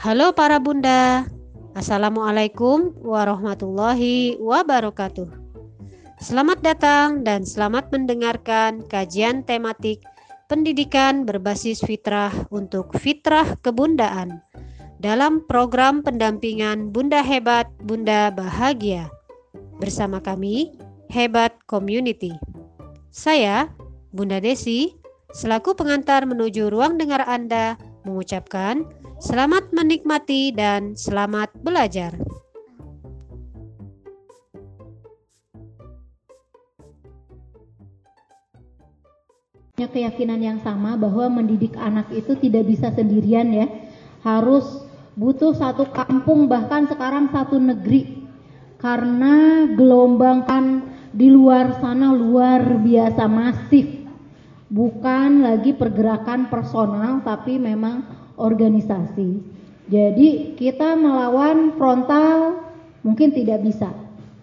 Halo para bunda, Assalamualaikum warahmatullahi wabarakatuh. Selamat datang dan selamat mendengarkan kajian tematik pendidikan berbasis fitrah untuk fitrah kebundaan dalam program pendampingan Bunda Hebat, Bunda Bahagia. Bersama kami, Hebat Community. Saya, Bunda Desi, selaku pengantar menuju ruang dengar Anda, mengucapkan selamat menikmati dan selamat belajar. punya keyakinan yang sama bahwa mendidik anak itu tidak bisa sendirian ya. Harus butuh satu kampung bahkan sekarang satu negeri. Karena gelombang kan di luar sana luar biasa masif. Bukan lagi pergerakan personal tapi memang organisasi. Jadi kita melawan frontal mungkin tidak bisa.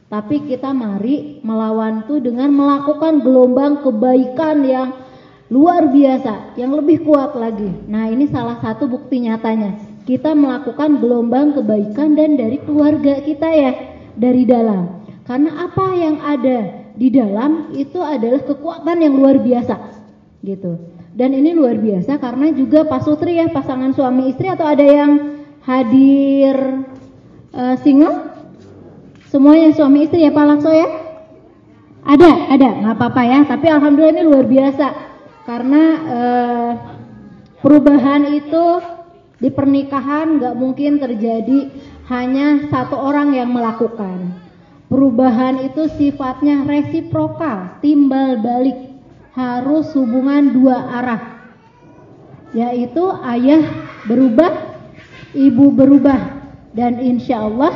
Tapi kita mari melawan itu dengan melakukan gelombang kebaikan yang luar biasa yang lebih kuat lagi. Nah ini salah satu bukti nyatanya. Kita melakukan gelombang kebaikan dan dari keluarga kita ya dari dalam. Karena apa yang ada di dalam itu adalah kekuatan yang luar biasa gitu dan ini luar biasa karena juga Pak Sutri ya pasangan suami istri atau ada yang hadir uh, single? Semuanya suami istri ya Pak Lakso ya? Ada ada. Nggak apa-apa ya tapi alhamdulillah ini luar biasa karena uh, perubahan itu di pernikahan nggak mungkin terjadi hanya satu orang yang melakukan. Perubahan itu sifatnya resiprokal, timbal balik, harus hubungan dua arah. Yaitu ayah berubah, ibu berubah, dan insya Allah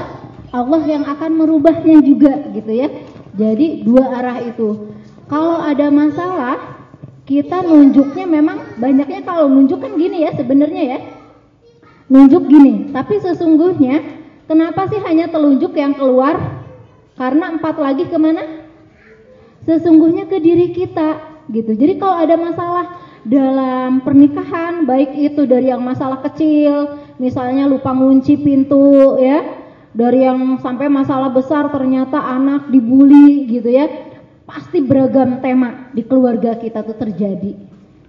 Allah yang akan merubahnya juga gitu ya. Jadi dua arah itu. Kalau ada masalah, kita nunjuknya memang banyaknya kalau nunjuk kan gini ya sebenarnya ya nunjuk gini tapi sesungguhnya kenapa sih hanya telunjuk yang keluar karena empat lagi ke mana sesungguhnya ke diri kita gitu. Jadi kalau ada masalah dalam pernikahan baik itu dari yang masalah kecil misalnya lupa ngunci pintu ya dari yang sampai masalah besar ternyata anak dibully gitu ya pasti beragam tema di keluarga kita tuh terjadi.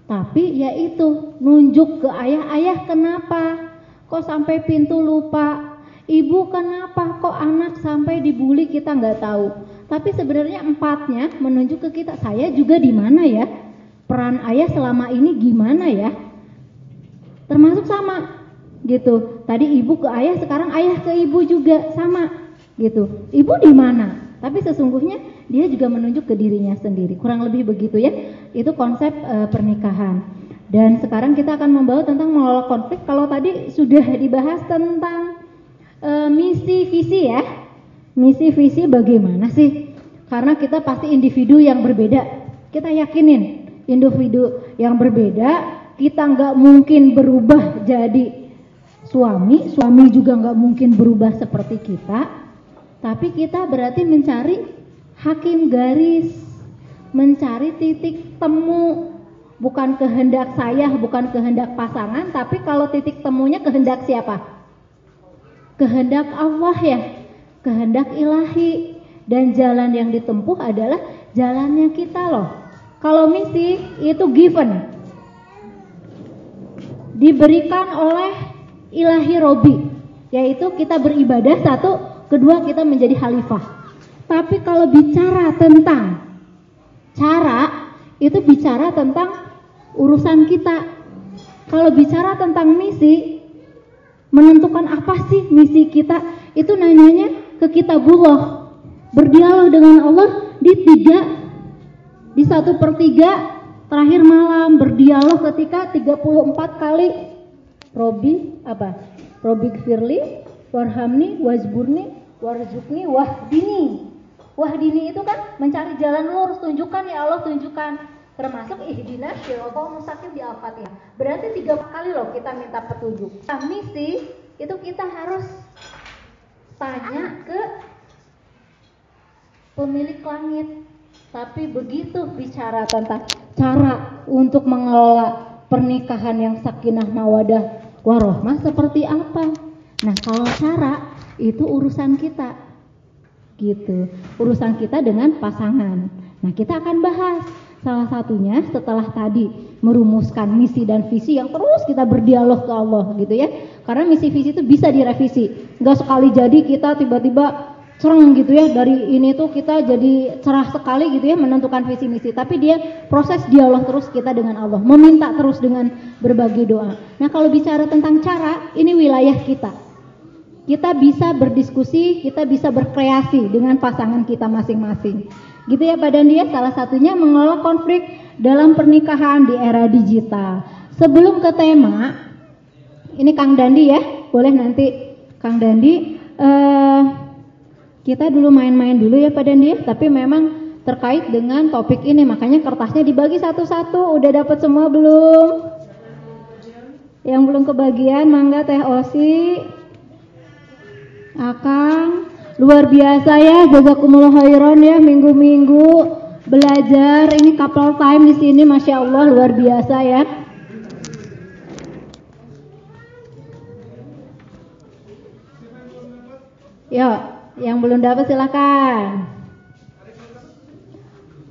Tapi ya itu nunjuk ke ayah-ayah kenapa? Kok sampai pintu lupa? Ibu kenapa? Kok anak sampai dibully? Kita nggak tahu tapi sebenarnya empatnya menunjuk ke kita saya juga di mana ya? Peran ayah selama ini gimana ya? Termasuk sama gitu. Tadi ibu ke ayah sekarang ayah ke ibu juga sama gitu. Ibu di mana? Tapi sesungguhnya dia juga menunjuk ke dirinya sendiri. Kurang lebih begitu ya. Itu konsep e, pernikahan. Dan sekarang kita akan membawa tentang mengelola konflik. Kalau tadi sudah dibahas tentang e, misi visi ya. Misi visi bagaimana sih? Karena kita pasti individu yang berbeda. Kita yakinin individu yang berbeda, kita nggak mungkin berubah jadi suami, suami juga nggak mungkin berubah seperti kita. Tapi kita berarti mencari hakim garis, mencari titik temu bukan kehendak saya, bukan kehendak pasangan, tapi kalau titik temunya kehendak siapa? Kehendak Allah ya, kehendak ilahi dan jalan yang ditempuh adalah jalannya kita loh. Kalau misi itu given, diberikan oleh ilahi Robi, yaitu kita beribadah satu, kedua kita menjadi khalifah. Tapi kalau bicara tentang cara, itu bicara tentang urusan kita. Kalau bicara tentang misi, menentukan apa sih misi kita, itu nanyanya ke kitabullah. Berdialog dengan Allah di tiga, di satu per tiga, terakhir malam berdialog ketika 34 kali Robi apa? Robi Firli, Warhamni, Wazburni, Warzukni, Wahdini. Wahdini itu kan mencari jalan lurus, tunjukkan ya Allah, tunjukkan termasuk ihdina syiratal mustaqim di Al-Fatihah. Berarti tiga kali loh kita minta petunjuk. Nah, misi itu kita harus tanya ke pemilik langit. Tapi begitu bicara tentang cara untuk mengelola pernikahan yang sakinah mawadah warohmah seperti apa? Nah, kalau cara itu urusan kita. Gitu. Urusan kita dengan pasangan. Nah, kita akan bahas salah satunya setelah tadi merumuskan misi dan visi yang terus kita berdialog ke Allah gitu ya. Karena misi visi itu bisa direvisi. Enggak sekali jadi kita tiba-tiba cereng gitu ya. Dari ini tuh kita jadi cerah sekali gitu ya menentukan visi misi. Tapi dia proses dialog terus kita dengan Allah. Meminta terus dengan berbagi doa. Nah kalau bicara tentang cara ini wilayah kita. Kita bisa berdiskusi kita bisa berkreasi dengan pasangan kita masing-masing gitu ya Pak. Dandi ya salah satunya mengelola konflik dalam pernikahan di era digital. Sebelum ke tema ini Kang Dandi ya. Boleh nanti Kang Dandi eh, kita dulu main-main dulu ya Pak Dandi, tapi memang terkait dengan topik ini, makanya kertasnya dibagi satu-satu. Udah dapat semua belum? Yang belum kebagian, mangga Teh Osi, Akang, luar biasa ya, jazakumullah khairan ya, minggu-minggu belajar. Ini couple time di sini, masya Allah luar biasa ya. Ya, yang belum dapat silakan.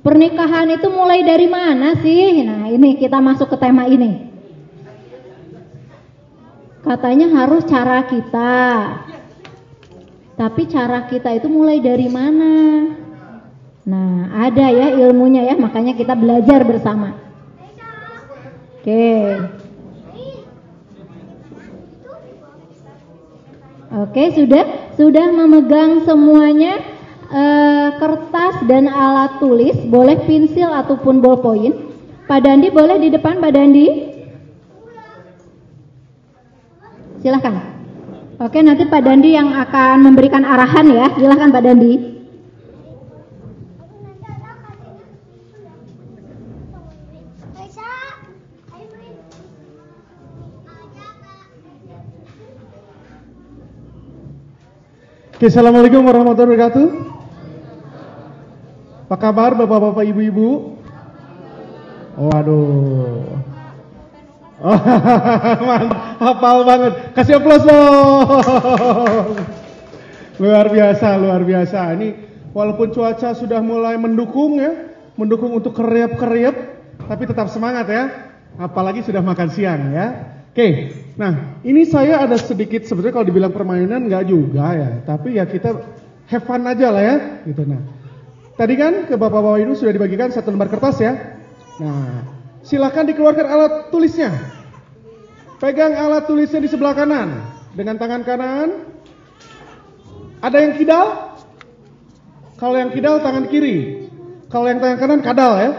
Pernikahan itu mulai dari mana sih? Nah, ini kita masuk ke tema ini. Katanya harus cara kita. Tapi cara kita itu mulai dari mana? Nah, ada ya ilmunya ya, makanya kita belajar bersama. Oke. Oke, sudah? sudah memegang semuanya eh, kertas dan alat tulis, boleh pensil ataupun ballpoint. Pak Dandi boleh di depan Pak Dandi? Silahkan. Oke, nanti Pak Dandi yang akan memberikan arahan ya. Silahkan Pak Dandi. Oke, Assalamualaikum warahmatullahi wabarakatuh. Apa kabar bapak-bapak ibu-ibu? Waduh. Oh, hafal banget. Kasih aplaus dong. Luar biasa, luar biasa. Ini walaupun cuaca sudah mulai mendukung ya, mendukung untuk keriap-keriap, tapi tetap semangat ya. Apalagi sudah makan siang ya. Oke, nah ini saya ada sedikit sebetulnya kalau dibilang permainan nggak juga ya, tapi ya kita have fun aja lah ya, gitu. Nah, tadi kan ke bapak-bapak itu sudah dibagikan satu lembar kertas ya. Nah, silakan dikeluarkan alat tulisnya. Pegang alat tulisnya di sebelah kanan dengan tangan kanan. Ada yang kidal? Kalau yang kidal tangan kiri. Kalau yang tangan kanan kadal ya.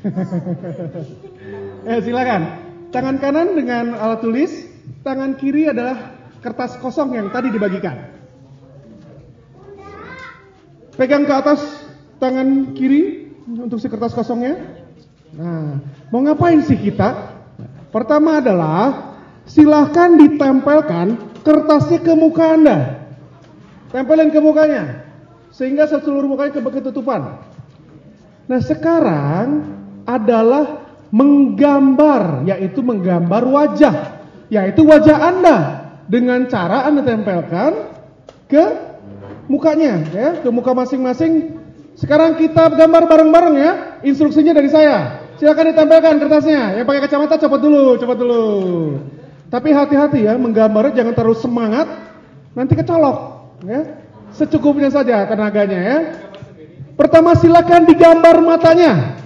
eh silakan. Tangan kanan dengan alat tulis, tangan kiri adalah kertas kosong yang tadi dibagikan. Pegang ke atas tangan kiri untuk si kertas kosongnya. Nah, mau ngapain sih kita? Pertama adalah silahkan ditempelkan kertasnya ke muka Anda. Tempelin ke mukanya. Sehingga seluruh mukanya ketutupan. Nah sekarang adalah menggambar, yaitu menggambar wajah, yaitu wajah Anda dengan cara Anda tempelkan ke mukanya, ya, ke muka masing-masing. Sekarang kita gambar bareng-bareng ya, instruksinya dari saya. Silakan ditempelkan kertasnya. Yang pakai kacamata cepat dulu, cepat dulu. Tapi hati-hati ya, menggambarnya jangan terlalu semangat, nanti kecolok, ya. Secukupnya saja tenaganya ya. Pertama silakan digambar matanya.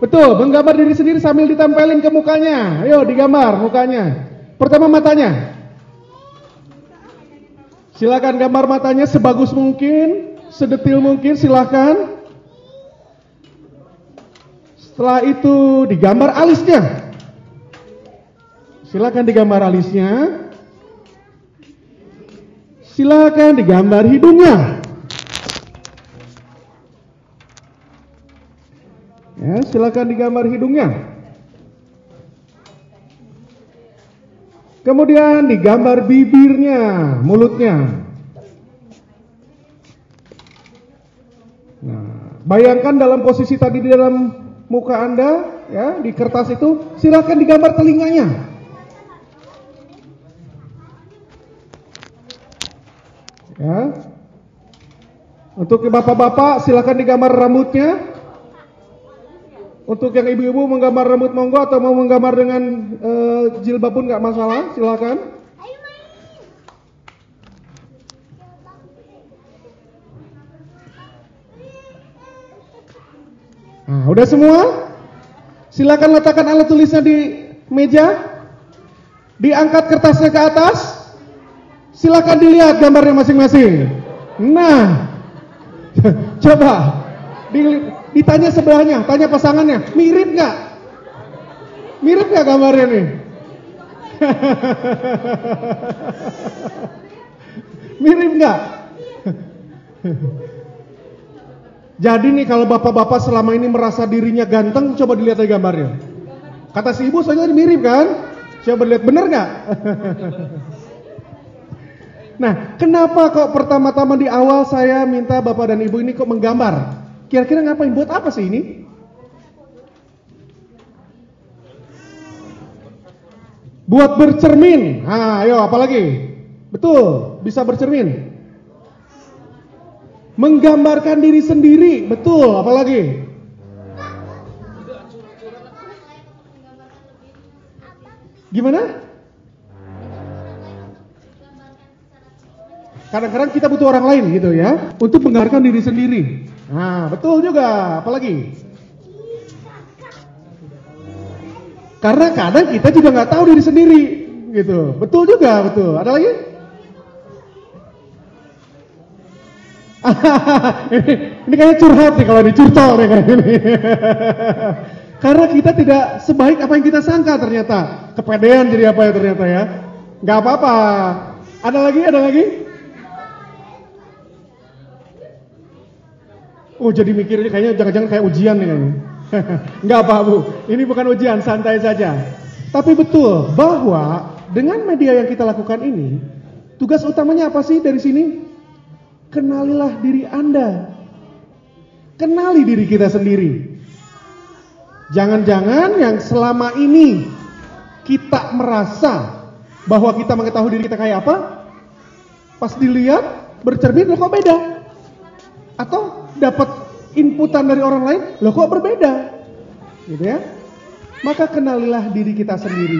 Betul, menggambar diri sendiri sambil ditempelin ke mukanya. Ayo digambar mukanya. Pertama matanya. Silakan gambar matanya sebagus mungkin, sedetil mungkin silakan. Setelah itu digambar alisnya. Silakan digambar alisnya. Silakan digambar hidungnya. Ya, silakan digambar hidungnya. Kemudian digambar bibirnya, mulutnya. Nah, bayangkan dalam posisi tadi di dalam muka Anda ya di kertas itu, silahkan digambar telinganya. Ya. Untuk bapak-bapak silahkan digambar rambutnya. Untuk yang ibu-ibu menggambar rambut monggo atau mau menggambar dengan uh, jilbab pun nggak masalah, silahkan. Nah, udah semua? Silakan letakkan alat tulisnya di meja. Diangkat kertasnya ke atas. Silakan dilihat gambarnya masing-masing. Nah, coba ditanya sebelahnya, tanya pasangannya, mirip nggak? Mirip nggak gambarnya nih? mirip nggak? Jadi nih kalau bapak-bapak selama ini merasa dirinya ganteng, coba dilihat aja gambarnya. Kata si ibu soalnya mirip kan? Coba lihat bener nggak? nah, kenapa kok pertama-tama di awal saya minta bapak dan ibu ini kok menggambar? Kira-kira ngapain? Buat apa sih ini? Buat bercermin. Nah, ayo apalagi? Betul, bisa bercermin. Menggambarkan diri sendiri, betul, apalagi? Gimana? Kadang-kadang kita butuh orang lain gitu ya, untuk menggambarkan diri sendiri. Nah, betul juga, apalagi? Karena kadang kita juga nggak tahu diri sendiri, gitu. Betul juga, betul. Ada lagi? ini, kayaknya curhat nih kalau dicurcol nih kayak ini. Karena kita tidak sebaik apa yang kita sangka ternyata. Kepedean jadi apa ya ternyata ya. Gak apa-apa. Ada lagi? Ada lagi? Oh jadi mikir ini kayaknya jangan-jangan kayak ujian nih kayaknya. Enggak apa Bu, ini bukan ujian, santai saja. Tapi betul bahwa dengan media yang kita lakukan ini, tugas utamanya apa sih dari sini? Kenalilah diri Anda. Kenali diri kita sendiri. Jangan-jangan yang selama ini kita merasa bahwa kita mengetahui diri kita kayak apa, pas dilihat bercermin loh kok beda. Atau dapat inputan dari orang lain, loh kok berbeda. Gitu ya. Maka kenalilah diri kita sendiri.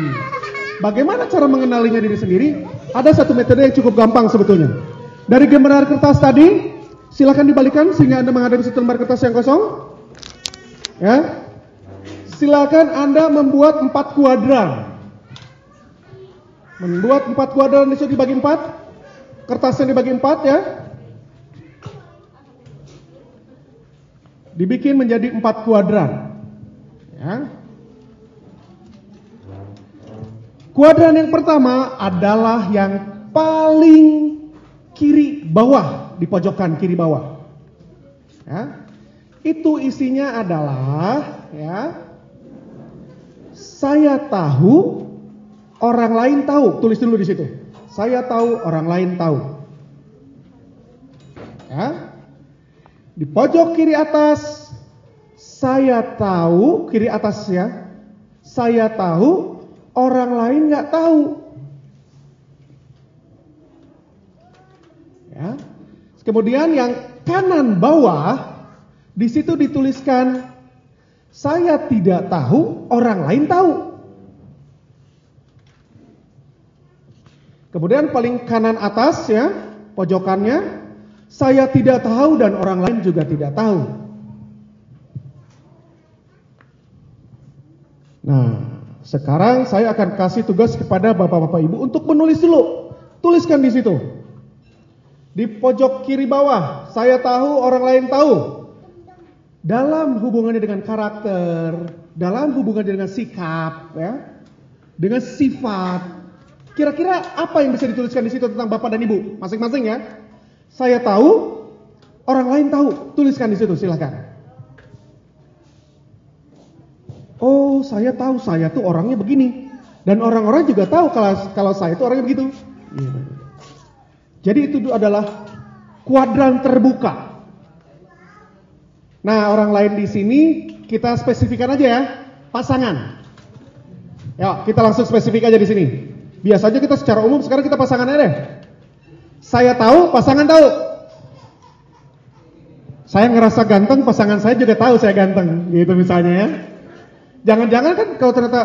Bagaimana cara mengenalinya diri sendiri? Ada satu metode yang cukup gampang sebetulnya. Dari gambar kertas tadi, silakan dibalikan sehingga Anda menghadapi satu lembar kertas yang kosong. Ya. Silakan Anda membuat empat kuadran. Membuat empat kuadran itu dibagi empat. Kertasnya dibagi empat ya. Dibikin menjadi empat kuadran. Ya. Kuadran yang pertama adalah yang paling kiri bawah di pojokan kiri bawah. Ya. Itu isinya adalah ya saya tahu orang lain tahu. Tulis dulu di situ. Saya tahu orang lain tahu. Ya. Di pojok kiri atas saya tahu kiri atas ya. Saya tahu orang lain nggak tahu. Ya. Kemudian yang kanan bawah di situ dituliskan saya tidak tahu, orang lain tahu. Kemudian paling kanan atas ya, pojokannya saya tidak tahu dan orang lain juga tidak tahu. Nah, sekarang saya akan kasih tugas kepada Bapak-bapak Ibu untuk menulis dulu. Tuliskan di situ. Di pojok kiri bawah, saya tahu, orang lain tahu. Dalam hubungannya dengan karakter, dalam hubungannya dengan sikap, ya, dengan sifat. Kira-kira apa yang bisa dituliskan di situ tentang Bapak dan Ibu masing-masing ya? Saya tahu, orang lain tahu. Tuliskan di situ, silahkan. Oh, saya tahu saya tuh orangnya begini. Dan orang-orang juga tahu kalau kalau saya itu orangnya begitu. Jadi itu adalah kuadran terbuka. Nah, orang lain di sini kita spesifikkan aja ya, pasangan. Ya, kita langsung spesifik aja di sini. Biasanya kita secara umum sekarang kita pasangannya deh. Saya tahu, pasangan tahu. Saya ngerasa ganteng, pasangan saya juga tahu saya ganteng, gitu misalnya ya. Jangan-jangan kan kalau ternyata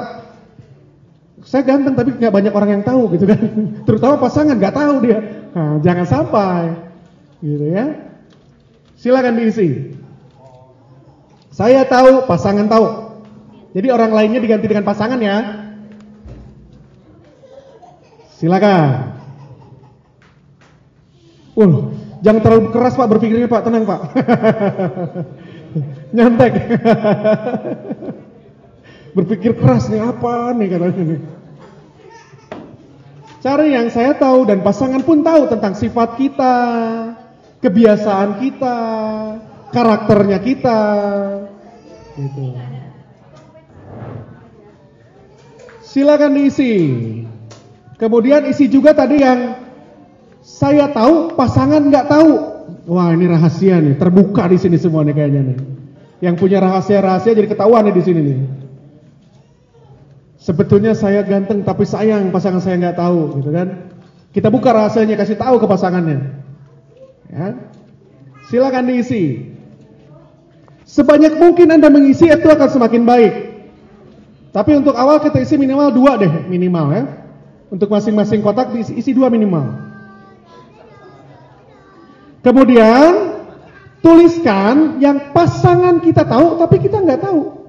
saya ganteng tapi nggak banyak orang yang tahu gitu kan. Terutama pasangan nggak tahu dia. Nah, jangan sampai, gitu ya. Silakan diisi. Saya tahu, pasangan tahu. Jadi orang lainnya diganti dengan pasangan ya. Silakan. Uh, jangan terlalu keras Pak berpikirnya Pak, tenang Pak. Nyantek. Berpikir keras nih apa nih katanya nih. Cari yang saya tahu dan pasangan pun tahu tentang sifat kita, kebiasaan kita, karakternya kita. Gitu. Silakan diisi. Kemudian isi juga tadi yang saya tahu, pasangan nggak tahu. Wah ini rahasia nih, terbuka di sini semua nih kayaknya nih. Yang punya rahasia-rahasia jadi ketahuan nih di sini nih. Sebetulnya saya ganteng tapi sayang pasangan saya nggak tahu, gitu kan? Kita buka rahasianya, kasih tahu ke pasangannya. Ya. Silakan diisi. Sebanyak mungkin Anda mengisi itu akan semakin baik. Tapi untuk awal kita isi minimal dua deh, minimal ya. Untuk masing-masing kotak diisi isi dua minimal. Kemudian tuliskan yang pasangan kita tahu tapi kita nggak tahu.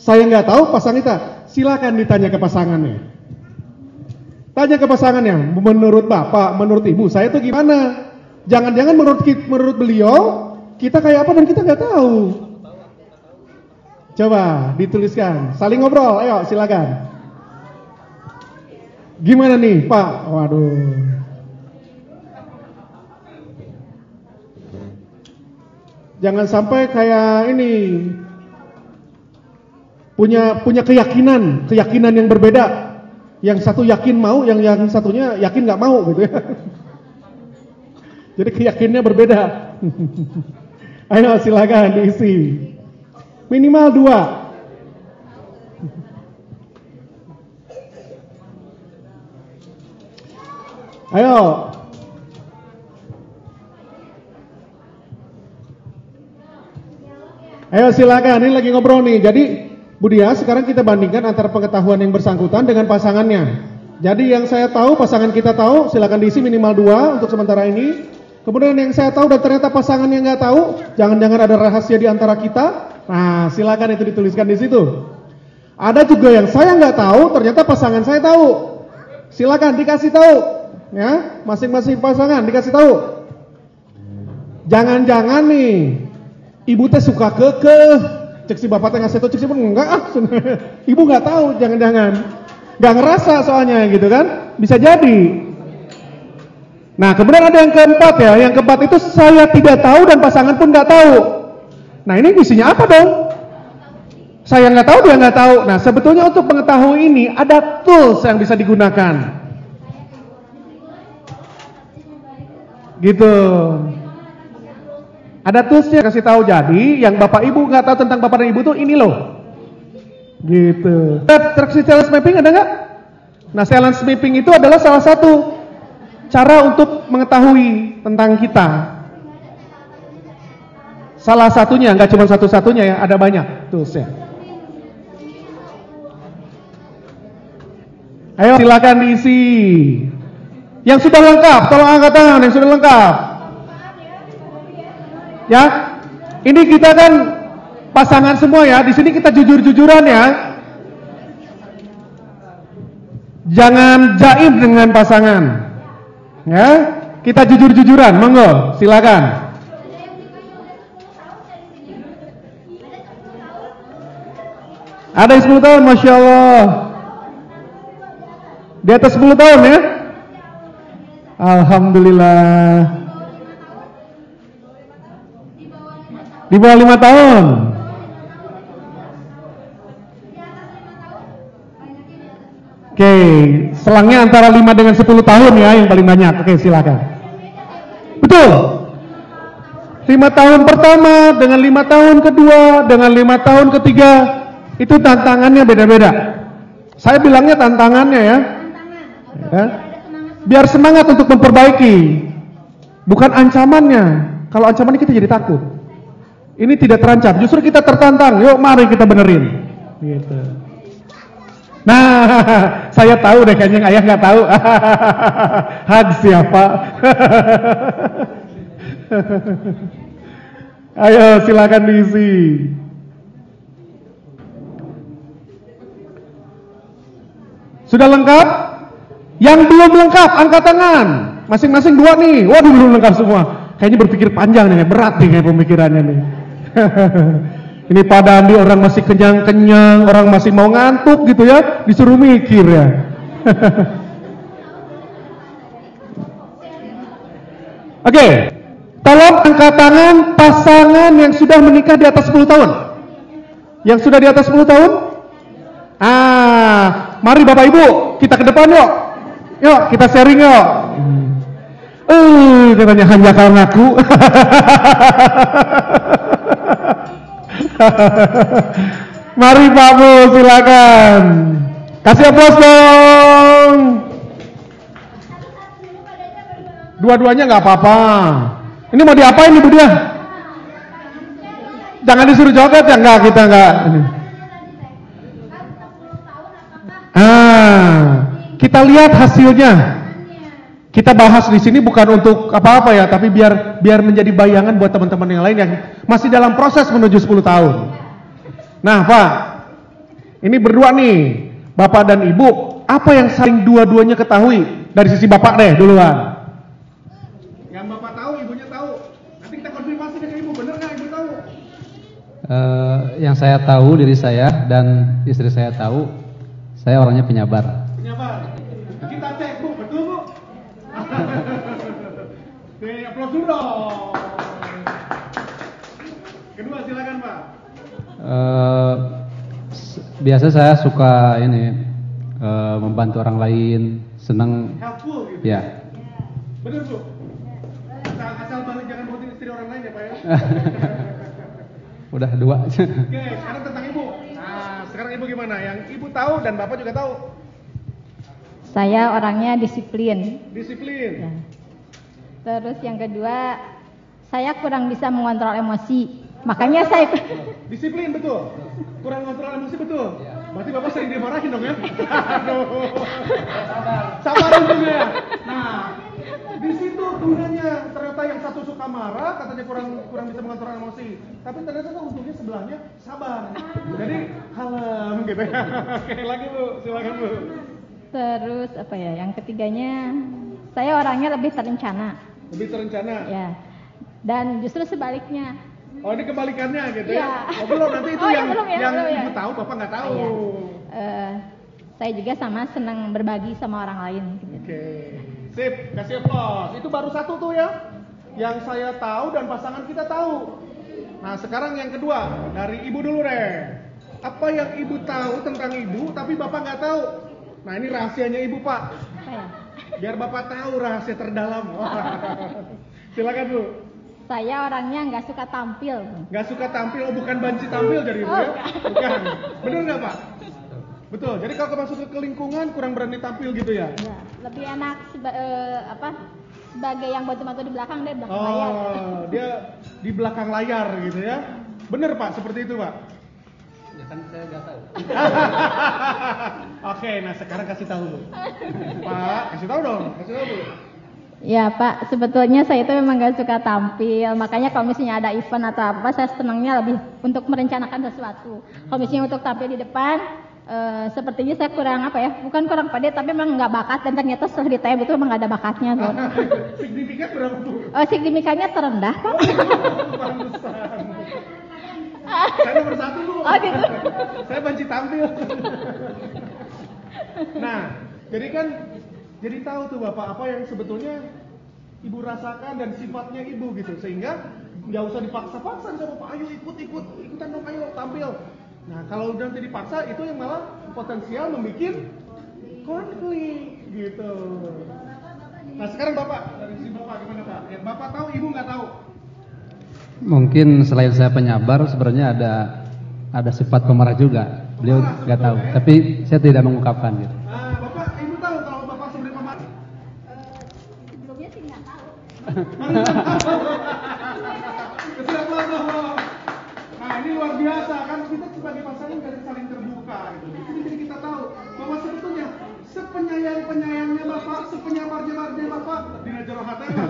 Saya nggak tahu pasangan kita. Silakan ditanya ke pasangannya. Tanya ke pasangannya, menurut bapak, menurut ibu, saya tuh gimana? Jangan-jangan menurut menurut beliau kita kayak apa dan kita nggak tahu. Coba dituliskan, saling ngobrol, ayo silakan. Gimana nih Pak? Waduh. Jangan sampai kayak ini punya punya keyakinan, keyakinan yang berbeda. Yang satu yakin mau, yang yang satunya yakin nggak mau gitu ya. Jadi keyakinannya berbeda. Ayo silakan diisi. Minimal dua. Ayo. Ayo silakan, ini lagi ngobrol nih. Jadi Budia, sekarang kita bandingkan antara pengetahuan yang bersangkutan dengan pasangannya. Jadi yang saya tahu, pasangan kita tahu, silakan diisi minimal dua untuk sementara ini. Kemudian yang saya tahu dan ternyata pasangan yang nggak tahu, jangan-jangan ada rahasia di antara kita. Nah, silakan itu dituliskan di situ. Ada juga yang saya nggak tahu, ternyata pasangan saya tahu. Silakan dikasih tahu, ya, masing-masing pasangan dikasih tahu. Jangan-jangan nih, ibu teh suka kekeh, cek si bapak ngasih tahu, cek si enggak, ah, ibu nggak tahu, jangan-jangan, nggak ngerasa soalnya gitu kan, bisa jadi. Nah, kemudian ada yang keempat ya. Yang keempat itu saya tidak tahu dan pasangan pun nggak tahu. Nah, ini visinya apa dong? Saya nggak tahu, dia nggak tahu. Nah, sebetulnya untuk mengetahui ini ada tools yang bisa digunakan. Gitu. Ada toolsnya kasih tahu. Jadi, yang bapak ibu nggak tahu tentang bapak dan ibu tuh ini loh. Gitu. Traksi challenge mapping ada nggak? Nah, challenge mapping itu adalah salah satu cara untuk mengetahui tentang kita. Salah satunya, nggak cuma satu-satunya ya, ada banyak toolsnya. Ayo silakan diisi. Yang sudah lengkap, tolong angkat tangan yang sudah lengkap. Ya, ini kita kan pasangan semua ya. Di sini kita jujur-jujuran ya. Jangan jaim dengan pasangan. Ya, kita jujur-jujuran, monggo, silakan. Ada yang 10 tahun, Masya Allah. Di atas 10 tahun ya? Alhamdulillah. Di bawah 5 tahun. Oke, selangnya antara 5 dengan 10 tahun ya yang paling banyak. Oke, silakan. Betul. 5 tahun pertama dengan 5 tahun kedua dengan 5 tahun ketiga itu tantangannya beda-beda. Saya bilangnya tantangannya ya. ya. biar semangat untuk memperbaiki. Bukan ancamannya. Kalau ancamannya kita jadi takut. Ini tidak terancam, justru kita tertantang. Yuk mari kita benerin. Gitu. Nah, saya tahu deh kayaknya ayah nggak tahu. Had siapa? Ayo silakan diisi. Sudah lengkap? Yang belum lengkap angkat tangan. Masing-masing dua nih. Waduh belum lengkap semua. Kayaknya berpikir panjang nih, berat nih kayak pemikirannya nih. Ini pada Andi orang masih kenyang-kenyang, orang masih mau ngantuk gitu ya, disuruh mikir ya. Oke, tolong angkat tangan pasangan yang sudah menikah di atas 10 tahun. Yang sudah di atas 10 tahun? Ah, mari Bapak Ibu, kita ke depan yuk. Yuk, kita sharing yuk. Eh, uh, katanya hanya karena aku. Mari Pak Bu, silakan. Kasih aplaus dong. Dua-duanya nggak apa-apa. Ini mau diapain Ibu dia? Jangan disuruh joget ya enggak kita enggak. Ini. Ah, kita lihat hasilnya. Kita bahas di sini bukan untuk apa-apa ya, tapi biar biar menjadi bayangan buat teman-teman yang lain yang masih dalam proses menuju 10 tahun. Nah, Pak, ini berdua nih, Bapak dan Ibu, apa yang saling dua-duanya ketahui dari sisi Bapak deh duluan? Yang Bapak tahu, Ibunya tahu. Nanti kita konfirmasi dengan Ibu, bener nggak Ibu tahu? Uh, yang saya tahu diri saya dan istri saya tahu, saya orangnya penyabar. Penyabar. Kita cek Bu, betul Bu? Oke, aplaus dulu dong. Kedua silakan Pak. Uh, biasa saya suka ini uh, membantu orang lain, senang. Helpful gitu. Ya. Benar Bu. Asal, asal balik jangan buatin istri orang lain ya Pak ya. Udah dua. Oke, sekarang tentang Ibu. Nah, sekarang Ibu gimana? Yang Ibu tahu dan Bapak juga tahu. Saya orangnya disiplin. Disiplin. Ya. Terus yang kedua, saya kurang bisa mengontrol emosi. Makanya saya Disiplin betul. Kurang kontrol emosi betul. Berarti Bapak sering dimarahin dong ya? Aduh. Sabar untungnya ya. Nah, di situ gunanya ternyata yang satu suka marah, katanya kurang kurang bisa mengontrol emosi. Tapi ternyata tuh untungnya sebelahnya sabar. Jadi kalem gitu ya. Oke, lagi Bu, silakan Bu. Terus apa ya? Yang ketiganya, saya orangnya lebih terencana. Lebih terencana. Ya. Dan justru sebaliknya, Oh, ini kebalikannya gitu ya. Iya. Oh, belum nanti itu Oh, ya, yang belum ya, yang belum ya. Ibu tahu, Bapak nggak tahu. Iya. eh, saya juga sama senang berbagi sama orang lain. Gitu. Oke, sip, kasih aplaus. Itu baru satu tuh ya, yang saya tahu dan pasangan kita tahu. Nah sekarang yang kedua dari ibu dulu deh. Apa yang ibu tahu tentang ibu, tapi bapak nggak tahu. Nah ini rahasianya ibu pak. Ya? Biar bapak tahu rahasia terdalam. Silakan bu. Saya orangnya nggak suka tampil. Nggak suka tampil, oh bukan banci tampil dari ibu Oh, ya? bukan. Bener nggak pak? Betul. Jadi kalau masuk ke lingkungan kurang berani tampil gitu ya? Ya, lebih enak seba- eh, apa sebagai yang bantu-bantu di belakang deh belakang layar. Oh, dia di belakang layar gitu ya. Bener Pak, seperti itu Pak. Kan saya nggak tahu. Oke, nah sekarang kasih tahu Bu. Pak, kasih tahu dong, kasih tahu Bu. Ya Pak, sebetulnya saya itu memang gak suka tampil. Makanya kalau misalnya ada event atau apa, saya senangnya lebih untuk merencanakan sesuatu. Kalau misalnya untuk tampil di depan, eh, sepertinya saya kurang apa ya? Bukan kurang pede, tapi memang nggak bakat. Dan ternyata setelah ditanya itu memang nggak ada bakatnya. Tuh. Signifikan berapa Bu? Oh, signifikannya terendah Pak. Saya nomor satu Bu. Oh, gitu. Saya banci tampil. nah, jadi kan jadi tahu tuh Bapak apa yang sebetulnya Ibu rasakan dan sifatnya Ibu gitu sehingga nggak usah dipaksa-paksa sama Bapak ayo ikut ikut ikutan dong ayo tampil. Nah, kalau udah jadi dipaksa itu yang malah potensial membuat konflik gitu. Nah, sekarang Bapak dari sisi Bapak gimana Pak? Yang Bapak tahu Ibu nggak tahu. Mungkin selain saya penyabar, sebenarnya ada ada sifat pemarah juga. Beliau nggak tahu, tapi saya tidak mengungkapkan gitu. Nah, Bapak, Ibu tahu kalau Bapak sebenarnya pemarah? Kesimpulan Nah ini luar biasa kan kita sebagai pasangan dari saling terbuka gitu. Jadi, kita tahu bahwa sebetulnya sepenyayang penyayangnya bapak, sepenyabar nyabarnya bapak di Najaro Hatema.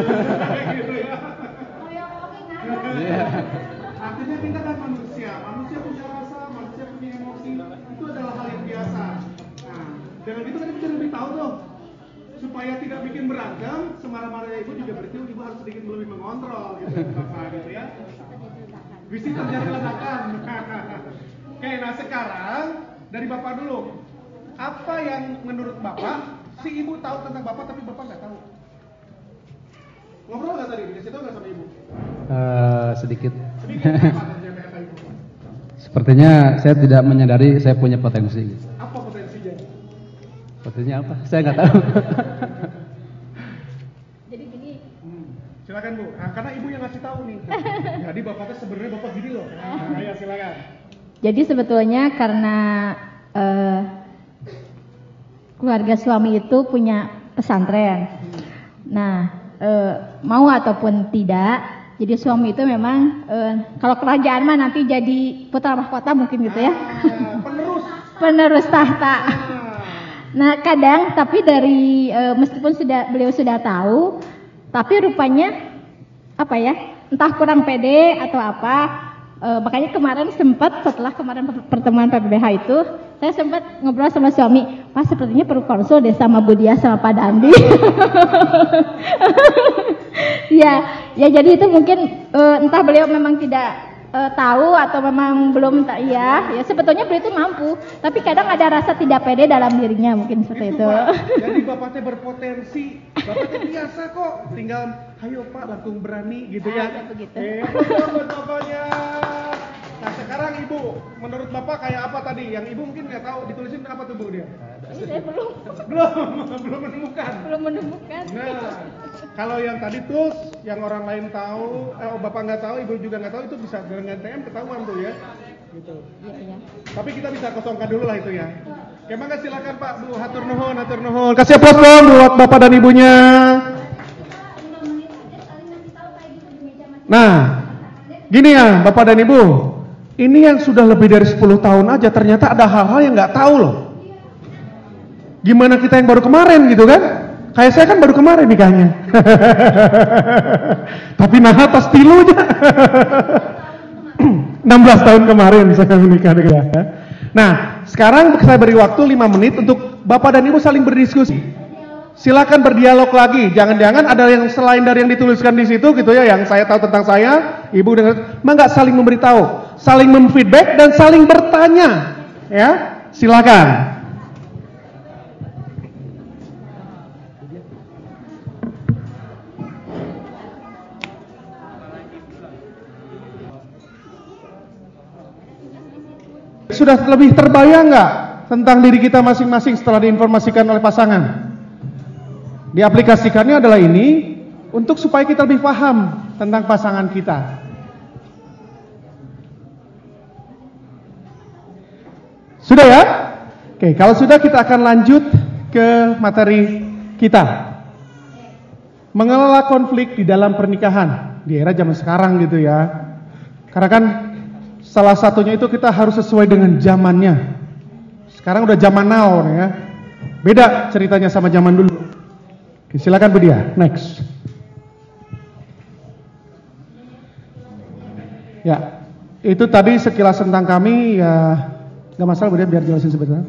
gitu ya. Iya. Artinya kita kan manusia, manusia punya rasa, manusia punya emosi, itu adalah hal yang biasa. Nah, dengan itu kan kita lebih tahu tuh supaya tidak bikin berantem, semarah-marahnya ibu juga berarti ibu harus sedikit lebih mengontrol gitu, bapak gitu ya. Bisa terjadi ledakan. Oke, nah sekarang dari bapak dulu, apa yang menurut bapak si ibu tahu tentang bapak tapi bapak nggak tahu? Ngobrol nggak tadi? Dikasih tahu nggak sama ibu? Eh, sedikit. Sedikit? Sepertinya saya tidak menyadari saya punya potensi. Apa potensinya? Potensinya apa? Saya nggak tahu. Jadi gini, Hmm, Silakan Bu. Nah, karena ibu yang ngasih tahu nih. Jadi bapaknya sebenarnya bapak gini loh. Nah, ya silakan. jadi sebetulnya karena eh, keluarga suami itu punya pesantren. Nah, eh, mau ataupun tidak, jadi suami itu memang eh, kalau kerajaan mah nanti jadi putra mahkota mungkin gitu ya, Ah, penerus. penerus tahta. Ah, Nah kadang tapi dari eh, meskipun sudah beliau sudah tahu, tapi rupanya apa ya entah kurang pede atau apa. eh, makanya kemarin sempat setelah kemarin per- pertemuan PBBH itu saya sempat ngobrol sama suami, Pak sepertinya perlu konsul deh sama Budia sama Pak Dandi. ya, ya jadi itu mungkin eh, entah beliau memang tidak eh, tahu atau memang belum tak ya ya sebetulnya beliau itu mampu tapi kadang ada rasa tidak pede dalam dirinya mungkin seperti itu Pak. Jadi bapaknya berpotensi. Bapaknya biasa kok. Tinggal, ayo Pak, langsung berani gitu ya. Ah, ya begitu. Eh, bapaknya. Nah sekarang ibu, menurut bapak kayak apa tadi? Yang ibu mungkin nggak tahu ditulisin apa tuh bu dia? Ini saya belum Belum, belum menemukan. belum menemukan Nah, kalau yang tadi terus, yang orang lain tahu, eh, oh, bapak nggak tahu, ibu juga nggak tahu, itu bisa dengan TM ketahuan tuh ya. Gitu. Iya, iya. Tapi kita bisa kosongkan dulu lah itu ya. Oke, mangga silakan Pak Bu, hatur nuhun, hatur nuhun. Kasih aplaus dong buat bapak dan ibunya. Nah, gini ya bapak dan ibu, ini yang sudah lebih dari 10 tahun aja ternyata ada hal-hal yang nggak tahu loh. Gimana kita yang baru kemarin gitu kan? Kayak saya kan baru kemarin nikahnya. Tapi nah atas tilunya. 16 tahun kemarin saya menikah dengan dia. Nah, sekarang saya beri waktu 5 menit untuk Bapak dan Ibu saling berdiskusi. Silakan berdialog lagi. Jangan-jangan ada yang selain dari yang dituliskan di situ gitu ya, yang saya tahu tentang saya, Ibu dengan mah nggak saling memberitahu, saling memfeedback dan saling bertanya. Ya, silakan. Sudah lebih terbayang nggak tentang diri kita masing-masing setelah diinformasikan oleh pasangan? Diaplikasikannya adalah ini untuk supaya kita lebih paham tentang pasangan kita. Sudah ya? Oke, kalau sudah kita akan lanjut ke materi kita. Mengelola konflik di dalam pernikahan di era zaman sekarang gitu ya. Karena kan salah satunya itu kita harus sesuai dengan zamannya. Sekarang udah zaman now ya. Beda ceritanya sama zaman dulu. Oke, silakan Bu Dia, next. Ya, itu tadi sekilas tentang kami ya nggak masalah Bu Dia biar jelasin sebentar.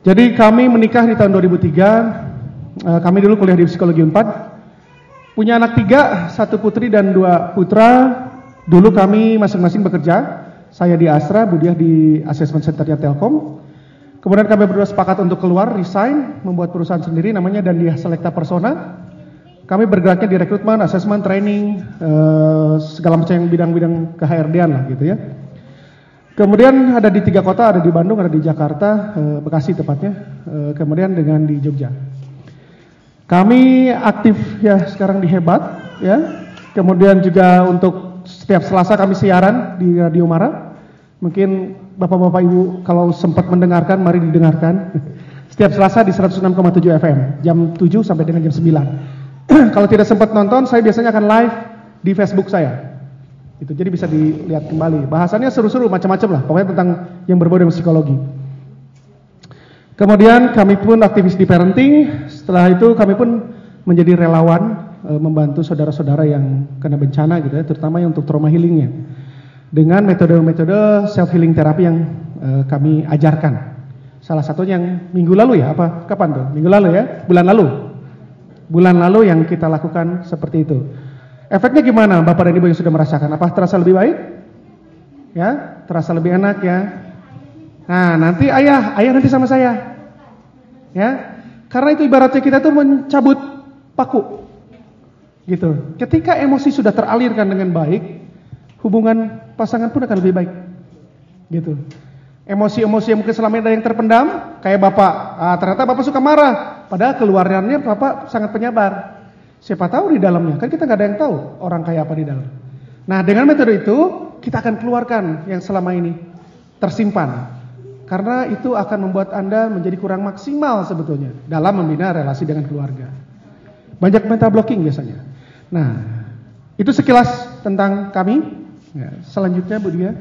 Jadi kami menikah di tahun 2003. Eh, kami dulu kuliah di psikologi 4. Punya anak tiga, satu putri dan dua putra. Dulu kami masing-masing bekerja. Saya di Astra, Budiah di Assessment Centernya Telkom. Kemudian kami berdua sepakat untuk keluar, resign, membuat perusahaan sendiri namanya Dandia Selecta Persona. Kami bergeraknya di rekrutmen, assessment, training, eh, segala macam bidang-bidang ke HRD-an lah gitu ya. Kemudian ada di tiga kota, ada di Bandung, ada di Jakarta, eh, Bekasi tepatnya, eh, kemudian dengan di Jogja. Kami aktif ya sekarang di Hebat ya. Kemudian juga untuk setiap Selasa kami siaran di Radio Mara. Mungkin Bapak-bapak Ibu kalau sempat mendengarkan mari didengarkan. Setiap Selasa di 106,7 FM, jam 7 sampai dengan jam 9. Kalau tidak sempat nonton, saya biasanya akan live di Facebook saya. Itu jadi bisa dilihat kembali. Bahasannya seru-seru macam-macam lah, pokoknya tentang yang berbau dengan psikologi. Kemudian kami pun aktivis di parenting. Setelah itu kami pun menjadi relawan e, membantu saudara-saudara yang kena bencana gitu ya, terutama yang untuk trauma healingnya. Dengan metode-metode self healing terapi yang e, kami ajarkan. Salah satunya yang minggu lalu ya, apa kapan tuh? Minggu lalu ya, bulan lalu. Bulan lalu yang kita lakukan seperti itu. Efeknya gimana Bapak dan Ibu yang sudah merasakan? Apa terasa lebih baik? Ya, terasa lebih enak ya. Nah, nanti ayah, ayah nanti sama saya. Ya. Karena itu ibaratnya kita tuh mencabut paku. Gitu. Ketika emosi sudah teralirkan dengan baik, hubungan pasangan pun akan lebih baik. Gitu. Emosi-emosi yang mungkin selama ini ada yang terpendam, kayak Bapak, ah, ternyata Bapak suka marah, padahal keluarnya Bapak sangat penyabar. Siapa tahu di dalamnya, kan kita nggak ada yang tahu orang kayak apa di dalam. Nah dengan metode itu kita akan keluarkan yang selama ini tersimpan. Karena itu akan membuat Anda menjadi kurang maksimal sebetulnya dalam membina relasi dengan keluarga. Banyak mental blocking biasanya. Nah, itu sekilas tentang kami. Ya, selanjutnya Bu Dia.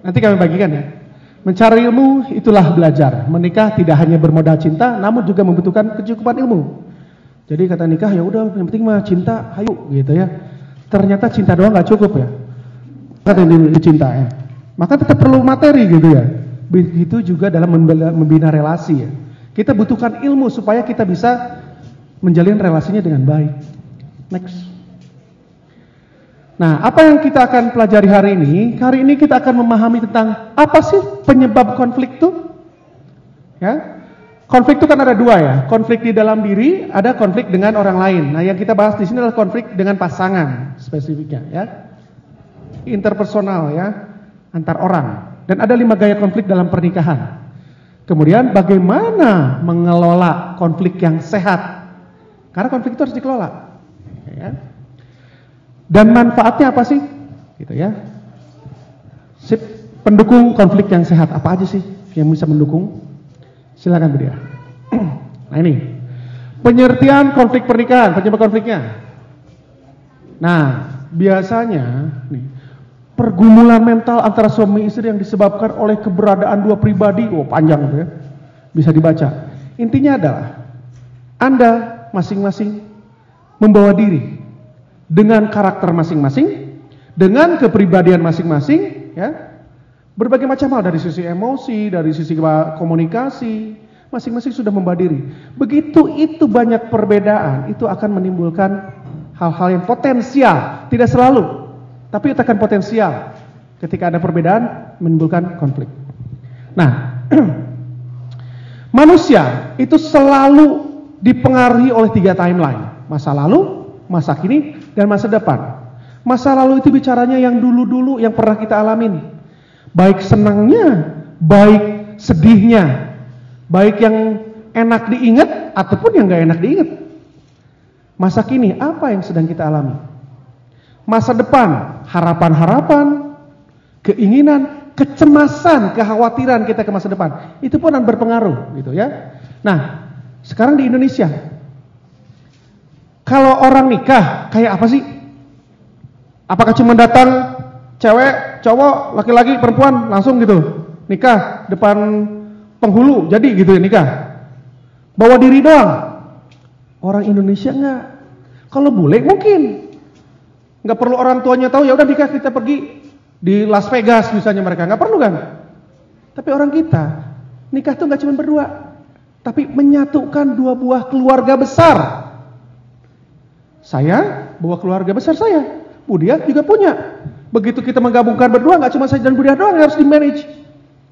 Nanti kami bagikan ya. Mencari ilmu itulah belajar. Menikah tidak hanya bermodal cinta, namun juga membutuhkan kecukupan ilmu. Jadi kata nikah ya udah yang penting mah cinta, hayu gitu ya. Ternyata cinta doang nggak cukup ya. Kata cinta ya. Maka tetap perlu materi gitu ya. Begitu juga dalam membina relasi ya. Kita butuhkan ilmu supaya kita bisa menjalin relasinya dengan baik. Next. Nah, apa yang kita akan pelajari hari ini? Hari ini kita akan memahami tentang apa sih penyebab konflik itu? Ya. Konflik itu kan ada dua ya, konflik di dalam diri, ada konflik dengan orang lain. Nah, yang kita bahas di sini adalah konflik dengan pasangan spesifiknya ya. Interpersonal ya, antar orang. Dan ada lima gaya konflik dalam pernikahan. Kemudian bagaimana mengelola konflik yang sehat? Karena konflik itu harus dikelola. Ya. Dan manfaatnya apa sih? Gitu ya. Sip, pendukung konflik yang sehat apa aja sih yang bisa mendukung? Silakan Bu Dia. Nah ini, pengertian konflik pernikahan, penyebab konfliknya. Nah, biasanya nih, pergumulan mental antara suami istri yang disebabkan oleh keberadaan dua pribadi, oh panjang ya, bisa dibaca. Intinya adalah Anda masing-masing membawa diri dengan karakter masing-masing, dengan kepribadian masing-masing, ya. Berbagai macam hal dari sisi emosi, dari sisi komunikasi, masing-masing sudah membawa diri. Begitu itu banyak perbedaan, itu akan menimbulkan hal-hal yang potensial, tidak selalu, tapi itu akan potensial. Ketika ada perbedaan menimbulkan konflik. Nah, manusia itu selalu dipengaruhi oleh tiga timeline, masa lalu, masa kini, dan masa depan. Masa lalu itu bicaranya yang dulu-dulu yang pernah kita alamin. Baik senangnya, baik sedihnya, baik yang enak diingat ataupun yang gak enak diingat. Masa kini apa yang sedang kita alami? Masa depan, harapan-harapan, keinginan, kecemasan, kekhawatiran kita ke masa depan. Itu pun akan berpengaruh gitu ya. Nah, sekarang di Indonesia kalau orang nikah kayak apa sih? Apakah cuma datang cewek, cowok, laki-laki, perempuan langsung gitu nikah depan penghulu jadi gitu ya nikah? Bawa diri doang. Orang Indonesia enggak. Kalau boleh mungkin. Enggak perlu orang tuanya tahu ya udah nikah kita pergi di Las Vegas misalnya mereka nggak perlu kan? Tapi orang kita nikah tuh nggak cuma berdua, tapi menyatukan dua buah keluarga besar. Saya bawa keluarga besar saya. Budia juga punya. Begitu kita menggabungkan berdua, nggak cuma saya dan Budia doang yang harus di manage.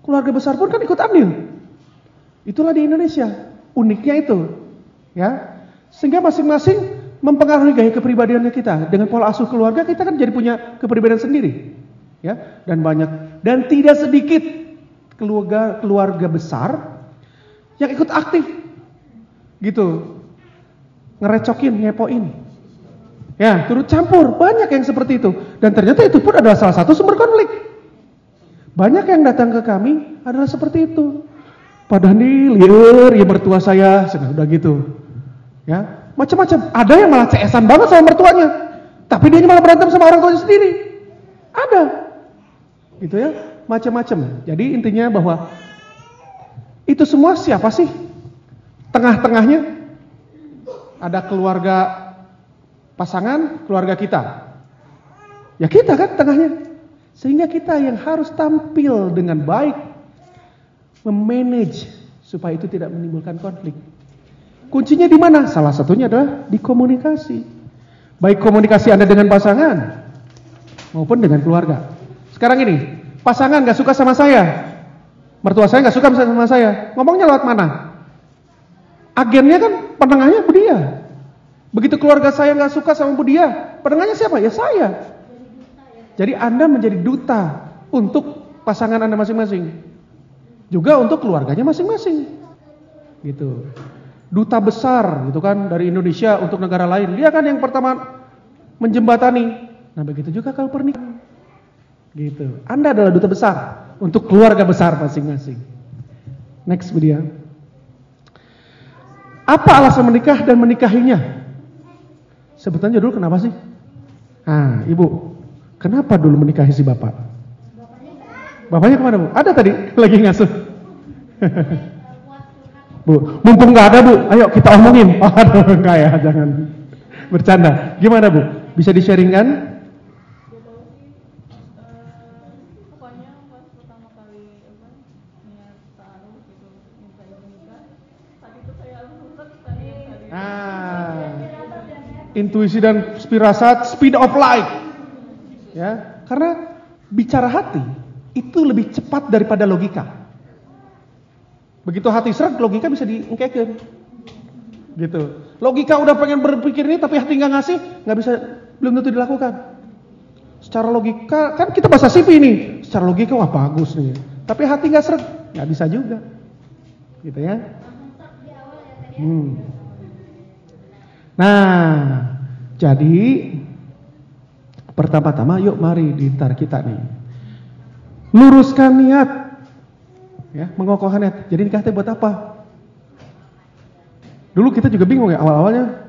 Keluarga besar pun kan ikut ambil. Itulah di Indonesia. Uniknya itu. Ya. Sehingga masing-masing mempengaruhi gaya kepribadiannya kita. Dengan pola asuh keluarga kita kan jadi punya kepribadian sendiri. Ya, dan banyak dan tidak sedikit keluarga keluarga besar yang ikut aktif gitu ngerecokin, ngepoin Ya, turut campur. Banyak yang seperti itu. Dan ternyata itu pun adalah salah satu sumber konflik. Banyak yang datang ke kami adalah seperti itu. Padahal nih liur, ya mertua saya, sudah udah gitu. Ya, macam-macam. Ada yang malah ceesan banget sama mertuanya. Tapi dia malah berantem sama orang tuanya sendiri. Ada. Gitu ya, macam-macam. Jadi intinya bahwa itu semua siapa sih? Tengah-tengahnya ada keluarga pasangan, keluarga kita. Ya kita kan tengahnya. Sehingga kita yang harus tampil dengan baik memanage supaya itu tidak menimbulkan konflik. Kuncinya di mana? Salah satunya adalah di komunikasi. Baik komunikasi Anda dengan pasangan maupun dengan keluarga. Sekarang ini, pasangan gak suka sama saya. Mertua saya gak suka sama saya. Ngomongnya lewat mana? Agennya kan penengahnya dia. Begitu keluarga saya nggak suka sama Bu dia, penengahnya siapa? Ya saya. Jadi Anda menjadi duta untuk pasangan Anda masing-masing. Juga untuk keluarganya masing-masing. Gitu. Duta besar gitu kan dari Indonesia untuk negara lain. Dia kan yang pertama menjembatani. Nah, begitu juga kalau pernikahan. Gitu. Anda adalah duta besar untuk keluarga besar masing-masing. Next Bu dia. Apa alasan menikah dan menikahinya? Sebetulnya dulu kenapa sih? Ah, ibu, kenapa dulu menikahi si bapak? Bapaknya ke mana bu? Ada tadi lagi ngasuh. bu, mumpung nggak ada bu, ayo kita omongin. Aduh, enggak ya, jangan bercanda. Gimana bu? Bisa di-sharingkan? Intuisi dan firasat speed of light. Ya, karena bicara hati itu lebih cepat daripada logika. Begitu hati seret, logika bisa diengkekin. Gitu. Logika udah pengen berpikir ini tapi hati nggak ngasih, nggak bisa belum tentu dilakukan. Secara logika kan kita bahasa CV ini, secara logika wah bagus nih. Tapi hati nggak seret, nggak bisa juga. Gitu ya. Hmm. Nah, jadi pertama-tama yuk mari ditar kita nih. Luruskan niat. Ya, mengokohkan niat. Jadi nikah buat apa? Dulu kita juga bingung ya awal-awalnya.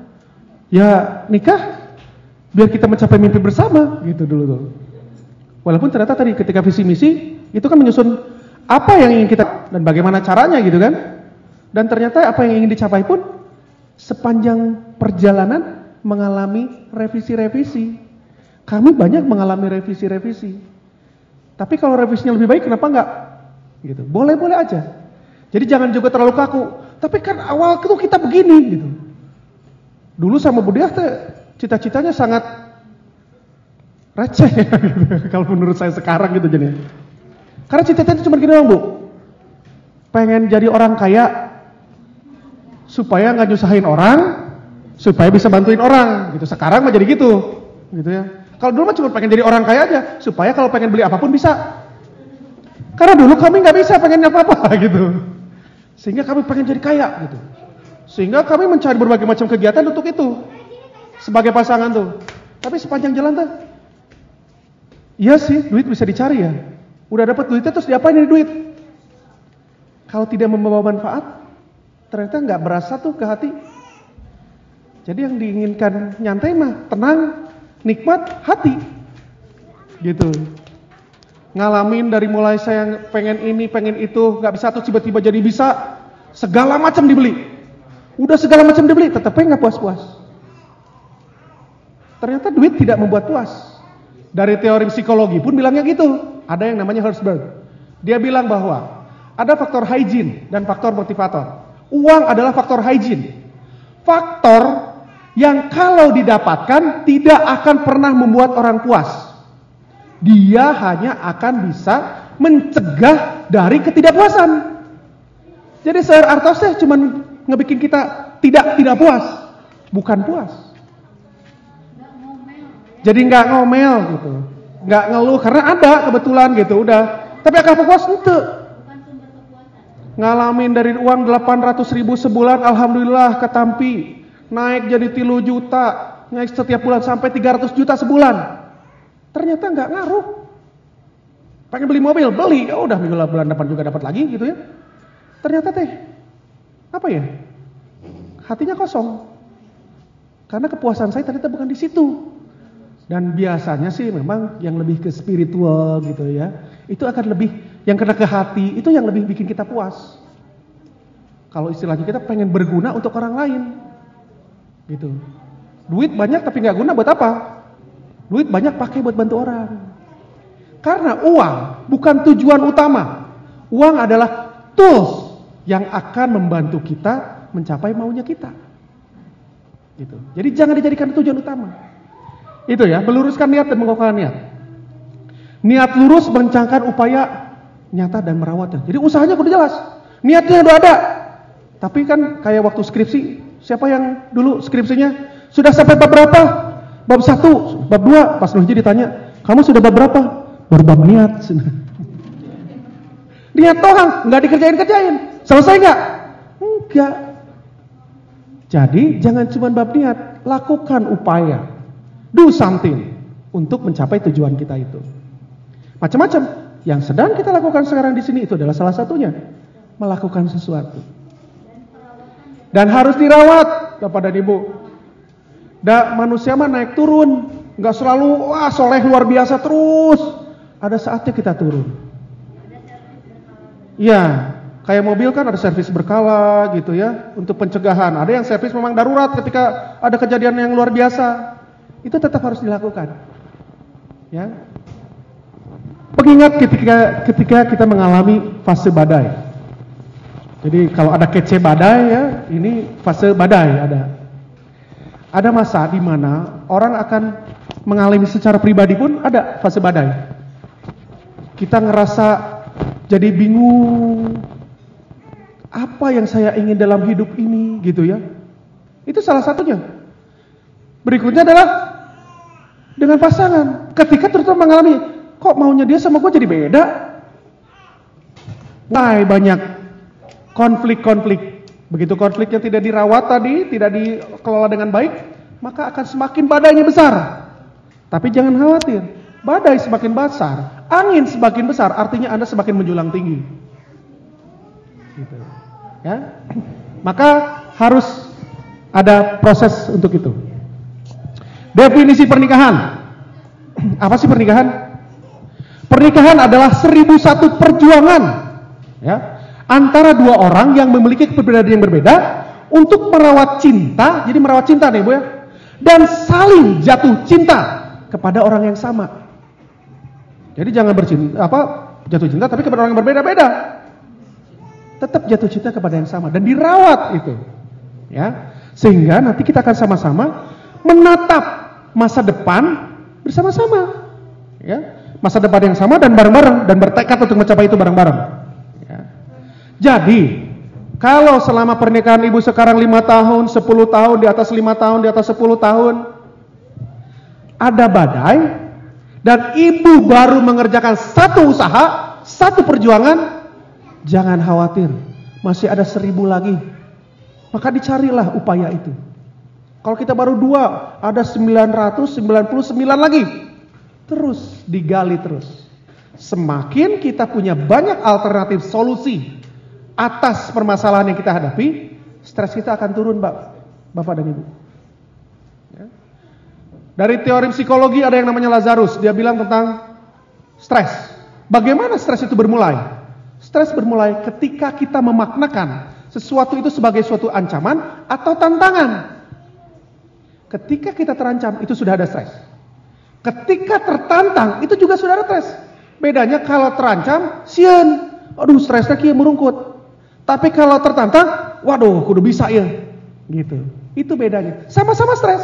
Ya nikah biar kita mencapai mimpi bersama gitu dulu tuh. Walaupun ternyata tadi ketika visi misi itu kan menyusun apa yang ingin kita dan bagaimana caranya gitu kan. Dan ternyata apa yang ingin dicapai pun sepanjang perjalanan mengalami revisi-revisi. Kami banyak mengalami revisi-revisi. Tapi kalau revisinya lebih baik kenapa enggak? Gitu. Boleh-boleh aja. Jadi jangan juga terlalu kaku. Tapi kan awal itu kita begini gitu. Dulu sama Budiah cita-citanya sangat receh gitu. kalau menurut saya sekarang gitu jadi. Karena cita-citanya cuma gini doang Bu. Pengen jadi orang kaya supaya nggak nyusahin orang, supaya bisa bantuin orang gitu. Sekarang mah jadi gitu, gitu ya. Kalau dulu mah cuma pengen jadi orang kaya aja, supaya kalau pengen beli apa pun bisa. Karena dulu kami nggak bisa pengen apa-apa gitu. Sehingga kami pengen jadi kaya gitu. Sehingga kami mencari berbagai macam kegiatan untuk itu. Sebagai pasangan tuh. Tapi sepanjang jalan tuh, iya sih duit bisa dicari ya. Udah dapat duitnya terus diapain ini duit? Kalau tidak membawa manfaat, ternyata nggak berasa tuh ke hati. Jadi yang diinginkan nyantai mah tenang, nikmat hati. Gitu. Ngalamin dari mulai saya pengen ini, pengen itu, nggak bisa tuh tiba-tiba jadi bisa, segala macam dibeli. Udah segala macam dibeli, tetapnya nggak puas-puas. Ternyata duit tidak membuat puas. Dari teori psikologi pun bilangnya gitu. Ada yang namanya Herzberg. Dia bilang bahwa ada faktor hygiene dan faktor motivator. Uang adalah faktor hygiene. Faktor yang kalau didapatkan tidak akan pernah membuat orang puas. Dia hanya akan bisa mencegah dari ketidakpuasan. Jadi Sir Artos teh cuma ngebikin kita tidak tidak puas, bukan puas. Jadi nggak ngomel gitu, nggak ngeluh karena ada kebetulan gitu udah. Tapi akan puas itu. Ngalamin dari uang 800 ribu sebulan, alhamdulillah ketampi naik jadi tilu juta, naik setiap bulan sampai 300 juta sebulan. Ternyata nggak ngaruh. Pengen beli mobil, beli, ya udah minggu bulan depan juga dapat lagi gitu ya. Ternyata teh apa ya? Hatinya kosong. Karena kepuasan saya ternyata bukan di situ. Dan biasanya sih memang yang lebih ke spiritual gitu ya. Itu akan lebih yang kena ke hati, itu yang lebih bikin kita puas. Kalau istilahnya kita pengen berguna untuk orang lain. Gitu. Duit banyak tapi nggak guna buat apa? Duit banyak pakai buat bantu orang. Karena uang bukan tujuan utama. Uang adalah tools yang akan membantu kita mencapai maunya kita. Gitu. Jadi jangan dijadikan tujuan utama. Itu ya, meluruskan niat dan mengokohkan niat. Niat lurus merencanakan upaya nyata dan merawatnya. Jadi usahanya udah jelas. Niatnya udah ada. Tapi kan kayak waktu skripsi, siapa yang dulu skripsinya sudah sampai bab berapa? Bab satu, bab dua. Pas Nuhji ditanya, kamu sudah bab berapa? berbab niat. Niat doang, nggak dikerjain-kerjain. Selesai nggak? Enggak. Jadi jangan cuma bab niat, lakukan upaya. Do something untuk mencapai tujuan kita itu. Macam-macam. Yang sedang kita lakukan sekarang di sini itu adalah salah satunya. Melakukan sesuatu. Dan harus dirawat, Bapak dan Ibu. Da, manusia mah naik turun, nggak selalu wah soleh luar biasa terus ada saatnya kita turun. Iya, kayak mobil kan ada servis berkala gitu ya untuk pencegahan. Ada yang servis memang darurat ketika ada kejadian yang luar biasa. Itu tetap harus dilakukan. Ya. Pengingat ketika ketika kita mengalami fase badai. Jadi kalau ada kece badai ya, ini fase badai ada. Ada masa di mana orang akan mengalami secara pribadi pun ada fase badai kita ngerasa jadi bingung apa yang saya ingin dalam hidup ini gitu ya. Itu salah satunya. Berikutnya adalah dengan pasangan. Ketika terutama mengalami kok maunya dia sama gue jadi beda. Mulai banyak konflik-konflik. Begitu konfliknya tidak dirawat tadi, tidak dikelola dengan baik, maka akan semakin badainya besar. Tapi jangan khawatir, badai semakin besar, Angin semakin besar artinya Anda semakin menjulang tinggi. Gitu. Ya. Maka harus ada proses untuk itu. Definisi pernikahan. Apa sih pernikahan? Pernikahan adalah seribu satu perjuangan ya, antara dua orang yang memiliki keberadaan yang berbeda untuk merawat cinta, jadi merawat cinta nih Bu ya, dan saling jatuh cinta kepada orang yang sama. Jadi jangan bercinta apa jatuh cinta tapi kepada orang yang berbeda-beda. Tetap jatuh cinta kepada yang sama dan dirawat itu. Ya. Sehingga nanti kita akan sama-sama menatap masa depan bersama-sama. Ya. Masa depan yang sama dan bareng-bareng dan bertekad untuk mencapai itu bareng-bareng. Ya. Jadi, kalau selama pernikahan ibu sekarang lima tahun, 10 tahun, di atas lima tahun, di atas 10 tahun, ada badai, dan ibu baru mengerjakan satu usaha, satu perjuangan, jangan khawatir, masih ada seribu lagi. Maka dicarilah upaya itu. Kalau kita baru dua, ada 999 lagi. Terus digali terus. Semakin kita punya banyak alternatif solusi atas permasalahan yang kita hadapi, stres kita akan turun, Bapak dan Ibu. Dari teori psikologi ada yang namanya Lazarus. Dia bilang tentang stres. Bagaimana stres itu bermulai? Stres bermulai ketika kita memaknakan sesuatu itu sebagai suatu ancaman atau tantangan. Ketika kita terancam, itu sudah ada stres. Ketika tertantang, itu juga sudah ada stres. Bedanya kalau terancam, sian. Aduh, stresnya kia merungkut. Tapi kalau tertantang, waduh, kudu bisa ya. Gitu. Itu bedanya. Sama-sama stres.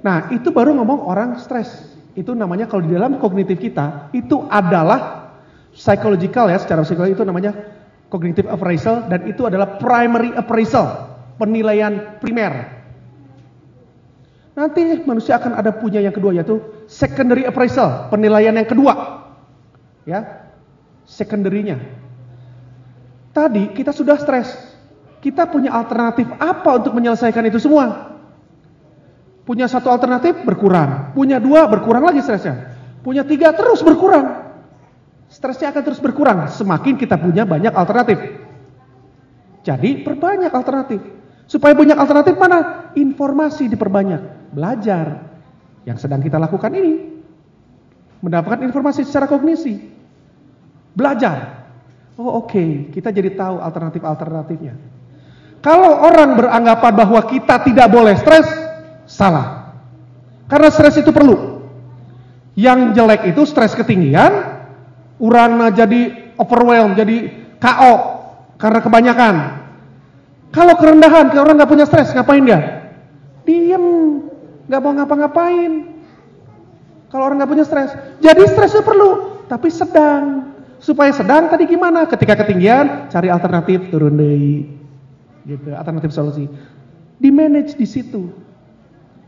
Nah, itu baru ngomong orang stres. Itu namanya kalau di dalam kognitif kita, itu adalah psychological ya, secara psikologi itu namanya cognitive appraisal dan itu adalah primary appraisal, penilaian primer. Nanti manusia akan ada punya yang kedua yaitu secondary appraisal, penilaian yang kedua. Ya. Secondary-nya. Tadi kita sudah stres. Kita punya alternatif apa untuk menyelesaikan itu semua? Punya satu alternatif berkurang, punya dua berkurang lagi stresnya, punya tiga terus berkurang. Stresnya akan terus berkurang semakin kita punya banyak alternatif. Jadi perbanyak alternatif. Supaya banyak alternatif mana? Informasi diperbanyak, belajar. Yang sedang kita lakukan ini. Mendapatkan informasi secara kognisi. Belajar. Oh oke, okay. kita jadi tahu alternatif-alternatifnya. Kalau orang beranggapan bahwa kita tidak boleh stres, salah. Karena stres itu perlu. Yang jelek itu stres ketinggian, urana jadi overwhelmed, jadi KO karena kebanyakan. Kalau kerendahan, kalau orang nggak punya stres, ngapain dia? Diem, nggak mau ngapa-ngapain. Kalau orang nggak punya stres, jadi stres itu perlu, tapi sedang. Supaya sedang tadi gimana? Ketika ketinggian, cari alternatif turun deh, gitu. Alternatif solusi. Di manage di situ.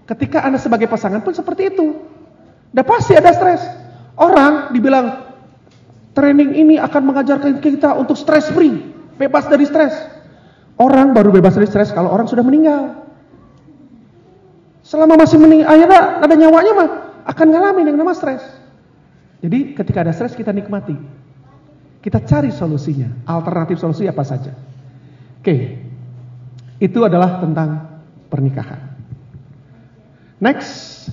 Ketika anda sebagai pasangan pun seperti itu. Udah pasti ada stres. Orang dibilang training ini akan mengajarkan kita untuk stress free, bebas dari stres. Orang baru bebas dari stres kalau orang sudah meninggal. Selama masih meninggal, akhirnya ada nyawanya mah akan ngalamin yang nama stres. Jadi ketika ada stres kita nikmati. Kita cari solusinya, alternatif solusi apa saja. Oke, itu adalah tentang pernikahan. Next,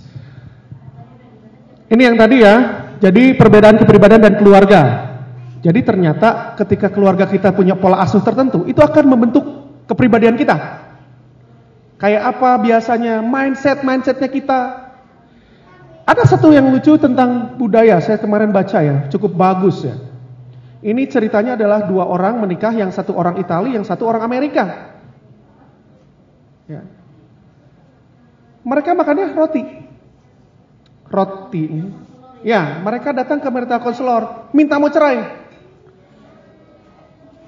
ini yang tadi ya, jadi perbedaan kepribadian dan keluarga. Jadi ternyata ketika keluarga kita punya pola asuh tertentu, itu akan membentuk kepribadian kita. Kayak apa biasanya mindset-mindsetnya kita. Ada satu yang lucu tentang budaya, saya kemarin baca ya, cukup bagus ya. Ini ceritanya adalah dua orang menikah, yang satu orang Italia, yang satu orang Amerika. Ya. Mereka makannya roti. Roti. Ya, mereka datang ke marital konselor, minta mau cerai.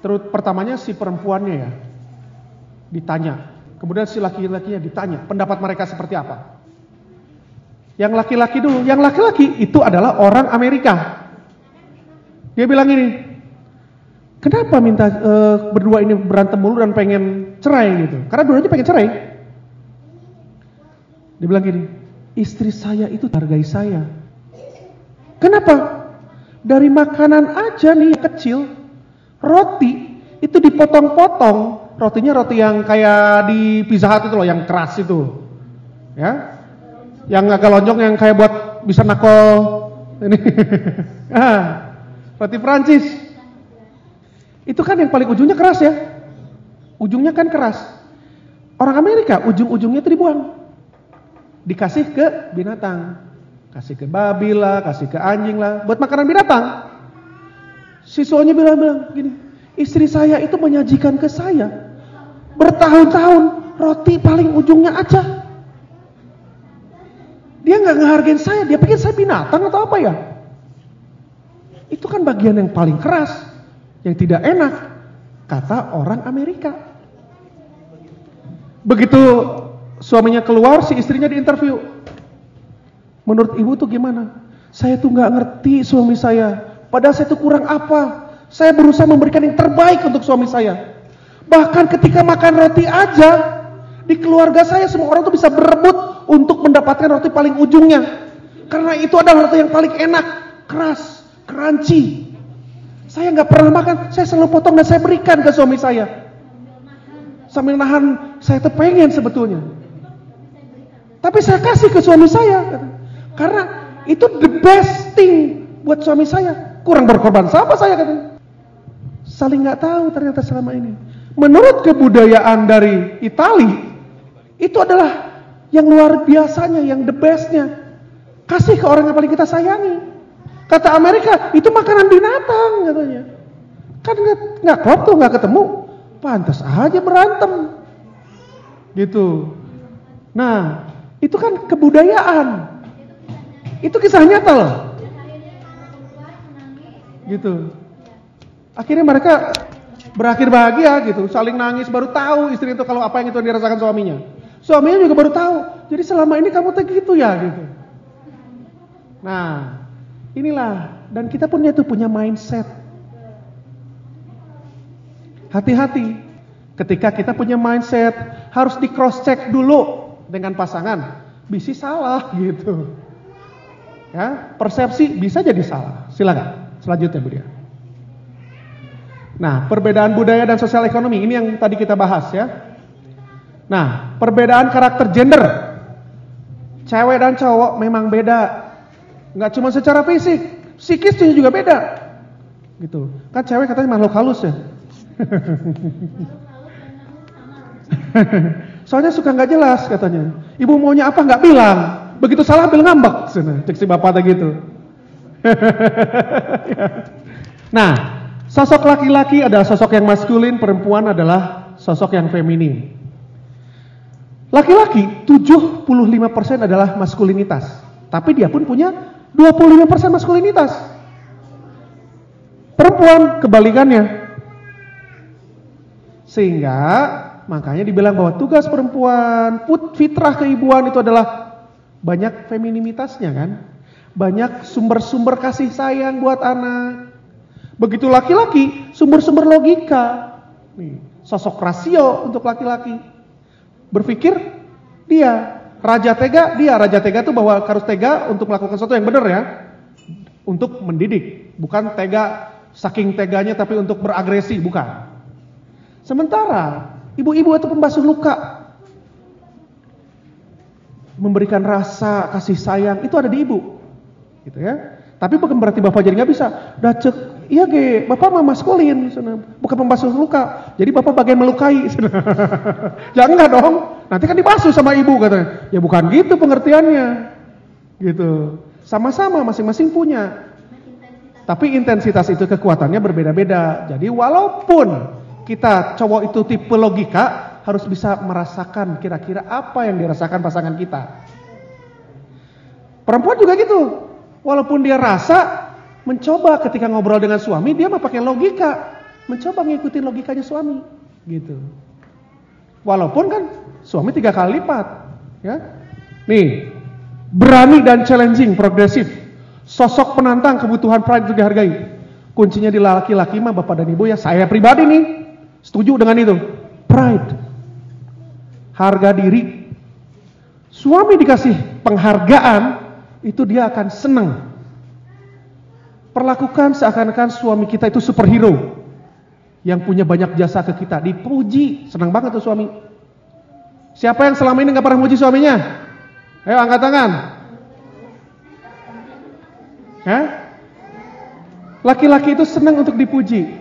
Terus pertamanya si perempuannya ya, ditanya. Kemudian si laki-lakinya ditanya, pendapat mereka seperti apa. Yang laki-laki dulu, yang laki-laki itu adalah orang Amerika. Dia bilang ini, kenapa minta uh, berdua ini berantem mulu dan pengen cerai gitu? Karena dua pengen cerai. Dia bilang gini, istri saya itu hargai saya. Kenapa? Dari makanan aja nih kecil, roti itu dipotong-potong. Rotinya roti yang kayak di Pizza Hut itu loh, yang keras itu. Ya. Yang agak lonjong yang kayak buat bisa nakol ini. ah. Roti Prancis. Itu kan yang paling ujungnya keras ya. Ujungnya kan keras. Orang Amerika ujung-ujungnya itu dibuang. Dikasih ke binatang. Kasih ke babi lah, kasih ke anjing lah. Buat makanan binatang. Siswanya bilang-bilang gini. Istri saya itu menyajikan ke saya. Bertahun-tahun roti paling ujungnya aja. Dia nggak ngehargain saya, dia pikir saya binatang atau apa ya? Itu kan bagian yang paling keras, yang tidak enak, kata orang Amerika. Begitu suaminya keluar, si istrinya diinterview. Menurut ibu tuh gimana? Saya tuh nggak ngerti suami saya. Padahal saya tuh kurang apa? Saya berusaha memberikan yang terbaik untuk suami saya. Bahkan ketika makan roti aja, di keluarga saya semua orang tuh bisa berebut untuk mendapatkan roti paling ujungnya. Karena itu adalah roti yang paling enak, keras, crunchy. Saya nggak pernah makan, saya selalu potong dan saya berikan ke suami saya. Sambil nahan, saya tuh pengen sebetulnya. Tapi saya kasih ke suami saya. Karena itu the best thing buat suami saya. Kurang berkorban sama saya katanya. Saling nggak tahu ternyata selama ini. Menurut kebudayaan dari Itali, itu adalah yang luar biasanya, yang the bestnya. Kasih ke orang yang paling kita sayangi. Kata Amerika, itu makanan binatang katanya. Kan nggak klop tuh nggak ketemu, pantas aja berantem. Gitu. Nah, itu kan kebudayaan. Itu kisah nyata loh. Gitu. Akhirnya mereka berakhir bahagia gitu, saling nangis baru tahu istri itu kalau apa yang itu dirasakan suaminya. Suaminya juga baru tahu. Jadi selama ini kamu tuh gitu ya gitu. Nah, Inilah dan kita punya itu punya mindset. Hati-hati ketika kita punya mindset harus di cross check dulu dengan pasangan. bisa salah gitu. Ya, persepsi bisa jadi salah. Silakan. Selanjutnya Bu Dia. Nah, perbedaan budaya dan sosial ekonomi ini yang tadi kita bahas ya. Nah, perbedaan karakter gender. Cewek dan cowok memang beda. Nggak cuma secara fisik, psikisnya juga beda. Gitu. Kan cewek katanya makhluk halus ya. Soalnya suka nggak jelas katanya. Ibu maunya apa nggak bilang. Begitu salah bilang ngambek. Cek si bapak gitu. nah, sosok laki-laki adalah sosok yang maskulin, perempuan adalah sosok yang feminin. Laki-laki 75% adalah maskulinitas. Tapi dia pun punya 25% maskulinitas. Perempuan kebalikannya. Sehingga makanya dibilang bahwa tugas perempuan, put fitrah keibuan itu adalah banyak femininitasnya kan. Banyak sumber-sumber kasih sayang buat anak. Begitu laki-laki, sumber-sumber logika. Nih, sosok rasio untuk laki-laki. Berpikir dia raja tega, dia raja tega itu bahwa harus tega untuk melakukan sesuatu yang benar ya. Untuk mendidik, bukan tega saking teganya tapi untuk beragresi, bukan. Sementara ibu-ibu atau pembasuh luka memberikan rasa kasih sayang itu ada di ibu, gitu ya. Tapi bukan berarti bapak jadi nggak bisa. Dah cek, iya ge, bapak mah maskulin, bukan pembasuh luka. Jadi bapak bagian melukai. ya enggak dong, nanti kan dibasuh sama ibu katanya. Ya bukan gitu pengertiannya, gitu. Sama-sama masing-masing punya. Tapi intensitas itu kekuatannya berbeda-beda. Jadi walaupun kita cowok itu tipe logika harus bisa merasakan kira-kira apa yang dirasakan pasangan kita. Perempuan juga gitu. Walaupun dia rasa mencoba ketika ngobrol dengan suami dia mah pakai logika, mencoba ngikutin logikanya suami, gitu. Walaupun kan suami tiga kali lipat, ya. Nih, berani dan challenging, progresif. Sosok penantang kebutuhan pride itu dihargai. Kuncinya di laki-laki mah bapak dan ibu ya saya pribadi nih Setuju dengan itu? Pride. Harga diri. Suami dikasih penghargaan, itu dia akan senang. Perlakukan seakan-akan suami kita itu superhero. Yang punya banyak jasa ke kita. Dipuji. Senang banget tuh suami. Siapa yang selama ini gak pernah muji suaminya? Ayo angkat tangan. Laki-laki itu senang untuk dipuji.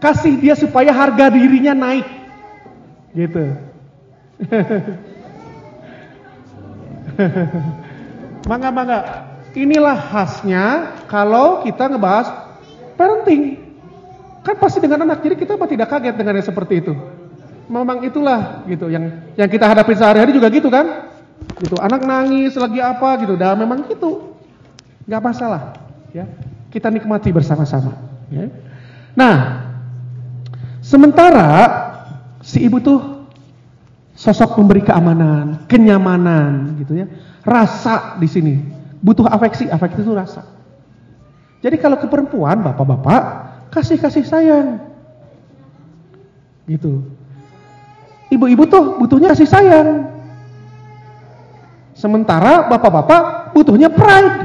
Kasih dia supaya harga dirinya naik. Gitu. mangga mangga. Inilah khasnya kalau kita ngebahas parenting. Kan pasti dengan anak. Jadi kita tidak kaget dengan yang seperti itu. Memang itulah gitu yang yang kita hadapi sehari-hari juga gitu kan. Gitu. Anak nangis lagi apa gitu. Dan memang gitu. nggak masalah, ya. Kita nikmati bersama-sama, ya. Nah, Sementara si ibu tuh sosok memberi keamanan, kenyamanan gitu ya. Rasa di sini. Butuh afeksi, afeksi itu rasa. Jadi kalau ke perempuan, bapak-bapak, kasih-kasih sayang. Gitu. Ibu-ibu tuh butuhnya kasih sayang. Sementara bapak-bapak butuhnya pride,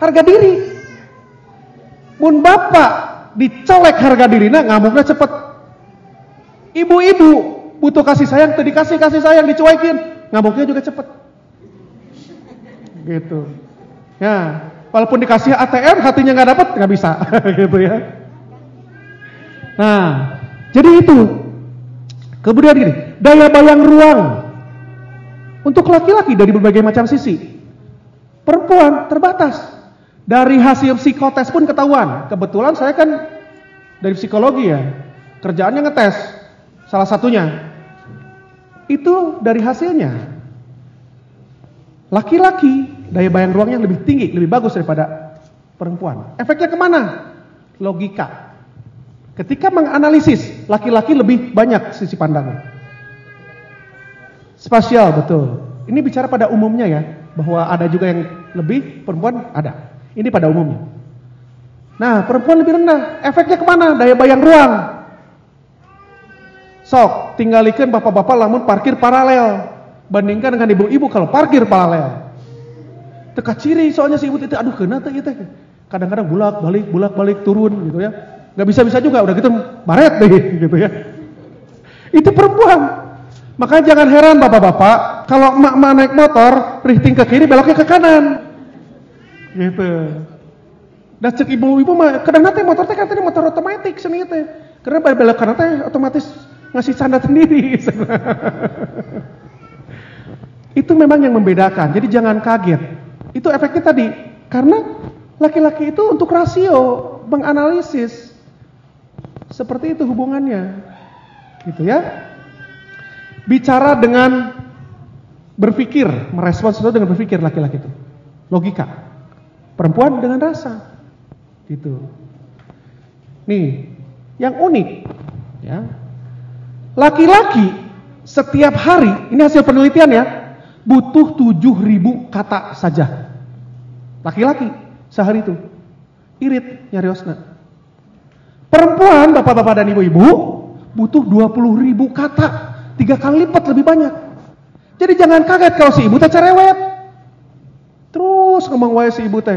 harga diri. Mun bapak dicolek harga dirinya, ngamuknya cepet Ibu-ibu butuh kasih sayang, tadi kasih kasih sayang dicuekin, ngamuknya juga cepet. Gitu. Ya, walaupun dikasih ATM hatinya nggak dapat nggak bisa, gitu ya. Nah, jadi itu. Kemudian gini, daya bayang ruang untuk laki-laki dari berbagai macam sisi. Perempuan terbatas. Dari hasil psikotes pun ketahuan. Kebetulan saya kan dari psikologi ya. Kerjaannya ngetes Salah satunya itu dari hasilnya laki-laki daya bayang ruangnya lebih tinggi, lebih bagus daripada perempuan. Efeknya ke mana? Logika. Ketika menganalisis, laki-laki lebih banyak sisi pandangnya. Spasial betul. Ini bicara pada umumnya ya, bahwa ada juga yang lebih, perempuan ada. Ini pada umumnya. Nah, perempuan lebih rendah. Efeknya ke mana? Daya bayang ruang. Sok, tinggalikan bapak-bapak lamun parkir paralel. Bandingkan dengan ibu-ibu kalau parkir paralel. Teka ciri soalnya si ibu itu aduh kena tuh itu. Kadang-kadang bulak balik bulak balik turun gitu ya. Gak bisa bisa juga udah gitu baret deh gitu ya. Itu perempuan. Makanya jangan heran bapak-bapak kalau emak-emak naik motor rifting ke kiri beloknya ke kanan. Gitu. Dan cek ibu-ibu mah kadang nanti motor teh katanya motor otomatis seni teh. Karena belok kanan teh otomatis ngasih canda sendiri. Itu memang yang membedakan. Jadi jangan kaget. Itu efeknya tadi. Karena laki-laki itu untuk rasio, menganalisis. Seperti itu hubungannya. Gitu ya. Bicara dengan berpikir, merespons sesuatu dengan berpikir laki-laki itu. Logika. Perempuan dengan rasa. Gitu. Nih, yang unik ya. Laki-laki setiap hari, ini hasil penelitian ya, butuh 7000 kata saja. Laki-laki sehari itu. Irit nyari osna. Perempuan, bapak-bapak dan ibu-ibu, butuh 20.000 kata. Tiga kali lipat lebih banyak. Jadi jangan kaget kalau si ibu teh cerewet. Terus ngomong wae si ibu teh.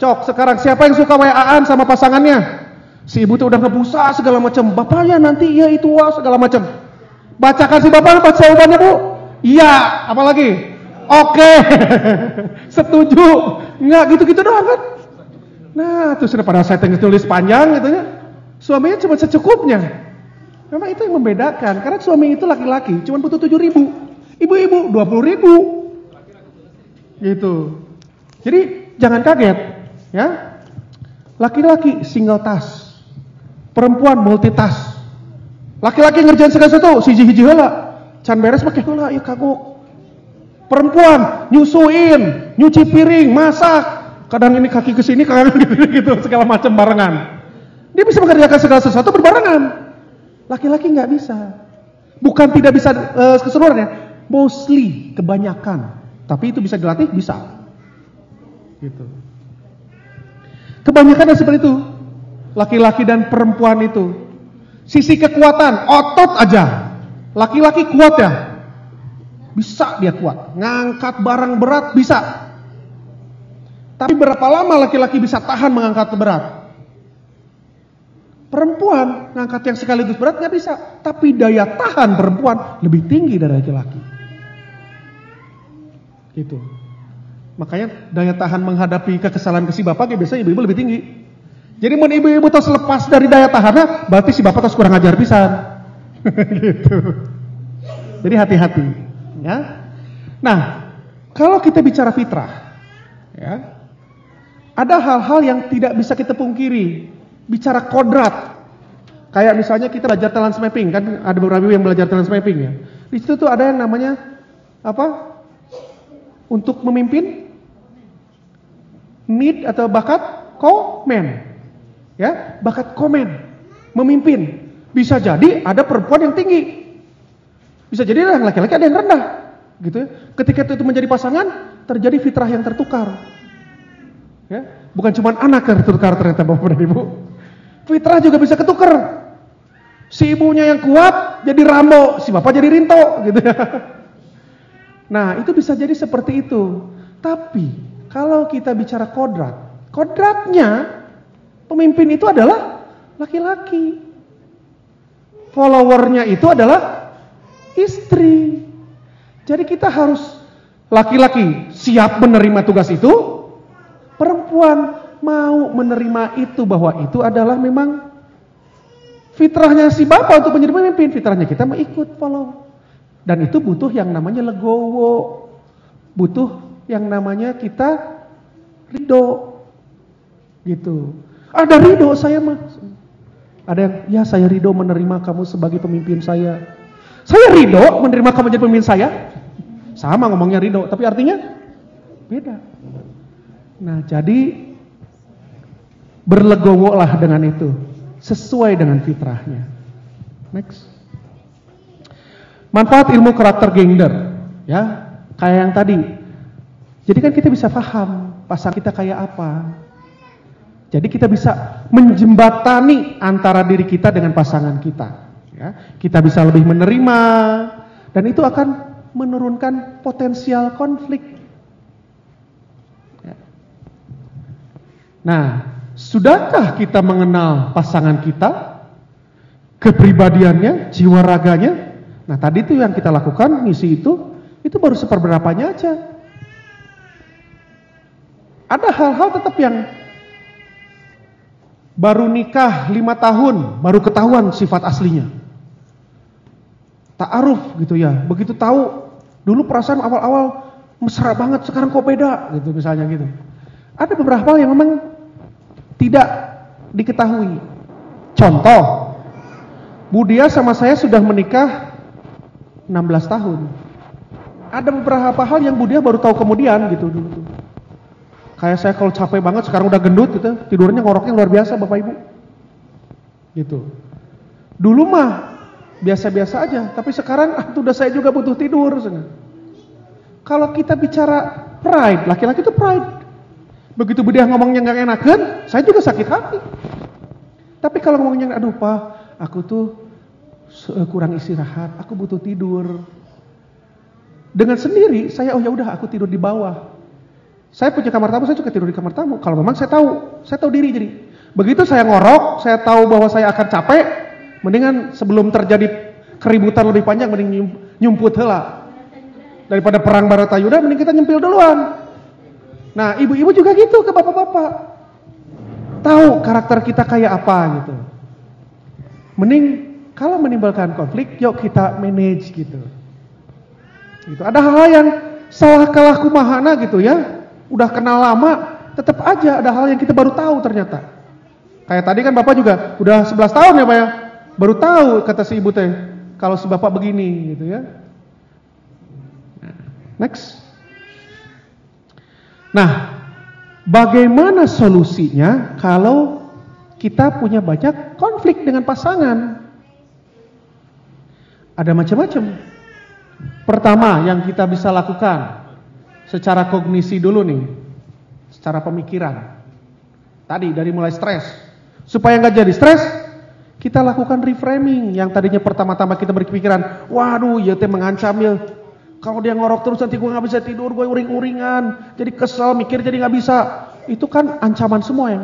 Cok, sekarang siapa yang suka WA-an sama pasangannya? Si ibu tuh udah ngebusa segala macam. Bapaknya nanti ya itu wah segala macam. Bacakan si bapak baca jawabannya bu. Iya, apalagi? Oke, setuju. Enggak gitu-gitu doang kan? Nah, terus pada saya tulis panjang gitu ya. Suaminya cuma secukupnya. Memang itu yang membedakan. Karena suami itu laki-laki, cuma butuh tujuh ribu. Ibu-ibu dua puluh ribu. Gitu. Jadi jangan kaget, ya. Laki-laki single task, perempuan multitask. Laki-laki ngerjain segala sesuatu, si hiji heula. Can beres pakai heula ya kagok. Perempuan nyusuin, nyuci piring, masak. Kadang ini kaki ke sini, kadang gitu, gitu segala macam barengan. Dia bisa mengerjakan segala sesuatu berbarengan. Laki-laki nggak bisa. Bukan tidak bisa uh, keseluruhannya, mostly kebanyakan. Tapi itu bisa dilatih, bisa. Gitu. Kebanyakan seperti itu. Laki-laki dan perempuan itu. Sisi kekuatan, otot aja. Laki-laki kuat ya. Bisa dia kuat. Ngangkat barang berat bisa. Tapi berapa lama laki-laki bisa tahan mengangkat berat? Perempuan ngangkat yang sekaligus berat nggak bisa. Tapi daya tahan perempuan lebih tinggi dari laki-laki. Gitu. Makanya daya tahan menghadapi kekesalan ke si bapak biasanya ibu-ibu lebih tinggi. Jadi mau ibu-ibu terus lepas dari daya tahannya, berarti si bapak terus kurang ajar pisan. gitu. Jadi hati-hati, ya. Nah, kalau kita bicara fitrah, ya, ada hal-hal yang tidak bisa kita pungkiri. Bicara kodrat, kayak misalnya kita belajar talent mapping, kan ada beberapa yang belajar talent mapping ya. Di situ tuh ada yang namanya apa? Untuk memimpin, mid atau bakat komen, ya, bakat komen, memimpin. Bisa jadi ada perempuan yang tinggi, bisa jadi ada yang laki-laki ada yang rendah, gitu. Ya. Ketika itu menjadi pasangan, terjadi fitrah yang tertukar. Ya, bukan cuma anak yang tertukar ternyata bapak dan ibu. Fitrah juga bisa ketukar. Si ibunya yang kuat jadi Rambo, si bapak jadi Rinto gitu ya. Nah, itu bisa jadi seperti itu. Tapi kalau kita bicara kodrat, kodratnya pemimpin itu adalah laki-laki. Followernya itu adalah istri. Jadi kita harus laki-laki siap menerima tugas itu, perempuan mau menerima itu bahwa itu adalah memang fitrahnya si bapak untuk menjadi pemimpin, fitrahnya kita mau ikut follow. Dan itu butuh yang namanya legowo. Butuh yang namanya kita ridho. Gitu. Ada ridho saya mah. Ada yang, ya saya ridho menerima kamu sebagai pemimpin saya. Saya ridho menerima kamu jadi pemimpin saya. Sama ngomongnya ridho, tapi artinya beda. Nah jadi berlegowo lah dengan itu. Sesuai dengan fitrahnya. Next. Manfaat ilmu karakter gender, ya, kayak yang tadi. Jadi kan kita bisa paham pasang kita kayak apa. Jadi kita bisa menjembatani antara diri kita dengan pasangan kita. Ya, kita bisa lebih menerima dan itu akan menurunkan potensial konflik. Ya. Nah, sudahkah kita mengenal pasangan kita, kepribadiannya, jiwa raganya? Nah, tadi itu yang kita lakukan, misi itu, itu baru seperberapanya aja. Ada hal-hal tetap yang baru nikah lima tahun, baru ketahuan sifat aslinya. Ta'aruf gitu ya, begitu tahu, dulu perasaan awal-awal mesra banget, sekarang kok beda gitu misalnya gitu. Ada beberapa hal yang memang tidak diketahui. Contoh, Budia sama saya sudah menikah 16 tahun. Ada beberapa hal yang Budia baru tahu kemudian gitu dulu. Kayak saya kalau capek banget sekarang udah gendut gitu, tidurnya ngoroknya luar biasa Bapak Ibu. Gitu. Dulu mah biasa-biasa aja, tapi sekarang ah udah saya juga butuh tidur. Kalau kita bicara pride, laki-laki itu pride. Begitu dia ngomongnya nggak enakan, saya juga sakit hati. Tapi kalau ngomongnya aduh Pak, aku tuh kurang istirahat, aku butuh tidur. Dengan sendiri saya oh ya udah aku tidur di bawah. Saya punya kamar tamu, saya juga tidur di kamar tamu. Kalau memang saya tahu, saya tahu diri jadi. Begitu saya ngorok, saya tahu bahwa saya akan capek, mendingan sebelum terjadi keributan lebih panjang mending nyumput hela. Daripada perang Baratayuda mending kita nyempil duluan. Nah, ibu-ibu juga gitu ke bapak-bapak. Tahu karakter kita kayak apa gitu. Mending kalau menimbulkan konflik, yuk kita manage gitu. Gitu. Ada hal-hal yang salah kalah kumahana gitu ya udah kenal lama, tetap aja ada hal yang kita baru tahu ternyata. Kayak tadi kan Bapak juga udah 11 tahun ya Pak ya, baru tahu kata si ibu teh kalau si Bapak begini gitu ya. Next. Nah, bagaimana solusinya kalau kita punya banyak konflik dengan pasangan? Ada macam-macam. Pertama yang kita bisa lakukan, secara kognisi dulu nih, secara pemikiran. Tadi dari mulai stres. Supaya nggak jadi stres, kita lakukan reframing yang tadinya pertama-tama kita berpikiran, waduh ya teh mengancam ya. Kalau dia ngorok terus nanti gue nggak bisa tidur, gue uring-uringan, jadi kesel, mikir jadi nggak bisa. Itu kan ancaman semua ya.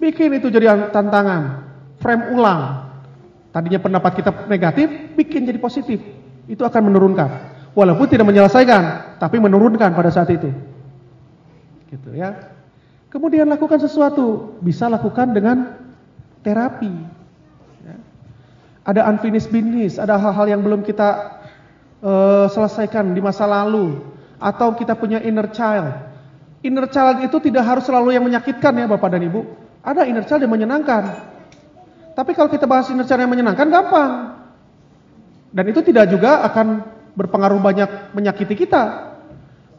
Bikin itu jadi tantangan, frame ulang. Tadinya pendapat kita negatif, bikin jadi positif. Itu akan menurunkan. Walaupun tidak menyelesaikan, tapi menurunkan pada saat itu. Gitu ya. Kemudian lakukan sesuatu, bisa lakukan dengan terapi. Ya. Ada unfinished business, ada hal-hal yang belum kita uh, selesaikan di masa lalu, atau kita punya inner child. Inner child itu tidak harus selalu yang menyakitkan ya Bapak dan Ibu. Ada inner child yang menyenangkan. Tapi kalau kita bahas inner child yang menyenangkan gampang. Dan itu tidak juga akan berpengaruh banyak menyakiti kita.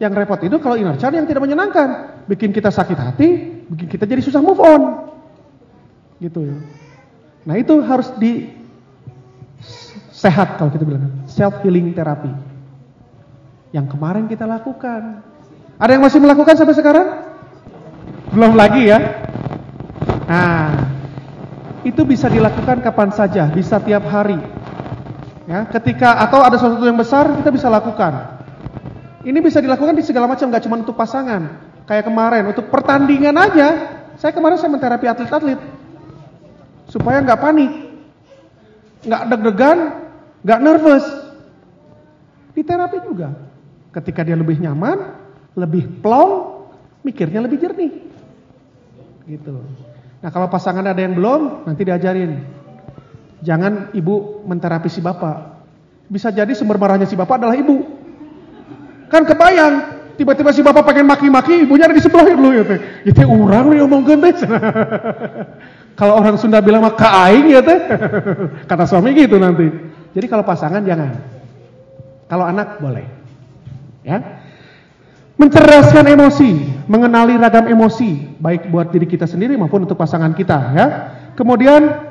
Yang repot itu kalau inner child yang tidak menyenangkan, bikin kita sakit hati, bikin kita jadi susah move on. Gitu ya. Nah, itu harus di sehat kalau kita bilang, self healing terapi. Yang kemarin kita lakukan. Ada yang masih melakukan sampai sekarang? Belum lagi ya. Nah, itu bisa dilakukan kapan saja, bisa tiap hari. Ya, ketika atau ada sesuatu yang besar kita bisa lakukan. Ini bisa dilakukan di segala macam, nggak cuma untuk pasangan. Kayak kemarin untuk pertandingan aja, saya kemarin saya menterapi atlet-atlet supaya nggak panik, nggak deg-degan, nggak nervous. Di terapi juga, ketika dia lebih nyaman, lebih plong, mikirnya lebih jernih. Gitu. Nah kalau pasangan ada yang belum, nanti diajarin Jangan ibu menterapi si bapak. Bisa jadi sumber marahnya si bapak adalah ibu. Kan kebayang, tiba-tiba si bapak pengen maki-maki, ibunya ada di sebelah dulu ya teh. Ya teh urang nih omong teh. kalau orang Sunda bilang mah kaing ya teh. Kata suami gitu nanti. Jadi kalau pasangan jangan. Kalau anak boleh. Ya. Mencerdaskan emosi, mengenali ragam emosi, baik buat diri kita sendiri maupun untuk pasangan kita ya. Kemudian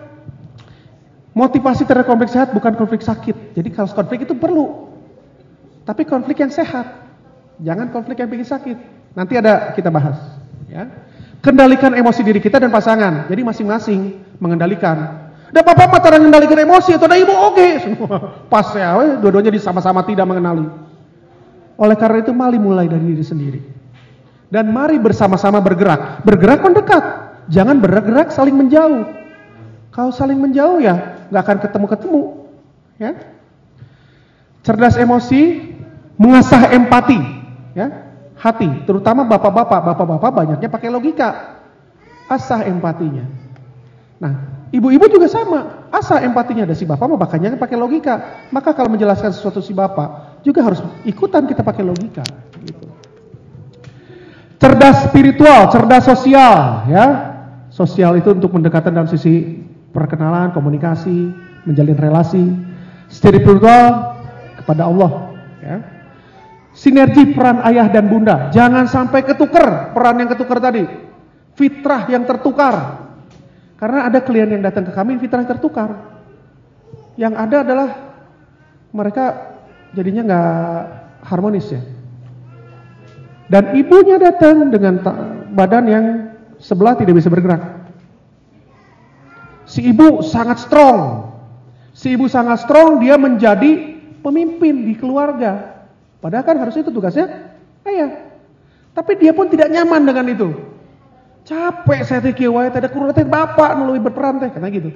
Motivasi terhadap konflik sehat bukan konflik sakit. Jadi kalau konflik itu perlu. Tapi konflik yang sehat. Jangan konflik yang bikin sakit. Nanti ada kita bahas. Ya. Kendalikan emosi diri kita dan pasangan. Jadi masing-masing mengendalikan. Ada bapak mah cara mengendalikan emosi atau ada ibu oke. Pas ya, dua-duanya sama-sama tidak mengenali. Oleh karena itu mari mulai dari diri sendiri. Dan mari bersama-sama bergerak. Bergerak mendekat. Jangan bergerak saling menjauh. Kalau saling menjauh ya nggak akan ketemu-ketemu. Ya. Cerdas emosi, mengasah empati. Ya. Hati, terutama bapak-bapak. Bapak-bapak banyaknya pakai logika. Asah empatinya. Nah, ibu-ibu juga sama. Asah empatinya ada si bapak makanya pakai logika. Maka kalau menjelaskan sesuatu si bapak juga harus ikutan kita pakai logika. Gitu. Cerdas spiritual, cerdas sosial, ya. Sosial itu untuk mendekatan dalam sisi perkenalan, komunikasi, menjalin relasi. Spiritual kepada Allah, ya. Sinergi peran ayah dan bunda, jangan sampai ketukar peran yang ketukar tadi. Fitrah yang tertukar. Karena ada klien yang datang ke kami fitrah tertukar. Yang ada adalah mereka jadinya nggak harmonis ya. Dan ibunya datang dengan badan yang sebelah tidak bisa bergerak. Si ibu sangat strong. Si ibu sangat strong, dia menjadi pemimpin di keluarga. Padahal kan harusnya itu tugasnya ayah. Tapi dia pun tidak nyaman dengan itu. Capek saya teh wae teh teh bapak lebih berperan teh karena gitu.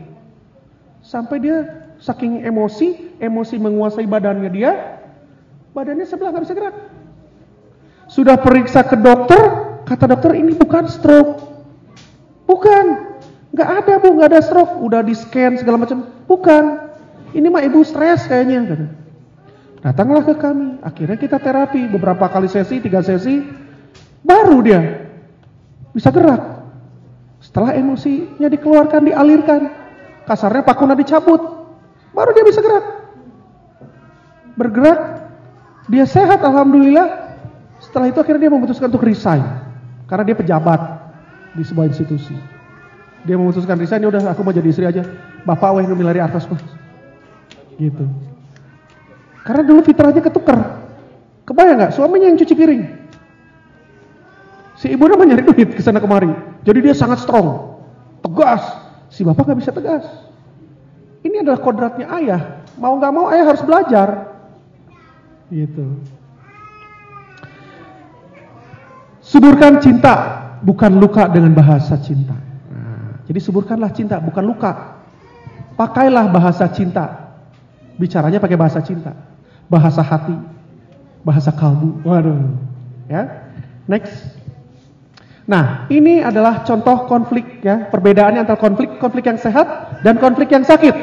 Sampai dia saking emosi, emosi menguasai badannya dia, badannya sebelah nggak bisa gerak. Sudah periksa ke dokter, kata dokter ini bukan stroke. Bukan. Nggak ada bu, nggak ada stroke. Udah di scan segala macam. Bukan. Ini mah ibu stres kayaknya. Kata. Datanglah ke kami. Akhirnya kita terapi beberapa kali sesi, tiga sesi. Baru dia bisa gerak. Setelah emosinya dikeluarkan, dialirkan. Kasarnya pakuna dicabut. Baru dia bisa gerak. Bergerak. Dia sehat Alhamdulillah. Setelah itu akhirnya dia memutuskan untuk resign. Karena dia pejabat di sebuah institusi. Dia memutuskan resign, ya udah aku mau jadi istri aja. Bapak weh milari atas mas. Gitu. Karena dulu fitrahnya ketukar. Kebayang nggak? Suaminya yang cuci piring. Si ibu namanya nyari duit ke sana kemari. Jadi dia sangat strong. Tegas. Si bapak nggak bisa tegas. Ini adalah kodratnya ayah. Mau nggak mau ayah harus belajar. Gitu. Suburkan cinta, bukan luka dengan bahasa cinta. Jadi suburkanlah cinta, bukan luka. Pakailah bahasa cinta. Bicaranya pakai bahasa cinta. Bahasa hati. Bahasa kalbu. Waduh. Ya. Next. Nah, ini adalah contoh konflik ya, perbedaannya antara konflik konflik yang sehat dan konflik yang sakit.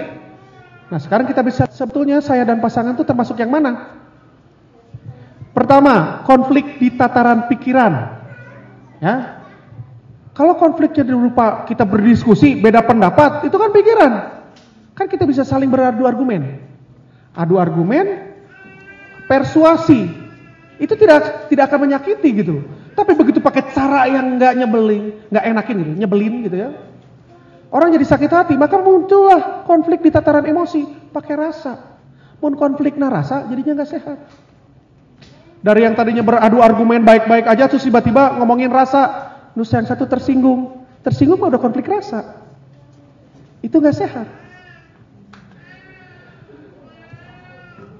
Nah, sekarang kita bisa sebetulnya saya dan pasangan itu termasuk yang mana? Pertama, konflik di tataran pikiran. Ya. Kalau konfliknya berupa kita berdiskusi, beda pendapat, itu kan pikiran. Kan kita bisa saling beradu argumen. Adu argumen, persuasi. Itu tidak tidak akan menyakiti gitu. Tapi begitu pakai cara yang nggak nyebelin, nggak enakin gitu, nyebelin gitu ya. Orang jadi sakit hati, maka muncullah konflik di tataran emosi, pakai rasa. Pun konflik narasa jadinya nggak sehat. Dari yang tadinya beradu argumen baik-baik aja terus tiba-tiba ngomongin rasa, nusa yang satu tersinggung. Tersinggung mah udah konflik rasa. Itu nggak sehat.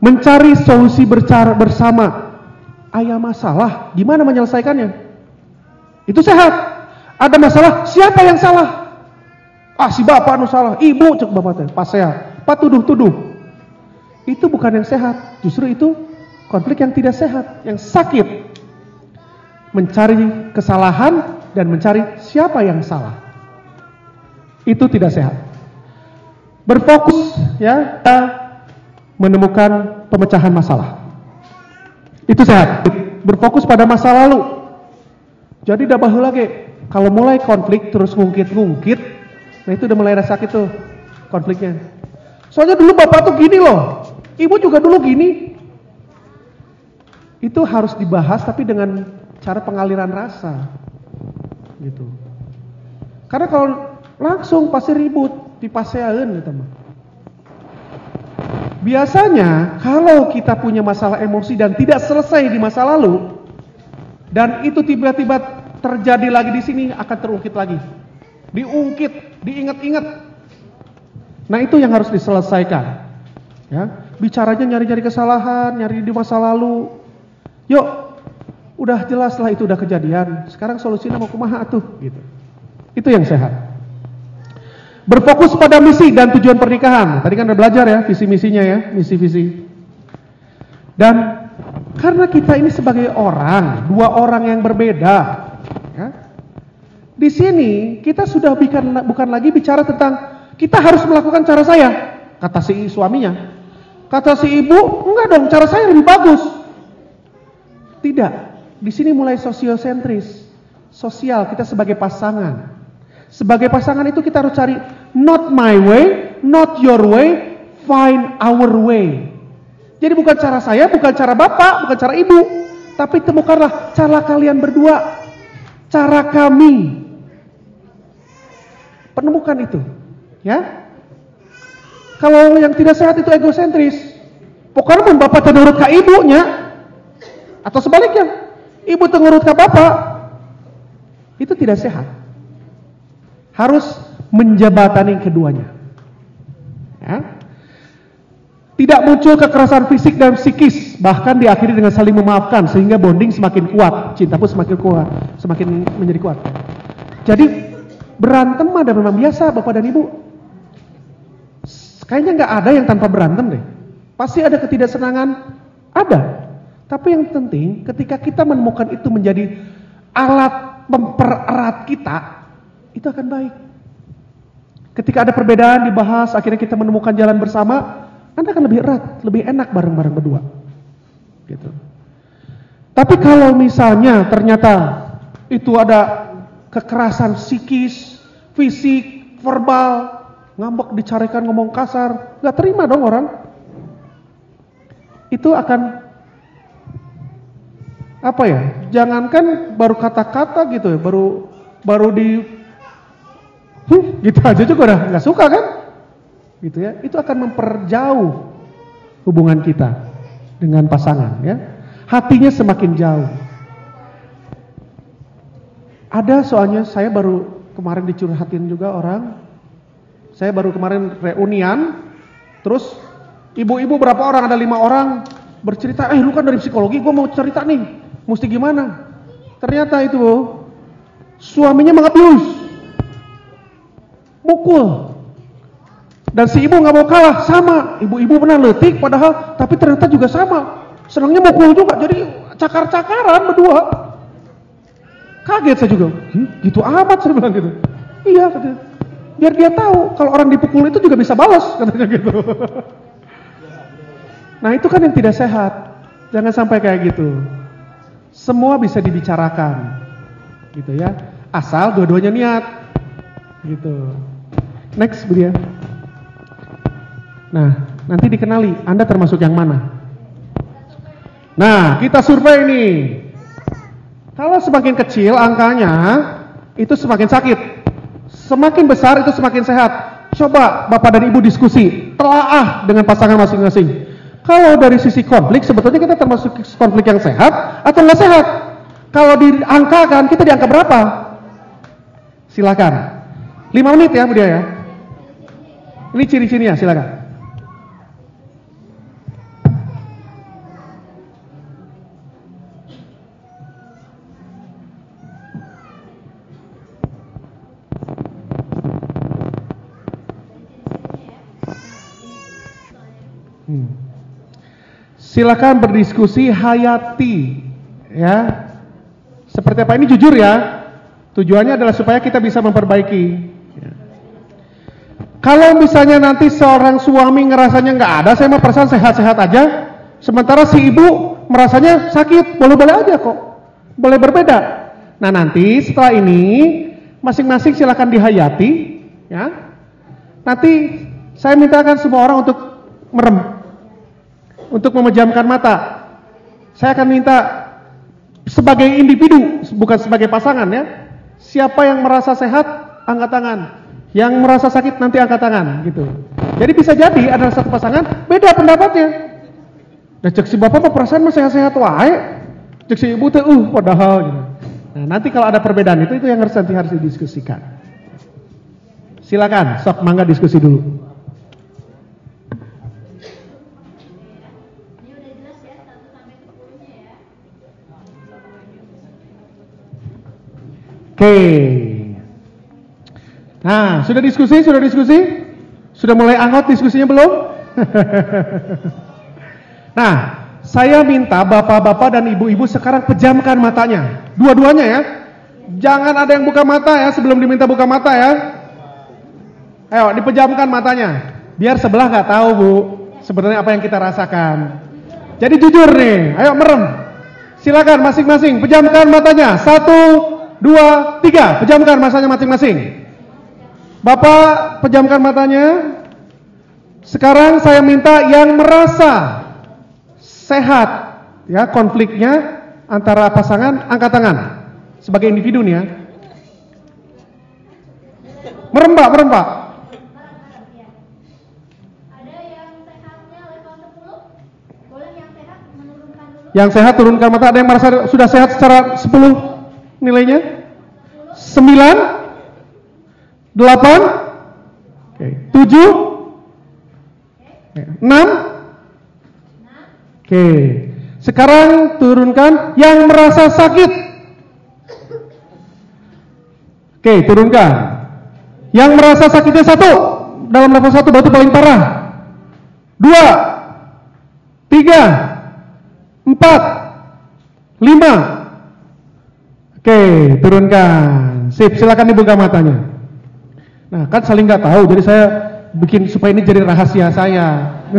Mencari solusi bercara bersama. Ayah masalah, gimana menyelesaikannya? Itu sehat. Ada masalah, siapa yang salah? Ah si bapak nu salah, ibu cek bapak teh, pas sehat. Pak tuduh-tuduh. Itu bukan yang sehat, justru itu konflik yang tidak sehat, yang sakit. Mencari kesalahan dan mencari siapa yang salah. Itu tidak sehat. Berfokus ya, kita menemukan pemecahan masalah. Itu sehat. Berfokus pada masa lalu. Jadi dah bahu lagi. Kalau mulai konflik terus ngungkit-ngungkit, nah itu udah mulai rasa sakit tuh konfliknya. Soalnya dulu bapak tuh gini loh, ibu juga dulu gini, itu harus dibahas tapi dengan cara pengaliran rasa gitu karena kalau langsung pasti ribut di pasean gitu mah biasanya kalau kita punya masalah emosi dan tidak selesai di masa lalu dan itu tiba-tiba terjadi lagi di sini akan terungkit lagi diungkit diingat-ingat Nah itu yang harus diselesaikan. Ya, bicaranya nyari-nyari kesalahan, nyari di masa lalu. Yuk, udah jelas lah itu udah kejadian. Sekarang solusinya mau kumaha tuh, gitu. Itu yang sehat. Berfokus pada misi dan tujuan pernikahan. Tadi kan udah belajar ya visi misinya ya, misi visi. Dan karena kita ini sebagai orang, dua orang yang berbeda, ya, di sini kita sudah bukan, bukan lagi bicara tentang kita harus melakukan cara saya, kata si suaminya. Kata si ibu, enggak dong, cara saya lebih bagus. Tidak, di sini mulai sosiosentris, sosial kita sebagai pasangan. Sebagai pasangan itu kita harus cari not my way, not your way, find our way. Jadi bukan cara saya, bukan cara bapak, bukan cara ibu, tapi temukanlah cara kalian berdua, cara kami. Penemukan itu, ya. Kalau yang tidak sehat itu egosentris. Pokoknya bapak tenurut ke ibunya, atau sebaliknya, ibu tenurut ke bapak, itu tidak sehat. Harus menjabatani keduanya. Ya. Tidak muncul kekerasan fisik dan psikis, bahkan diakhiri dengan saling memaafkan sehingga bonding semakin kuat, cinta pun semakin kuat, semakin menjadi kuat. Jadi berantem ada memang biasa Bapak dan Ibu. Kayaknya nggak ada yang tanpa berantem deh. Pasti ada ketidaksenangan, ada. Tapi yang penting ketika kita menemukan itu menjadi alat mempererat kita, itu akan baik. Ketika ada perbedaan dibahas, akhirnya kita menemukan jalan bersama, Anda akan lebih erat, lebih enak bareng-bareng berdua. Gitu. Tapi kalau misalnya ternyata itu ada kekerasan psikis, fisik, verbal, ngambek dicarikan ngomong kasar, nggak terima dong orang. Itu akan apa ya? Jangankan baru kata-kata gitu ya, baru baru di huh, gitu aja juga udah nggak suka kan? Gitu ya. Itu akan memperjauh hubungan kita dengan pasangan ya. Hatinya semakin jauh. Ada soalnya saya baru kemarin dicurhatin juga orang. Saya baru kemarin reunian, terus ibu-ibu berapa orang? Ada lima orang bercerita, eh lu kan dari psikologi, gue mau cerita nih, mesti gimana? Ternyata itu suaminya mengabius, mukul, dan si ibu nggak mau kalah, sama. Ibu-ibu pernah letik, padahal tapi ternyata juga sama. Senangnya mukul juga, jadi cakar-cakaran berdua. Kaget saya juga, gitu amat saya bilang gitu. Iya, katanya. biar dia tahu kalau orang dipukul itu juga bisa balas, katanya gitu. Nah itu kan yang tidak sehat. Jangan sampai kayak gitu. Semua bisa dibicarakan, gitu ya. Asal dua-duanya niat, gitu. Next, Bu Dia. Nah, nanti dikenali Anda termasuk yang mana. Nah, kita survei nih. Kalau semakin kecil angkanya, itu semakin sakit. Semakin besar itu semakin sehat. Coba Bapak dan Ibu diskusi, telaah dengan pasangan masing-masing. Kalau dari sisi konflik, sebetulnya kita termasuk konflik yang sehat atau nggak sehat? Kalau diangkakan, kita di angka berapa? Silakan. 5 menit ya, Bu Dia ya. Ini ciri-cirinya, silakan. Hmm. Silakan berdiskusi hayati ya. Seperti apa ini jujur ya. Tujuannya adalah supaya kita bisa memperbaiki. Kalau misalnya nanti seorang suami ngerasanya nggak ada, saya mau perasaan sehat-sehat aja. Sementara si ibu merasanya sakit, boleh-boleh aja kok. Boleh berbeda. Nah nanti setelah ini masing-masing silakan dihayati, ya. Nanti saya mintakan semua orang untuk merem, untuk memejamkan mata. Saya akan minta sebagai individu, bukan sebagai pasangan ya. Siapa yang merasa sehat, angkat tangan. Yang merasa sakit nanti angkat tangan, gitu. Jadi bisa jadi ada satu pasangan beda pendapatnya. Nah, cek si bapak mah perasaan mah sehat-sehat wae. Cek si ibu tuh uh padahal gitu. Nah, nanti kalau ada perbedaan itu itu yang harus nanti harus didiskusikan. Silakan, sok mangga diskusi dulu. Oke. Nah, sudah diskusi, sudah diskusi? Sudah mulai angot diskusinya belum? nah, saya minta bapak-bapak dan ibu-ibu sekarang pejamkan matanya. Dua-duanya ya. Jangan ada yang buka mata ya sebelum diminta buka mata ya. Ayo, dipejamkan matanya. Biar sebelah nggak tahu bu, sebenarnya apa yang kita rasakan. Jadi jujur nih, ayo merem. Silakan masing-masing, pejamkan matanya. Satu, dua, tiga. Pejamkan matanya masing-masing. Bapak pejamkan matanya. Sekarang saya minta yang merasa sehat ya konfliknya antara pasangan angkat tangan sebagai individu nih ya. Merembak, merembak. Yang sehat turunkan mata. Ada yang merasa sudah sehat secara 10 nilainya? 9 8 Oke, 7 6 Oke. Sekarang turunkan yang merasa sakit. Oke, turunkan. Yang merasa sakitnya satu dalam level satu batu paling parah. Dua, tiga, empat, lima. Oke, turunkan. Sip, silakan dibuka matanya. Nah, kan saling nggak tahu, jadi saya bikin supaya ini jadi rahasia saya.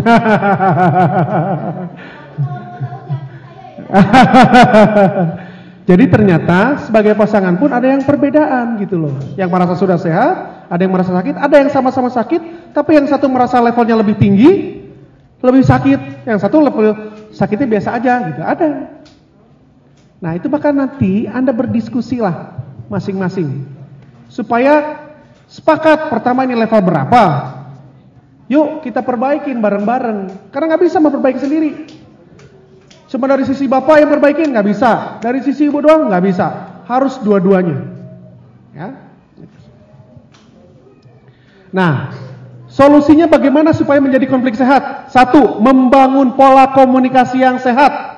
jadi ternyata sebagai pasangan pun ada yang perbedaan gitu loh. Yang merasa sudah sehat, ada yang merasa sakit, ada yang sama-sama sakit, tapi yang satu merasa levelnya lebih tinggi, lebih sakit, yang satu level sakitnya biasa aja gitu. Ada. Nah, itu maka nanti Anda berdiskusi lah masing-masing. Supaya sepakat pertama ini level berapa. Yuk kita perbaikin bareng-bareng. Karena nggak bisa memperbaiki sendiri. Cuma dari sisi bapak yang perbaikin nggak bisa, dari sisi ibu doang nggak bisa, harus dua-duanya. Ya. Nah, solusinya bagaimana supaya menjadi konflik sehat? Satu, membangun pola komunikasi yang sehat.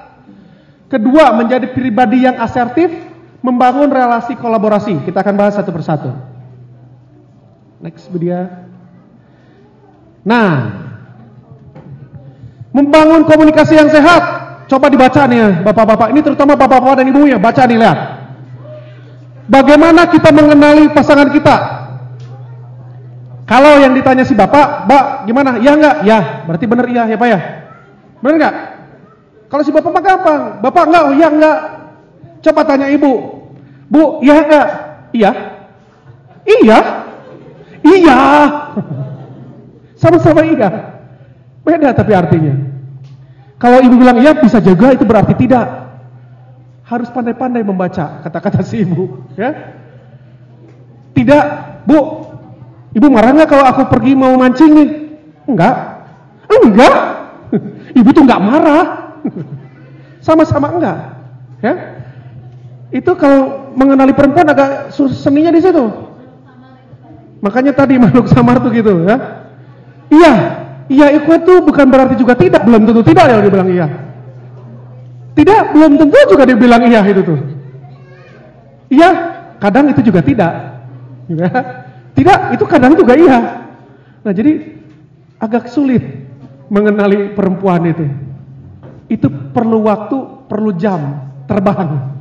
Kedua, menjadi pribadi yang asertif, membangun relasi kolaborasi. Kita akan bahas satu persatu. Next, Bu dia. Nah, membangun komunikasi yang sehat. Coba dibaca nih ya, bapak-bapak. Ini terutama bapak-bapak dan ibu ya. Baca nih, lihat. Bagaimana kita mengenali pasangan kita? Kalau yang ditanya si bapak, Mbak, gimana? Ya enggak? Ya, berarti benar iya ya Pak ya? Benar enggak? Kalau si bapak mah gampang. Bapak enggak? Oh iya enggak. Coba tanya ibu. Bu, iya enggak? Iya. Iya. Iya. Sama-sama iya. Beda tapi artinya. Kalau ibu bilang iya bisa juga itu berarti tidak. Harus pandai-pandai membaca kata-kata si ibu, ya. Tidak, Bu. Ibu marah nggak kalau aku pergi mau mancing nih? Enggak. Enggak. Ibu tuh enggak marah. Sama-sama enggak. Ya. Itu kalau mengenali perempuan agak seninya di situ. Makanya tadi makhluk samar tuh gitu ya. Iya, iya itu bukan berarti juga tidak, belum tentu tidak ya dia bilang iya. Tidak, belum tentu juga dia bilang iya itu tuh. Iya, kadang itu juga tidak. Ya. Tidak, itu kadang juga iya. Nah jadi agak sulit mengenali perempuan itu. Itu perlu waktu, perlu jam terbang.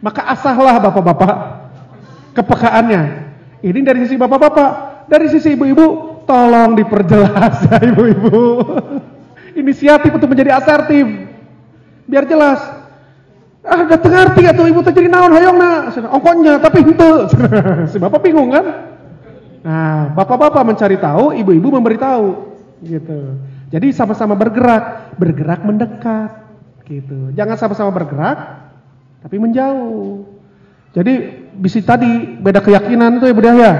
Maka asahlah bapak-bapak kepekaannya. Ini dari sisi bapak-bapak, dari sisi ibu-ibu, tolong diperjelas ya ibu-ibu. Inisiatif untuk menjadi asertif. Biar jelas. Ah, gak ngerti atau ibu terjadi naon hoyong na. Ongkonya tapi itu. si bapak bingung kan? Nah, bapak-bapak mencari tahu, ibu-ibu memberitahu. Gitu. Jadi sama-sama bergerak, bergerak mendekat. Gitu. Jangan sama-sama bergerak, tapi menjauh. Jadi bisa tadi beda keyakinan itu ya budaya.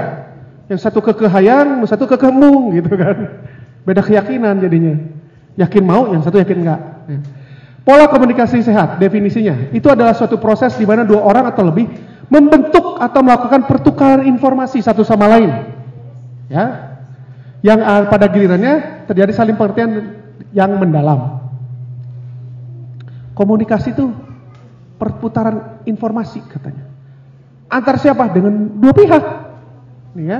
Yang satu kekehayang, yang satu kekemung gitu kan. Beda keyakinan jadinya. Yakin mau, yang satu yakin enggak. Ya. Pola komunikasi sehat definisinya itu adalah suatu proses di mana dua orang atau lebih membentuk atau melakukan pertukaran informasi satu sama lain. Ya. Yang pada gilirannya terjadi saling pengertian yang mendalam. Komunikasi itu perputaran informasi katanya. Antar siapa? Dengan dua pihak. Nih ya.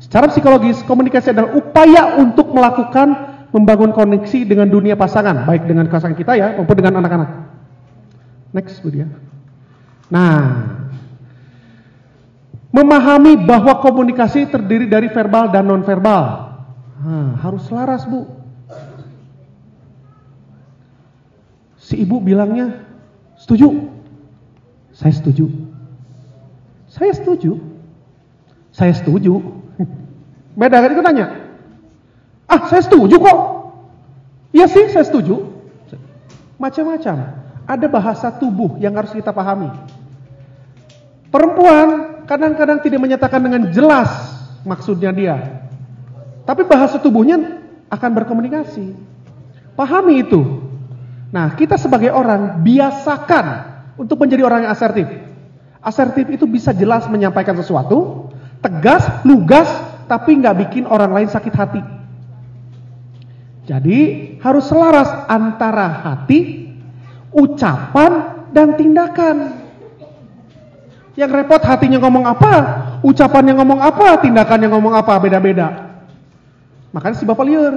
Secara psikologis, komunikasi adalah upaya untuk melakukan membangun koneksi dengan dunia pasangan, baik dengan pasangan kita ya, maupun dengan anak-anak. Next, Bu Dia. Nah, memahami bahwa komunikasi terdiri dari verbal dan nonverbal. Nah, harus selaras, Bu. Si ibu bilangnya, setuju. Saya setuju. Saya setuju. Saya setuju. Beda kan itu tanya. Ah, saya setuju kok. Iya sih, saya setuju. Macam-macam. Ada bahasa tubuh yang harus kita pahami. Perempuan kadang-kadang tidak menyatakan dengan jelas maksudnya dia. Tapi bahasa tubuhnya akan berkomunikasi. Pahami itu. Nah, kita sebagai orang biasakan untuk menjadi orang yang asertif. Asertif itu bisa jelas menyampaikan sesuatu, tegas, lugas, tapi nggak bikin orang lain sakit hati. Jadi harus selaras antara hati, ucapan, dan tindakan. Yang repot hatinya ngomong apa, ucapannya ngomong apa, tindakannya ngomong apa, beda-beda. Makanya si bapak liar.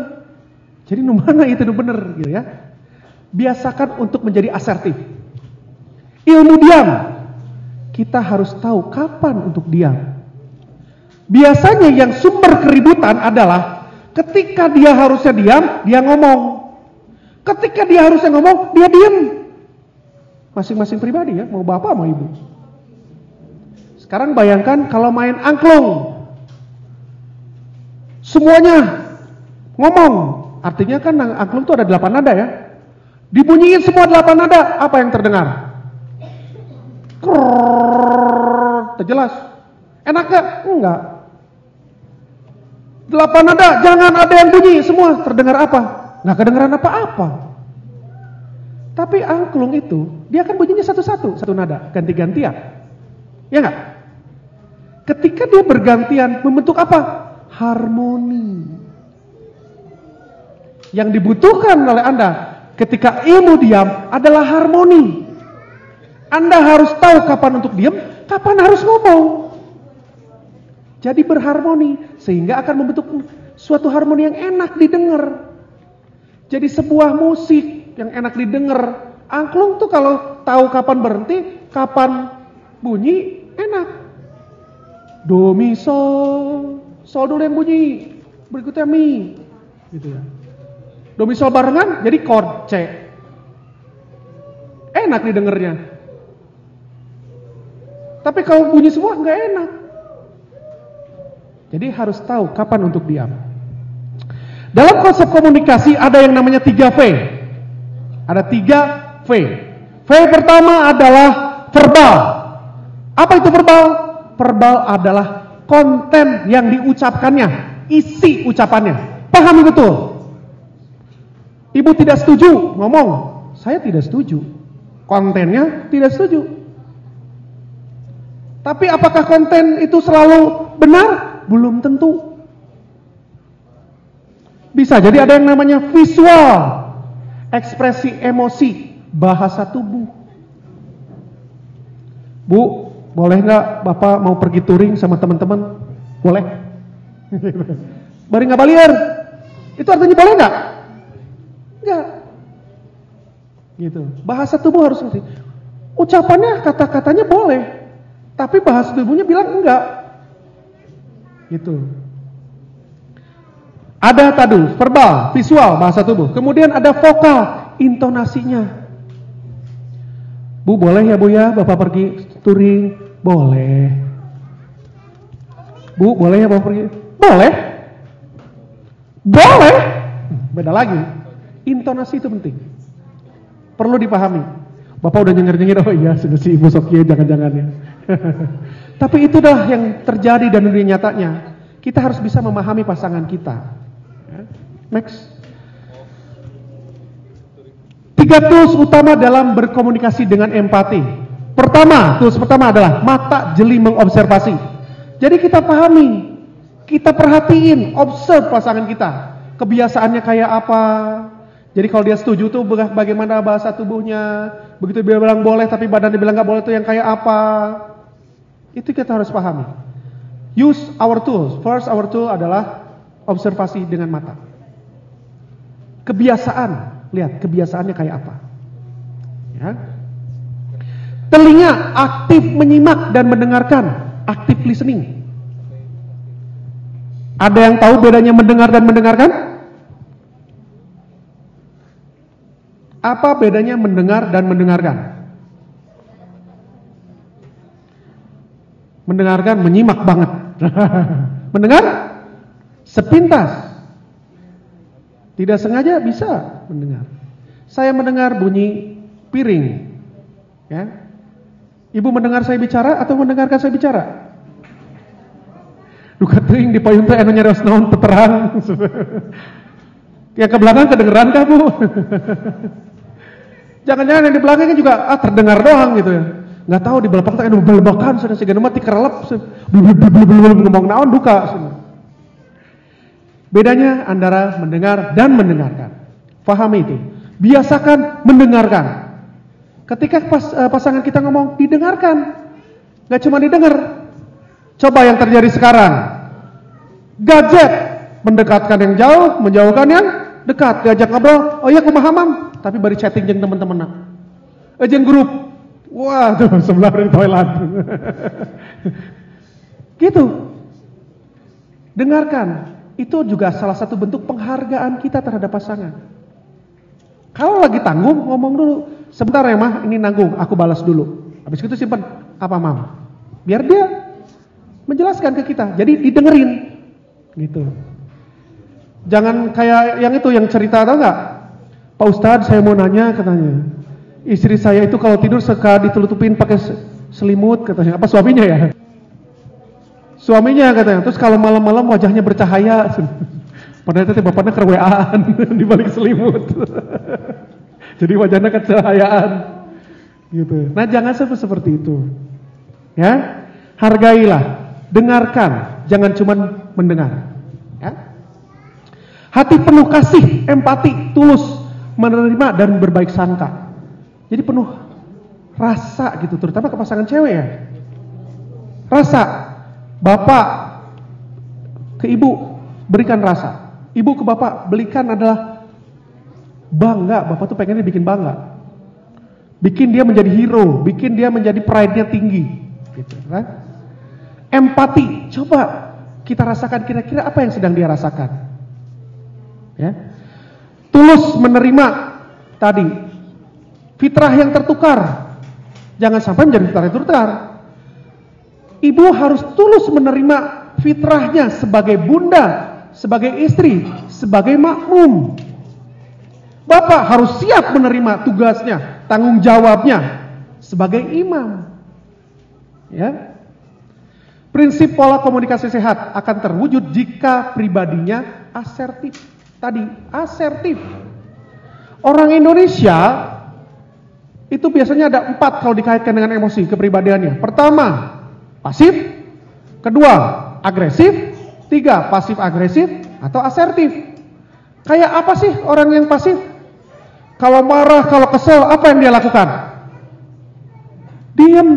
Jadi mana itu bener gitu ya. Biasakan untuk menjadi asertif. Ilmu diam. Kita harus tahu kapan untuk diam. Biasanya yang sumber keributan adalah Ketika dia harusnya diam, dia ngomong. Ketika dia harusnya ngomong, dia diam. Masing-masing pribadi ya, mau bapak mau ibu. Sekarang bayangkan kalau main angklung. Semuanya ngomong. Artinya kan angklung itu ada delapan nada ya. Dibunyiin semua delapan nada, apa yang terdengar? Terjelas. Enak gak? Enggak. Delapan nada, jangan ada yang bunyi, semua terdengar apa? Nggak kedengaran apa-apa. Tapi angklung itu, dia akan bunyinya satu-satu, satu nada, ganti-gantian. Ya nggak? Ketika dia bergantian, membentuk apa? Harmoni. Yang dibutuhkan oleh Anda ketika ilmu diam adalah harmoni. Anda harus tahu kapan untuk diam, kapan harus ngomong. Jadi berharmoni sehingga akan membentuk suatu harmoni yang enak didengar. Jadi sebuah musik yang enak didengar. Angklung tuh kalau tahu kapan berhenti, kapan bunyi, enak. Do mi sol, sol dulu yang bunyi, berikutnya mi, gitu ya. Do mi sol barengan jadi chord C. Enak didengarnya. Tapi kalau bunyi semua nggak enak. Jadi harus tahu kapan untuk diam. Dalam konsep komunikasi ada yang namanya 3V. Ada 3V. V pertama adalah verbal. Apa itu verbal? Verbal adalah konten yang diucapkannya, isi ucapannya. Pahami betul. Ibu tidak setuju ngomong, saya tidak setuju. Kontennya tidak setuju. Tapi apakah konten itu selalu benar? Belum tentu. Bisa jadi ada yang namanya visual, ekspresi emosi, bahasa tubuh. Bu, boleh nggak Bapak mau pergi touring sama teman-teman? Boleh. Bari nggak baliar? Itu artinya boleh nggak? Enggak. Gitu. Bahasa tubuh harus ngerti. Ucapannya, kata-katanya boleh. Tapi bahasa tubuhnya bilang enggak. Gitu. Ada tadu, verbal, visual, bahasa tubuh. Kemudian ada vokal, intonasinya. Bu boleh ya bu ya bapak pergi touring? Boleh. Bu boleh ya bapak pergi? Boleh. Boleh. Beda lagi. Intonasi itu penting. Perlu dipahami. Bapak udah nyengir-nyengir, oh iya sudah si ibu Sokia jangan-jangan ya. Tapi itulah yang terjadi dan dunia nyatanya. Kita harus bisa memahami pasangan kita. Ya. Next. Tiga tools utama dalam berkomunikasi dengan empati. Pertama, tools pertama adalah mata jeli mengobservasi. Jadi kita pahami, kita perhatiin, observe pasangan kita. Kebiasaannya kayak apa? Jadi kalau dia setuju tuh bagaimana bahasa tubuhnya, begitu dia bilang boleh tapi badannya bilang nggak boleh tuh yang kayak apa? Itu kita harus pahami. Use our tools. First our tool adalah observasi dengan mata. Kebiasaan, lihat kebiasaannya kayak apa. Ya. Telinga aktif menyimak dan mendengarkan, aktif listening. Ada yang tahu bedanya mendengar dan mendengarkan? Apa bedanya mendengar dan mendengarkan? Mendengarkan menyimak banget. mendengar sepintas. Tidak sengaja bisa mendengar. Saya mendengar bunyi piring. Ya. Ibu mendengar saya bicara atau mendengarkan saya bicara? Duka teuing di payung teh anu nyarios naon terang. Yang ke belakang kedengeran kah, Bu? Jangan-jangan yang di belakangnya juga ah terdengar doang gitu ya. Nggak tahu di belakang teh anu belebakan sudah siga mati kerelep. ngomong naon duka. Bedanya antara mendengar dan mendengarkan. Fahami itu. Biasakan mendengarkan. Ketika pas, uh, pasangan kita ngomong didengarkan, nggak cuma didengar. Coba yang terjadi sekarang, gadget mendekatkan yang jauh, menjauhkan yang dekat, diajak ngobrol, oh iya kumahamam, tapi bari chatting jeng teman-teman. Ejen grup, wah tuh sebelah dari toilet. gitu. Dengarkan, itu juga salah satu bentuk penghargaan kita terhadap pasangan. Kalau lagi tanggung, ngomong dulu, Sebentar ya mah, ini nanggung, aku balas dulu. Habis itu simpan apa mam? Biar dia menjelaskan ke kita. Jadi didengerin, gitu. Jangan kayak yang itu yang cerita atau enggak? Pak Ustadz saya mau nanya katanya. Istri saya itu kalau tidur suka ditutupin pakai selimut katanya. Apa suaminya ya? Suaminya katanya. Terus kalau malam-malam wajahnya bercahaya. Padahal itu bapaknya kerweaan di balik selimut. Jadi wajahnya kecahayaan. Gitu. Nah, jangan seperti itu. Ya. Hargailah, dengarkan, jangan cuma mendengar. Ya. Hati penuh kasih, empati, tulus, menerima dan berbaik sangka. Jadi penuh rasa gitu, terutama ke pasangan cewek ya. Rasa. Bapak ke ibu berikan rasa. Ibu ke bapak belikan adalah Bangga, Bapak tuh pengennya bikin bangga. Bikin dia menjadi hero, bikin dia menjadi pride-nya tinggi. Gitu, kan? Empati, coba kita rasakan kira-kira apa yang sedang dia rasakan. Ya. Tulus menerima tadi fitrah yang tertukar. Jangan sampai menjadi fitrah yang tertukar. Ibu harus tulus menerima fitrahnya sebagai bunda, sebagai istri, sebagai makmum. Bapak harus siap menerima tugasnya, tanggung jawabnya sebagai imam. Ya. Prinsip pola komunikasi sehat akan terwujud jika pribadinya asertif. Tadi asertif. Orang Indonesia itu biasanya ada empat kalau dikaitkan dengan emosi kepribadiannya. Pertama, pasif. Kedua, agresif. Tiga, pasif agresif atau asertif. Kayak apa sih orang yang pasif? Kalau marah, kalau kesel, apa yang dia lakukan? Diam.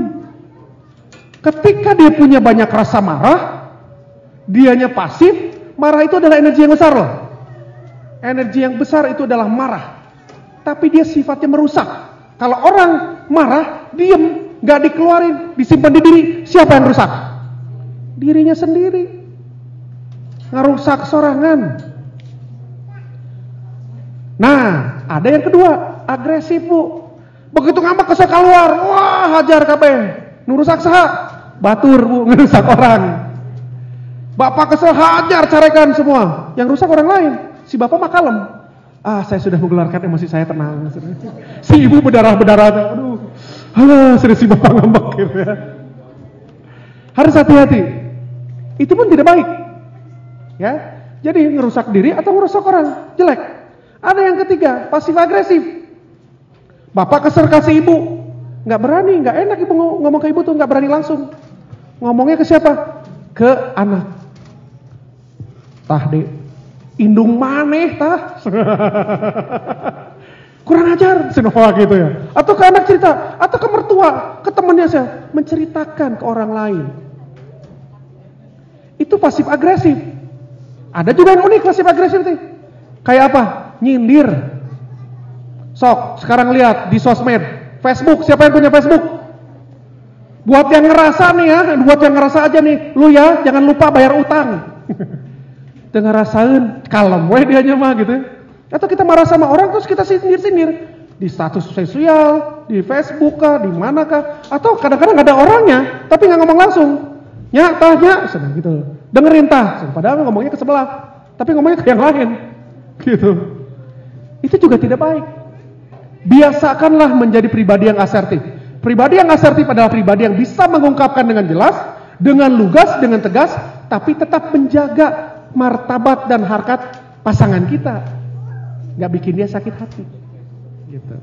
Ketika dia punya banyak rasa marah, dianya pasif, marah itu adalah energi yang besar loh. Energi yang besar itu adalah marah. Tapi dia sifatnya merusak. Kalau orang marah, diam, gak dikeluarin, disimpan di diri, siapa yang rusak? Dirinya sendiri. Ngerusak sorangan. Nah, ada yang kedua, agresif bu. Begitu ngambek kesel keluar, wah hajar kabeh. Nurusak saha? Batur bu, ngerusak orang. Bapak kesel hajar carekan semua. Yang rusak orang lain. Si bapak mah kalem. Ah, saya sudah mengeluarkan emosi saya tenang. Si ibu berdarah-berdarah. Aduh, alah, serius si bapak ngambek gitu ya. Harus hati-hati. Itu pun tidak baik. Ya, jadi ngerusak diri atau ngerusak orang jelek. Ada yang ketiga, pasif agresif. Bapak kesel kasih ibu, nggak berani, nggak enak ibu ngomong ke ibu tuh nggak berani langsung. Ngomongnya ke siapa? Ke anak. Tah dek, indung maneh tah. kurang ajar, senoa gitu ya. Atau ke anak cerita, atau ke mertua, ke temannya saya, menceritakan ke orang lain. Itu pasif agresif. Ada juga yang unik pasif agresif nih. Kayak apa? Nyindir. Sok, sekarang lihat di sosmed, Facebook, siapa yang punya Facebook? Buat yang ngerasa nih ya, buat yang ngerasa aja nih, lu ya jangan lupa bayar utang. Dengar rasain, kalem weh dia mah gitu ya. Atau kita marah sama orang terus kita sindir-sindir di status sosial, di Facebook kah, di mana kah, atau kadang-kadang ada orangnya tapi nggak ngomong langsung. Ya, tanya, sedang gitu. Dengerin tah, padahal ngomongnya ke sebelah, tapi ngomongnya ke yang lain. Gitu. Itu juga tidak baik. Biasakanlah menjadi pribadi yang asertif. Pribadi yang asertif adalah pribadi yang bisa mengungkapkan dengan jelas, dengan lugas, dengan tegas, tapi tetap menjaga martabat dan harkat pasangan kita nggak bikin dia sakit hati. Gitu.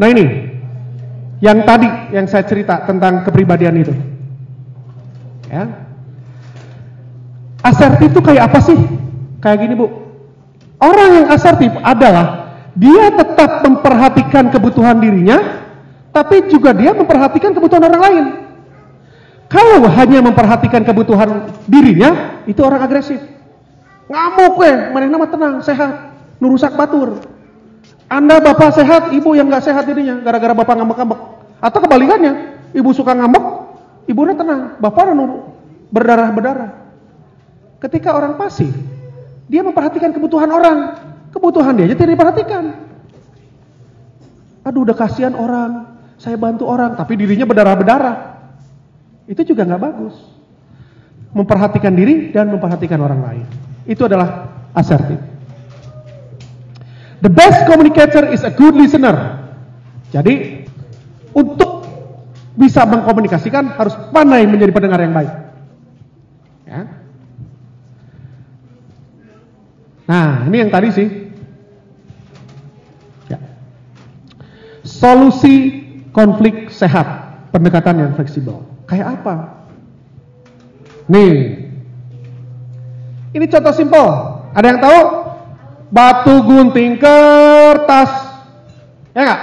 Nah ini, yang tadi yang saya cerita tentang kepribadian itu. Ya. Asertif itu kayak apa sih? Kayak gini bu. Orang yang asertif adalah dia tetap memperhatikan kebutuhan dirinya, tapi juga dia memperhatikan kebutuhan orang lain. Kalau hanya memperhatikan kebutuhan dirinya, itu orang agresif. Ngamuk weh, mana nama tenang, sehat, nurusak batur. Anda bapak sehat, ibu yang nggak sehat dirinya, gara-gara bapak ngambek-ngambek. Atau kebalikannya, ibu suka ngambek, ibunya tenang, bapak berdarah-berdarah. Ketika orang pasif, dia memperhatikan kebutuhan orang, kebutuhan dia aja tidak diperhatikan. Aduh, udah kasihan orang, saya bantu orang, tapi dirinya berdarah-berdarah. Itu juga nggak bagus. Memperhatikan diri dan memperhatikan orang lain. Itu adalah asertif. The best communicator is a good listener. Jadi untuk bisa mengkomunikasikan harus pandai menjadi pendengar yang baik. Nah, ini yang tadi sih. Ya. Solusi konflik sehat, pendekatan yang fleksibel. Kayak apa? Nih, ini contoh simpel. Ada yang tahu? Batu gunting kertas. Ya enggak?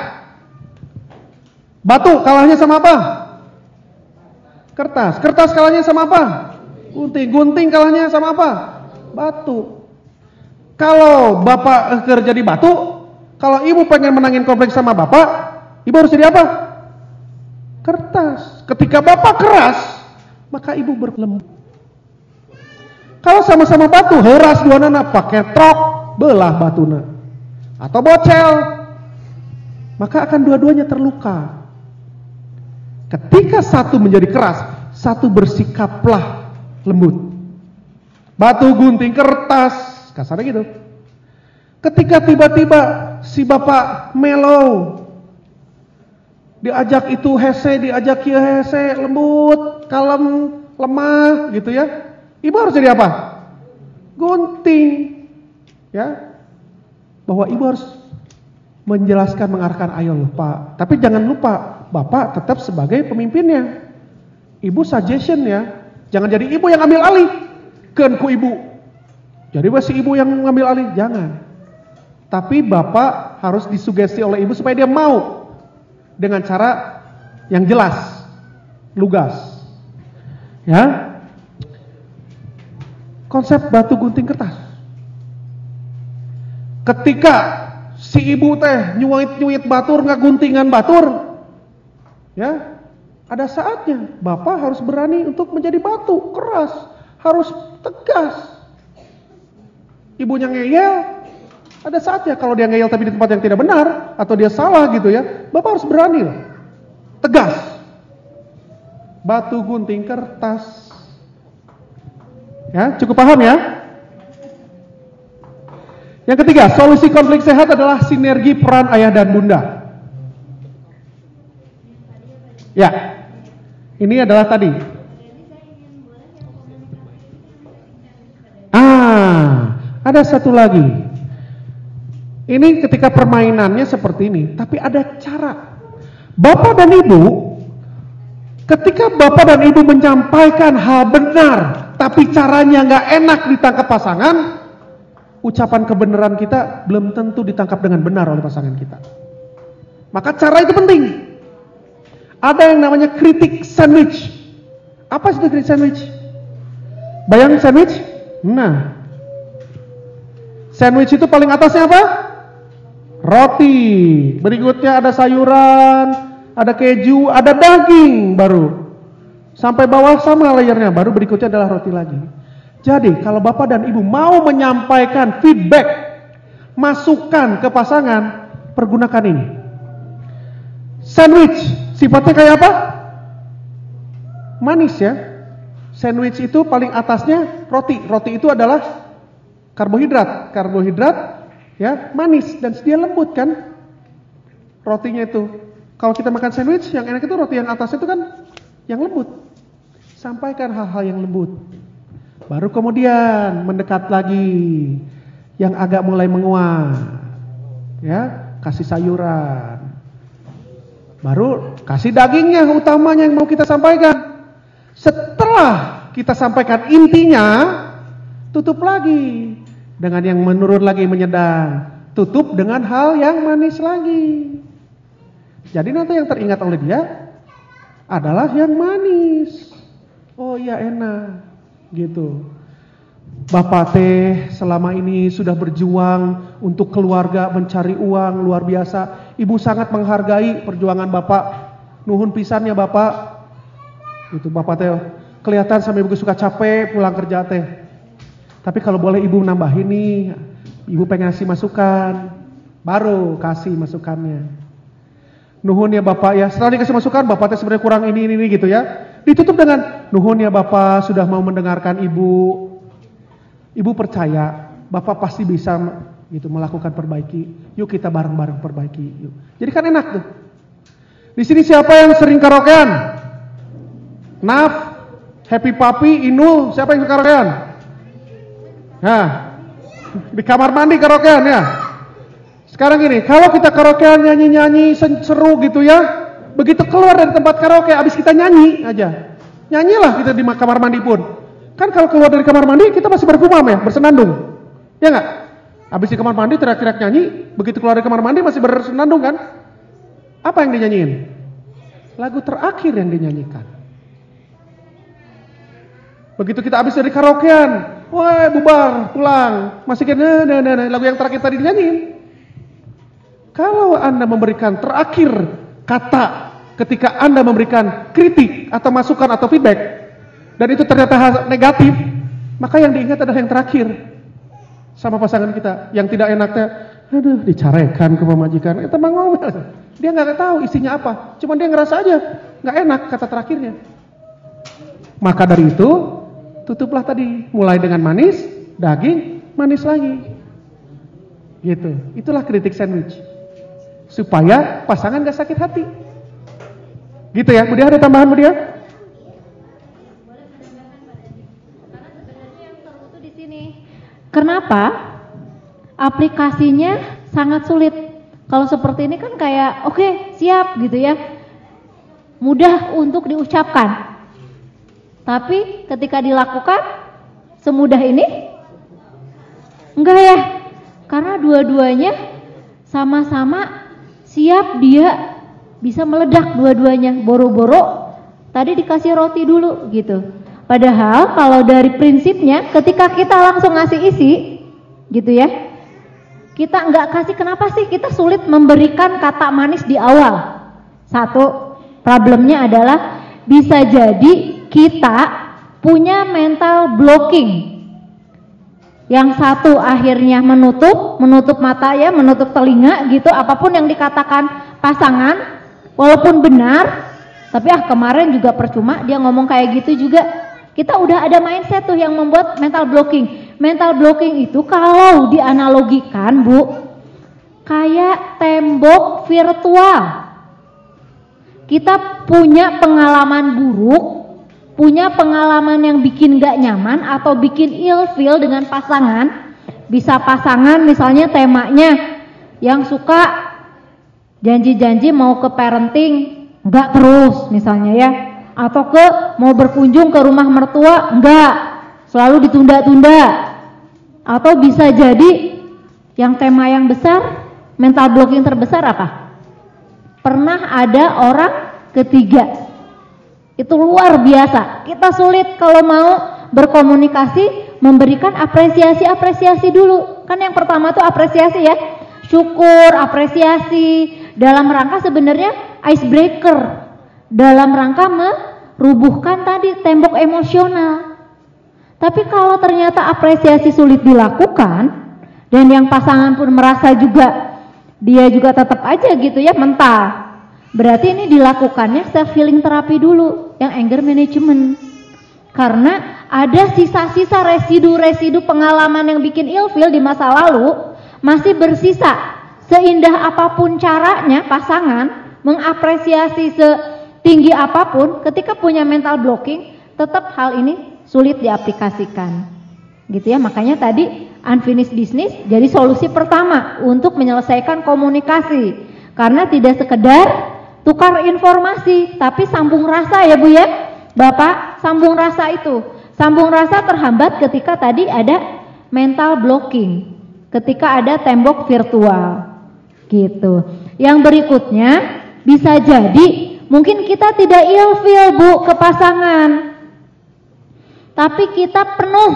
Batu kalahnya sama apa? Kertas. Kertas kalahnya sama apa? Gunting. Gunting kalahnya sama apa? Batu. Kalau bapak kerja di batu, kalau ibu pengen menangin konflik sama bapak, ibu harus jadi apa? Kertas. Ketika bapak keras, maka ibu berlembut. Kalau sama-sama batu, heras dua nana pakai trok, belah batuna. Atau bocel, maka akan dua-duanya terluka. Ketika satu menjadi keras, satu bersikaplah lembut. Batu gunting kertas, kasarnya gitu. Ketika tiba-tiba si bapak mellow, diajak itu hese, diajak kia hese, lembut, kalem, lemah gitu ya. Ibu harus jadi apa? Gunting. Ya. Bahwa ibu harus menjelaskan mengarahkan ayo lupa. Tapi jangan lupa, Bapak tetap sebagai pemimpinnya. Ibu suggestion ya. Jangan jadi ibu yang ambil alih. Kenku ibu. Jadi si ibu yang ngambil alih, jangan. Tapi Bapak harus disugesti oleh ibu supaya dia mau dengan cara yang jelas, lugas. Ya, konsep batu gunting kertas. Ketika si ibu teh nyuit-nyuit batur nggak guntingan batur, ya ada saatnya bapak harus berani untuk menjadi batu keras, harus tegas. Ibunya ngeyel, ada saatnya kalau dia ngeyel tapi di tempat yang tidak benar atau dia salah gitu ya, bapak harus berani lah, tegas. Batu gunting kertas, Ya, cukup paham ya? Yang ketiga, solusi konflik sehat adalah sinergi peran ayah dan bunda. Ya, ini adalah tadi. Ah, ada satu lagi. Ini ketika permainannya seperti ini, tapi ada cara. Bapak dan ibu, ketika bapak dan ibu menyampaikan hal benar tapi caranya nggak enak ditangkap pasangan, ucapan kebenaran kita belum tentu ditangkap dengan benar oleh pasangan kita. Maka cara itu penting. Ada yang namanya kritik sandwich. Apa itu kritik sandwich? Bayang sandwich? Nah, sandwich itu paling atasnya apa? Roti. Berikutnya ada sayuran, ada keju, ada daging baru. Sampai bawah sama layarnya, baru berikutnya adalah roti lagi. Jadi kalau Bapak dan Ibu mau menyampaikan feedback, masukan ke pasangan, pergunakan ini. Sandwich, sifatnya kayak apa? Manis ya. Sandwich itu paling atasnya roti. Roti itu adalah karbohidrat. Karbohidrat ya manis dan dia lembut kan? Rotinya itu. Kalau kita makan sandwich, yang enak itu roti yang atas itu kan yang lembut. Sampaikan hal-hal yang lembut. Baru kemudian mendekat lagi yang agak mulai menguat. Ya, kasih sayuran. Baru kasih dagingnya utamanya yang mau kita sampaikan. Setelah kita sampaikan intinya, tutup lagi dengan yang menurun lagi menyedang. Tutup dengan hal yang manis lagi. Jadi nanti yang teringat oleh dia adalah yang manis. Oh iya enak gitu. Bapak teh selama ini sudah berjuang untuk keluarga mencari uang luar biasa. Ibu sangat menghargai perjuangan Bapak. Nuhun pisannya Bapak. Itu Bapak teh kelihatan sampai ibu suka capek pulang kerja teh. Tapi kalau boleh ibu nambah ini, ibu pengen ngasih masukan, baru kasih masukannya. Nuhun ya Bapak ya, setelah dikasih masukan, Bapak teh sebenarnya kurang ini, ini, ini gitu ya. Ditutup dengan nuhun ya Bapak sudah mau mendengarkan Ibu. Ibu percaya Bapak pasti bisa gitu melakukan perbaiki. Yuk kita bareng-bareng perbaiki. Yuk. Jadi kan enak tuh. Di sini siapa yang sering karaokean? Naf, Happy Papi, Inul, siapa yang karaokean? Nah, di kamar mandi karaokean ya. Sekarang gini, kalau kita karaokean nyanyi-nyanyi seru gitu ya, Begitu keluar dari tempat karaoke, habis kita nyanyi aja. Nyanyilah kita di kamar mandi pun. Kan kalau keluar dari kamar mandi, kita masih berkumam ya, bersenandung. Ya nggak? Habis di kamar mandi teriak-teriak nyanyi, begitu keluar dari kamar mandi masih bersenandung kan? Apa yang dinyanyiin? Lagu terakhir yang dinyanyikan. Begitu kita habis dari karaokean, wah bubar, pulang, masih kena nah, nah, nah, lagu yang terakhir tadi dinyanyiin. Kalau Anda memberikan terakhir kata ketika Anda memberikan kritik atau masukan atau feedback dan itu ternyata negatif, maka yang diingat adalah yang terakhir sama pasangan kita. Yang tidak enaknya, aduh dicarekan ke pemajikan, itu emang ngomel. Dia nggak tahu isinya apa, cuma dia ngerasa aja nggak enak kata terakhirnya. Maka dari itu tutuplah tadi, mulai dengan manis, daging, manis lagi. Gitu. Itulah kritik sandwich. Supaya pasangan gak sakit hati. Gitu ya, Budia ada tambahan Budia? Kenapa? Aplikasinya sangat sulit. Kalau seperti ini kan kayak oke okay, siap gitu ya, mudah untuk diucapkan. Tapi ketika dilakukan semudah ini, enggak ya? Karena dua-duanya sama-sama siap dia bisa meledak dua-duanya. Boro-boro tadi dikasih roti dulu gitu. Padahal kalau dari prinsipnya ketika kita langsung ngasih isi gitu ya kita nggak kasih kenapa sih? Kita sulit memberikan kata manis di awal. Satu problemnya adalah bisa jadi kita punya mental blocking yang satu akhirnya menutup, menutup mata ya, menutup telinga gitu, apa pun yang dikatakan pasangan, Walaupun benar, tapi ah kemarin juga percuma dia ngomong kayak gitu juga. Kita udah ada mindset tuh yang membuat mental blocking. Mental blocking itu kalau dianalogikan, Bu, kayak tembok virtual. Kita punya pengalaman buruk, punya pengalaman yang bikin gak nyaman atau bikin ilfeel dengan pasangan. Bisa pasangan misalnya temanya yang suka janji-janji mau ke parenting enggak terus misalnya ya atau ke mau berkunjung ke rumah mertua enggak selalu ditunda-tunda Atau bisa jadi yang tema yang besar, mental blocking terbesar apa? Pernah ada orang ketiga. Itu luar biasa. Kita sulit kalau mau berkomunikasi, memberikan apresiasi-apresiasi dulu. Kan yang pertama tuh apresiasi ya. Syukur, apresiasi dalam rangka sebenarnya icebreaker. Dalam rangka merubuhkan tadi tembok emosional. Tapi kalau ternyata apresiasi sulit dilakukan dan yang pasangan pun merasa juga dia juga tetap aja gitu ya mental. Berarti ini dilakukannya self healing terapi dulu yang anger management. Karena ada sisa-sisa residu-residu pengalaman yang bikin ilfil di masa lalu masih bersisa. Seindah apa pun caranya pasangan mengapresiasi setinggi apa pun ketika punya mental blocking tetap hal ini sulit diaplikasikan. Gitu ya, makanya tadi unfinished business jadi solusi pertama untuk menyelesaikan komunikasi. Karena tidak sekedar tukar informasi, tapi sambung rasa ya Bu ya. Bapak, sambung rasa itu. Sambung rasa terhambat ketika tadi ada mental blocking. Ketika ada tembok virtual. Gitu. Yang berikutnya bisa jadi mungkin kita tidak ilfil Bu ke pasangan. Tapi kita penuh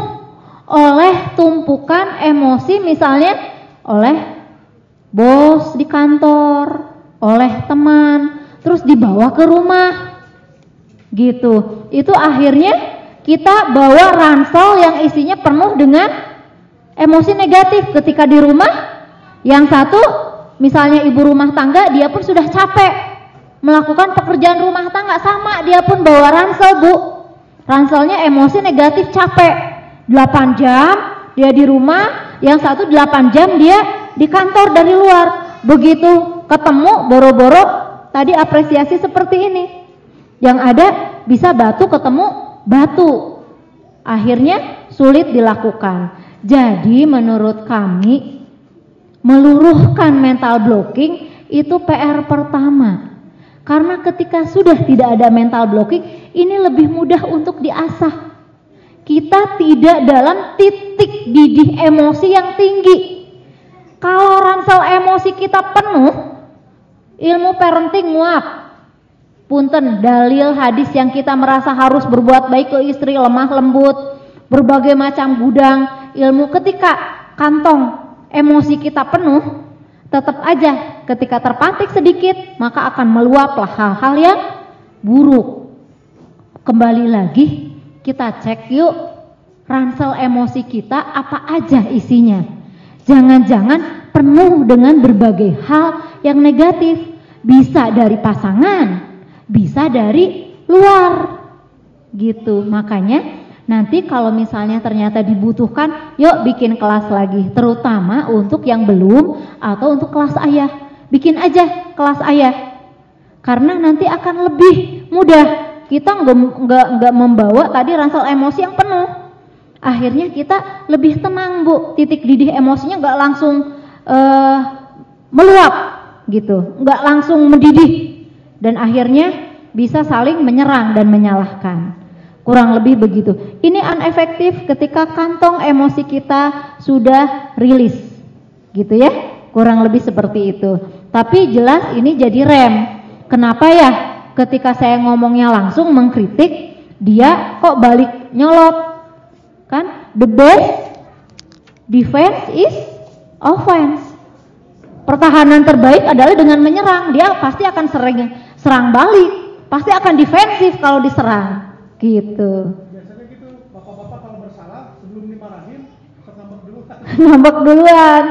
oleh tumpukan emosi misalnya oleh bos di kantor, oleh teman, terus dibawa ke rumah. Gitu. Itu akhirnya kita bawa ransel yang isinya penuh dengan emosi negatif ketika di rumah. Yang satu misalnya ibu rumah tangga dia pun sudah capek melakukan pekerjaan rumah tangga sama dia pun bawa ransel bu ranselnya emosi negatif capek 8 jam dia di rumah yang satu 8 jam dia di kantor dari luar begitu ketemu boro-boro tadi apresiasi seperti ini yang ada bisa batu ketemu batu akhirnya sulit dilakukan jadi menurut kami meluruhkan mental blocking itu PR pertama karena ketika sudah tidak ada mental blocking, ini lebih mudah untuk diasah. Kita tidak dalam titik didih emosi yang tinggi. Kalau ransel emosi kita penuh, ilmu parenting muap. Punten, dalil hadis yang kita merasa harus berbuat baik ke istri, lemah lembut, berbagai macam gudang ilmu ketika kantong emosi kita penuh, tetap aja ketika terpantik sedikit maka akan meluaplah hal-hal yang buruk. Kembali lagi kita cek yuk ransel emosi kita apa aja isinya. Jangan-jangan penuh dengan berbagai hal yang negatif. Bisa dari pasangan, bisa dari luar. Gitu. Makanya Nanti kalau misalnya ternyata dibutuhkan, yuk bikin kelas lagi, terutama untuk yang belum atau untuk kelas ayah. Bikin aja kelas ayah. Karena nanti akan lebih mudah. Kita nggak nggak membawa tadi ransel emosi yang penuh. Akhirnya kita lebih tenang bu, titik didih emosinya nggak langsung uh, meluap gitu, nggak langsung mendidih dan akhirnya bisa saling menyerang dan menyalahkan. Kurang lebih begitu. Ini unefektif ketika kantong emosi kita sudah rilis. Gitu ya. Kurang lebih seperti itu. Tapi jelas ini jadi rem. Kenapa ya? Ketika saya ngomongnya langsung mengkritik, dia kok balik nyolot. Kan? The best defense is offense. Pertahanan terbaik adalah dengan menyerang. Dia pasti akan sering serang balik. Pasti akan defensif kalau diserang. Gitu. Biasanya gitu, bapak-bapak kalau bersalah sebelum dimarahin, ngambek duluan. ngambek duluan.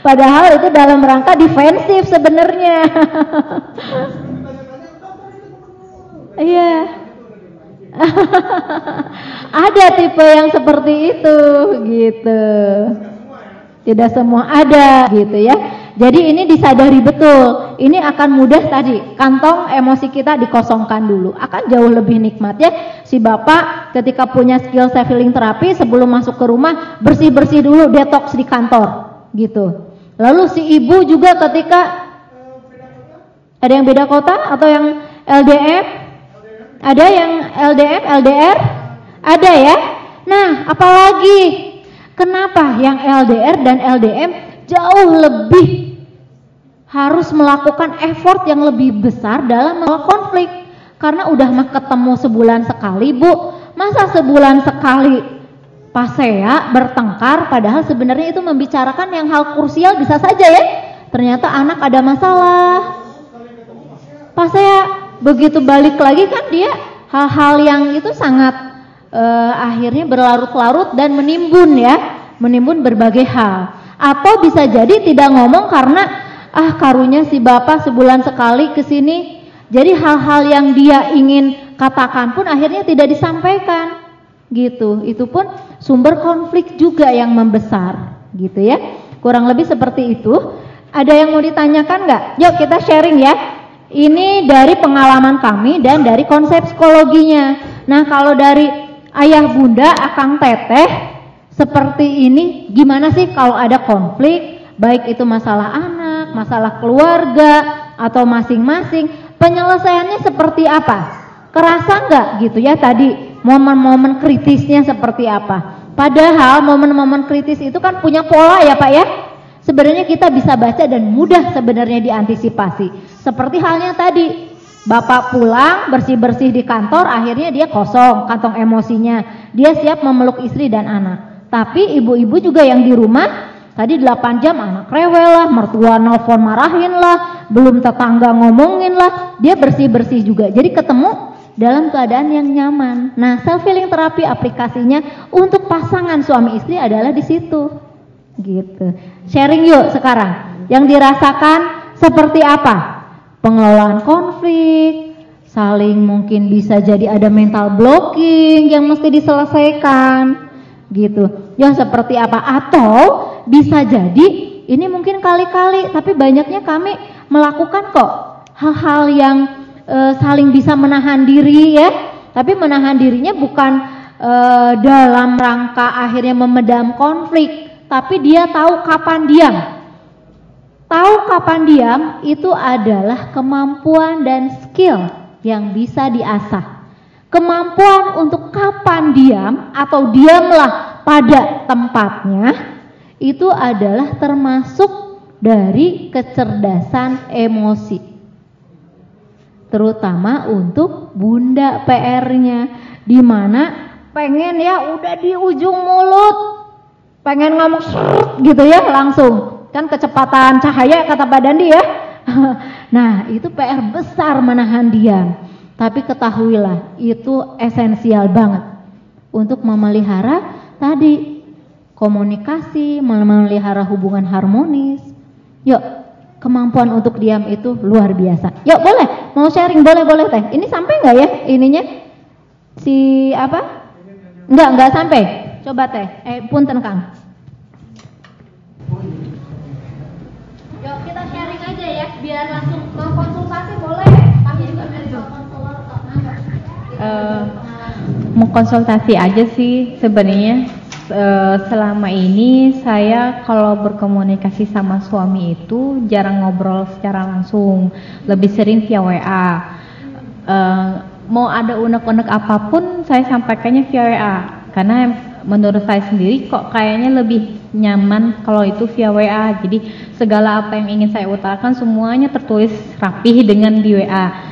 Padahal itu dalam rangka defensif sebenarnya. Iya. ada tipe yang seperti itu gitu. Tidak semua ada gitu ya. Jadi ini disadari betul. Ini akan mudah tadi kantong emosi kita dikosongkan dulu. Akan jauh lebih nikmat ya. Si bapak ketika punya skill self healing terapi sebelum masuk ke rumah bersih-bersih dulu detox di kantor gitu. Lalu si ibu juga ketika ada yang beda kota atau yang LDM? Ada yang LDM, LDR? Ada ya? Nah, apalagi Kenapa yang LDR dan LDM jauh lebih harus melakukan effort yang lebih besar dalam konflik? Karena udah mah ketemu sebulan sekali, Bu. Masa sebulan sekali pasea bertengkar padahal sebenarnya itu membicarakan yang hal krusial bisa saja ya. Ternyata anak ada masalah. Pasea begitu balik lagi kan dia hal-hal yang itu sangat uh, akhirnya berlarut-larut dan menimbun ya, menimbun berbagai hal. Atau bisa jadi tidak ngomong karena ah karunya si bapak sebulan sekali ke sini jadi hal-hal yang dia ingin katakan pun akhirnya tidak disampaikan. Gitu. Itu pun sumber konflik juga yang membesar, gitu ya. Kurang lebih seperti itu. Ada yang mau ditanyakan nggak? Yuk kita sharing ya. Ini dari pengalaman kami dan dari konsep psikologinya. Nah, kalau dari ayah bunda, akang teteh seperti ini, gimana sih kalau ada konflik, baik itu masalah anak, masalah keluarga, atau masing-masing, Penyelesaiannya seperti apa? Kerasa nggak gitu ya tadi momen-momen kritisnya seperti apa? Padahal momen-momen kritis itu kan punya pola ya Pak ya. Sebenarnya kita bisa baca dan mudah sebenarnya diantisipasi. Seperti halnya tadi, Bapak pulang bersih-bersih di kantor, akhirnya dia kosong kantong emosinya. Dia siap memeluk istri dan anak. Tapi ibu-ibu juga yang di rumah Tadi 8 jam anak rewel lah, mertua nelfon marahin lah, belum tetangga ngomongin lah, dia bersih-bersih juga. Jadi ketemu dalam keadaan yang nyaman. Nah, self healing terapi aplikasinya untuk pasangan suami istri adalah di situ. Gitu. Sharing yuk sekarang. Yang dirasakan seperti apa? Pengelolaan konflik, saling mungkin bisa jadi ada mental blocking yang mesti diselesaikan gitu. Yang seperti apa? Atau bisa jadi ini mungkin kali-kali, tapi banyaknya kami melakukan kok hal-hal yang e, saling bisa menahan diri ya. Tapi menahan dirinya bukan e, dalam rangka akhirnya memedam konflik, tapi dia tahu kapan diam. Tahu kapan diam itu adalah kemampuan dan skill yang bisa diasah. Kemampuan untuk kapan diam atau diamlah pada tempatnya itu adalah termasuk dari kecerdasan emosi. Terutama untuk bunda PR-nya di mana pengen ya udah di ujung mulut pengen ngomong gitu ya langsung. Kan kecepatan cahaya kata badan dia nah itu PR besar menahan diam tapi ketahuilah itu esensial banget untuk memelihara tadi komunikasi, memelihara hubungan harmonis. Yuk, kemampuan untuk diam itu luar biasa. Yuk, boleh. Mau sharing boleh boleh teh. Ini sampai nggak ya ininya? Si apa? Enggak, enggak sampai. Coba teh. Eh, punten Kang. Yuk, kita sharing aja ya biar langsung mau uh, mau konsultasi aja sih sebenarnya. Uh, selama ini saya kalau berkomunikasi sama suami itu jarang ngobrol secara langsung. Lebih sering via WA eh, mau ada unek-unek apa pun saya sampaikannya via WA karena menurut saya sendiri kok kayaknya lebih nyaman kalau itu via WA jadi segala apa yang ingin saya utarakan semuanya tertulis rapih dengan di WA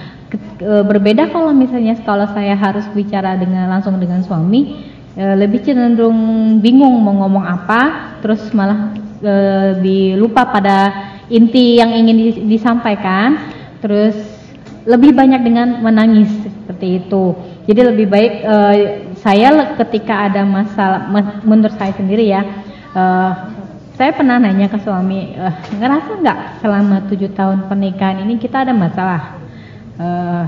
berbeda kalau misalnya kalau saya harus bicara dengan langsung dengan suami e, lebih cenderung bingung mau ngomong apa terus malah e, lebih lupa pada inti yang ingin disampaikan terus lebih banyak dengan menangis seperti itu. Jadi lebih baik e, saya ketika ada masalah menurut saya sendiri ya e, saya pernah nanya ke suami e, ngerasa nggak selama tujuh tahun pernikahan ini kita ada masalah uh,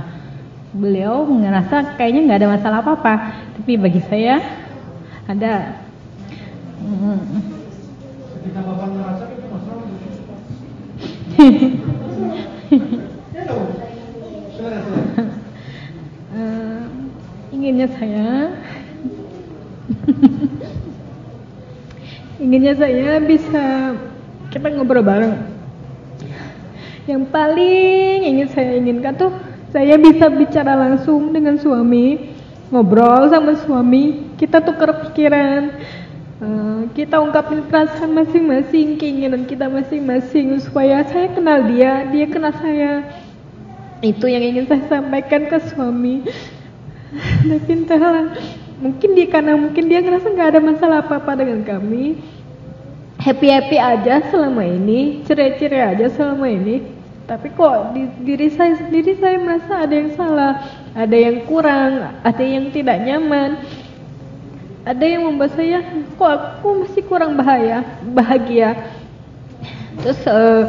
beliau merasa kayaknya nggak ada masalah apa-apa. Tapi bagi saya ada. Ketika bapak merasa itu masalah uh, inginnya saya. Inginnya saya bisa kita ngobrol bareng yang paling ingin saya inginkan tuh saya bisa bicara langsung dengan suami, ngobrol sama suami, kita tukar pikiran, uh, kita ungkapin perasaan masing-masing, keinginan kita masing-masing supaya saya kenal dia, dia kenal saya. Itu yang ingin saya sampaikan ke suami. Tapi entahlah, mungkin dia karena mungkin dia ngerasa nggak ada masalah apa-apa dengan kami. Happy-happy aja selama ini, cerai-cerai aja selama ini. Tapi kok di diri saya sendiri saya merasa ada yang salah, ada yang kurang, ada yang tidak nyaman ada yang membuat saya kok aku masih kurang bahaya bahagia terus uh,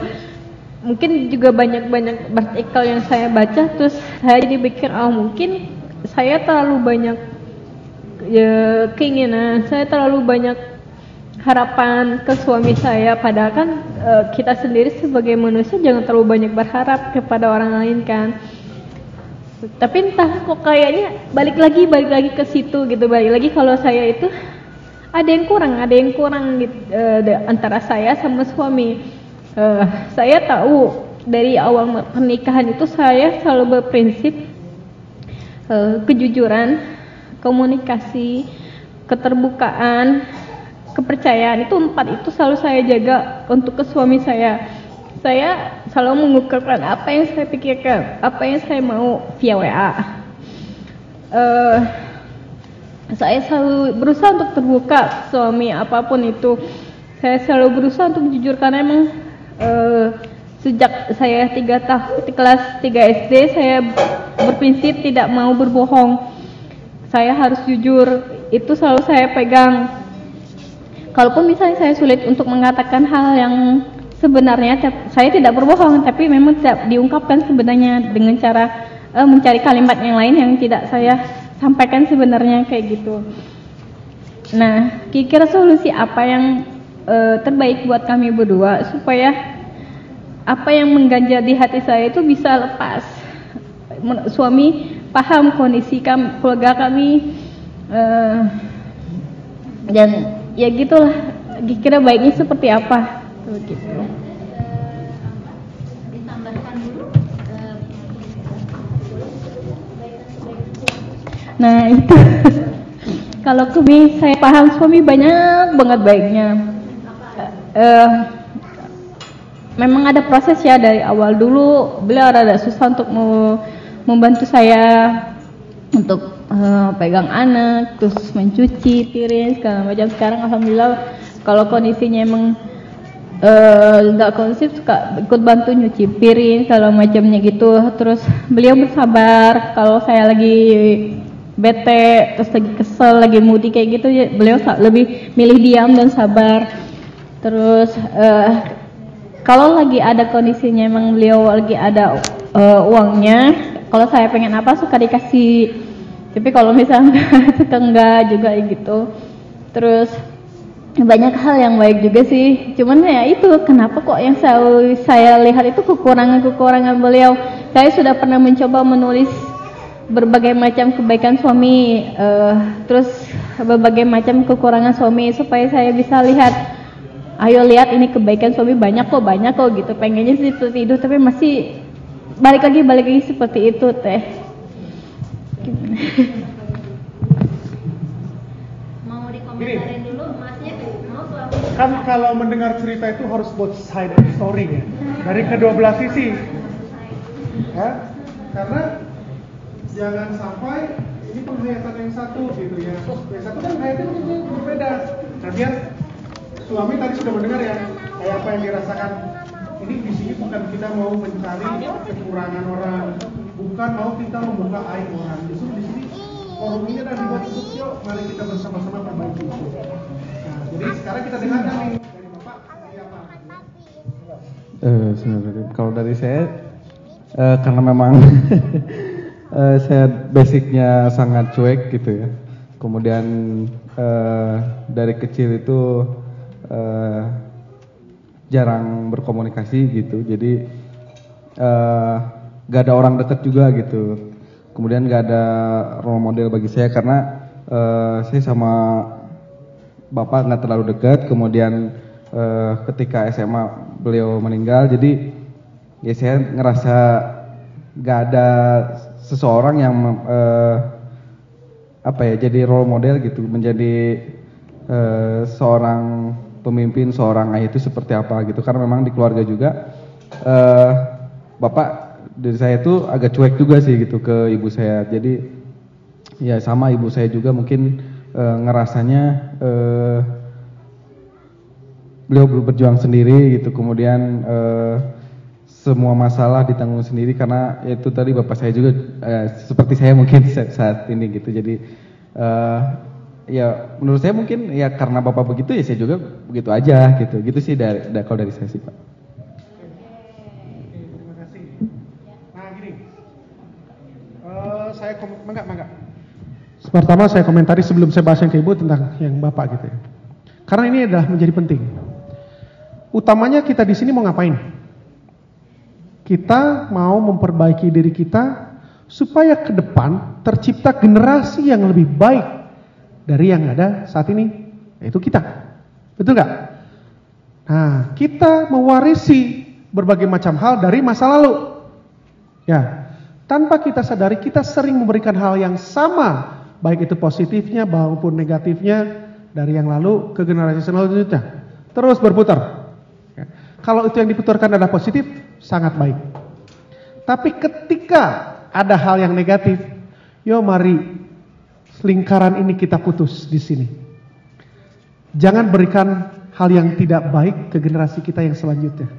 mungkin juga banyak-banyak artikel yang saya baca terus saya jadi pikir oh mungkin saya terlalu banyak ya, keinginan saya terlalu banyak harapan ke suami saya. Padahal kan uh, kita sendiri sebagai manusia jangan terlalu banyak berharap kepada orang lain kan. Tapi entah kok kayaknya balik lagi balik lagi ke situ gitu. Balik lagi kalau saya itu ada yang kurang ada yang kurang gitu, uh, antara saya sama suami. Uh, saya tahu dari awal pernikahan itu saya selalu berprinsip uh, kejujuran komunikasi keterbukaan kepercayaan itu empat itu selalu saya jaga untuk ke suami saya saya selalu mengungkapkan apa yang saya pikirkan, apa yang saya mau via WA. Uh, saya selalu berusaha untuk terbuka suami apa pun itu. Saya selalu berusaha untuk jujur karena emang uh, sejak saya tiga tahun kelas 3 SD saya berprinsip tidak mau berbohong. Saya harus jujur. Itu selalu saya pegang. Kalaupun misalnya saya sulit untuk mengatakan hal yang sebenarnya saya tidak berbohong tapi memang tidak diungkapkan sebenarnya dengan cara uh, mencari kalimat yang lain yang tidak saya sampaikan sebenarnya kayak gitu. Nah, kira-kira solusi apa yang uh, terbaik buat kami berdua supaya apa yang mengganjal di hati saya itu bisa lepas. Suami paham kondisi kami, keluarga kami uh, dan ya gitulah. Kira baiknya seperti apa? begitu nah itu kalau kami saya paham suami banyak banget baiknya uh, memang ada proses ya dari awal dulu beliau ada susah untuk mau membantu saya untuk uh, pegang anak terus mencuci piring segala macam. Sekarang alhamdulillah kalau kondisinya emang Eh, nggak uh, kondusif suka ikut bantu nyuci piring kalau macamnya gitu. Terus beliau bersabar kalau saya lagi bete terus lagi kesel lagi moody kayak gitu ya beliau lebih milih diam dan sabar. Terus uh, kalau lagi ada kondisinya emang beliau lagi ada uh, uangnya kalau saya pengen apa suka dikasih tapi kalau misalnya suka enggak juga gitu terus banyak hal yang baik juga sih. Cuman ya itu kenapa kok yang saya, saya lihat itu kekurangan-kekurangan beliau? Saya sudah pernah mencoba menulis berbagai macam kebaikan suami uh, terus berbagai macam kekurangan suami supaya saya bisa lihat ayo lihat ini kebaikan suami banyak kok banyak kok gitu. Pengennya sih seperti itu tapi masih balik lagi balik lagi seperti itu teh mau dikomentarin kan kalau mendengar cerita itu harus both side of story ya. Dari kedua belah sisi. Ya? Karena jangan sampai ini penghayatan yang satu gitu ya. Yang satu kan hayatnya berbeda. Nah dia suami tadi sudah mendengar ya kayak apa yang dirasakan ini di sini bukan kita mau mencari kekurangan orang bukan mau kita membuka aib orang justru di sini forum ini adalah dibuat untuk yuk mari kita bersama-sama perbaiki itu jadi sekarang kita dengarkan nih dari Bapak? Eh, sebenarnya kalau dari saya uh, karena memang uh, saya basicnya sangat cuek gitu ya. Kemudian uh, dari kecil itu uh, jarang berkomunikasi gitu. Jadi uh, gak ada orang dekat juga gitu. Kemudian gak ada role model bagi saya karena uh, saya sama bapak nggak terlalu dekat kemudian uh, ketika SMA beliau meninggal jadi ya saya ngerasa nggak ada seseorang yang uh, apa ya jadi role model gitu menjadi eh, seorang pemimpin, seorang ayah itu seperti apa gitu. Karena memang di keluarga juga eh, bapak dari saya itu agak cuek juga sih gitu ke ibu saya. Jadi ya sama ibu saya juga mungkin eh, ngerasanya eh, beliau berjuang sendiri gitu. Kemudian eh, semua masalah ditanggung sendiri karena itu tadi bapak saya juga eh, seperti saya mungkin saat ini gitu jadi eh, ya menurut saya mungkin ya karena bapak begitu ya saya juga begitu aja gitu gitu sih dari, dari kalau dari saya sih pak. Nah gini, Eh, saya kom mangga mangga. Pertama saya komentari sebelum saya bahas yang ke ibu tentang yang bapak gitu ya. Karena ini adalah menjadi penting. Utamanya kita di sini mau ngapain? Kita mau memperbaiki diri kita supaya ke depan tercipta generasi yang lebih baik dari yang ada saat ini, yaitu kita. Betul nggak? Nah, kita mewarisi berbagai macam hal dari masa lalu. Ya, tanpa kita sadari kita sering memberikan hal yang sama, baik itu positifnya maupun negatifnya dari yang lalu ke generasi selanjutnya. Terus berputar. Ya. Kalau itu yang diputarkan adalah positif, sangat baik. Tapi ketika ada hal yang negatif, yo mari lingkaran ini kita putus di sini. Jangan berikan hal yang tidak baik ke generasi kita yang selanjutnya.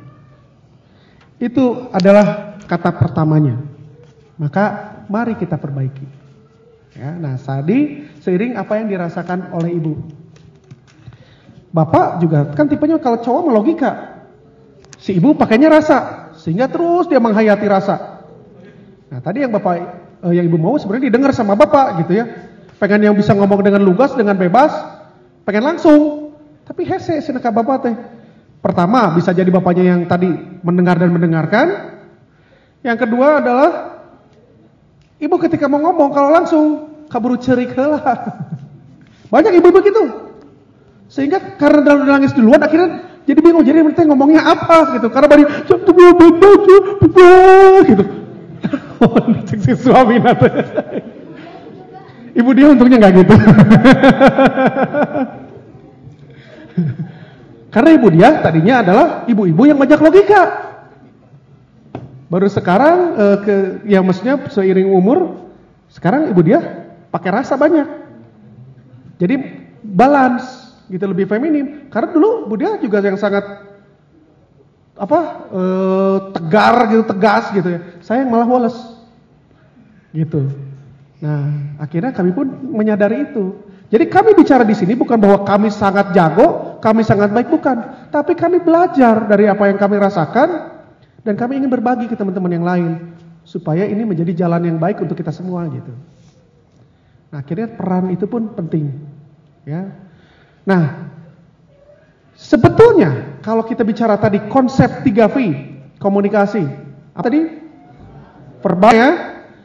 Itu adalah kata pertamanya. Maka mari kita perbaiki. Ya, nah, tadi seiring apa yang dirasakan oleh ibu. Bapak juga kan tipenya kalau cowok melogika. Si ibu pakainya rasa, sehingga terus dia menghayati rasa. Nah, tadi yang Bapak eh, yang Ibu mau sebenarnya didengar sama Bapak gitu ya. Pengen yang bisa ngomong dengan lugas, dengan bebas, pengen langsung. Tapi hese seneka Bapak teh. Pertama, bisa jadi Bapaknya yang tadi mendengar dan mendengarkan. Yang kedua adalah Ibu ketika mau ngomong kalau langsung kaburu cerik lah. Banyak ibu begitu. Sehingga karena udah nangis duluan akhirnya jadi bingung jadi mereka ngomongnya apa gitu. Karena bari gitu. si suami nanti. Ibu dia untungnya nggak gitu. Karena ibu dia tadinya adalah ibu-ibu yang banyak logika. Baru sekarang eh, ke ya maksudnya seiring umur sekarang ibu dia pakai rasa banyak. Jadi balance gitu lebih feminim. Karena dulu ibu dia juga yang sangat apa eh, tegar gitu tegas gitu ya. Saya yang malah woles gitu. Nah akhirnya kami pun menyadari itu. Jadi kami bicara di sini bukan bahwa kami sangat jago, kami sangat baik bukan, tapi kami belajar dari apa yang kami rasakan dan kami ingin berbagi ke teman-teman yang lain supaya ini menjadi jalan yang baik untuk kita semua gitu. Nah, akhirnya peran itu pun penting. Ya. Nah, sebetulnya kalau kita bicara tadi konsep 3V, komunikasi. Apa tadi? Verbal ya.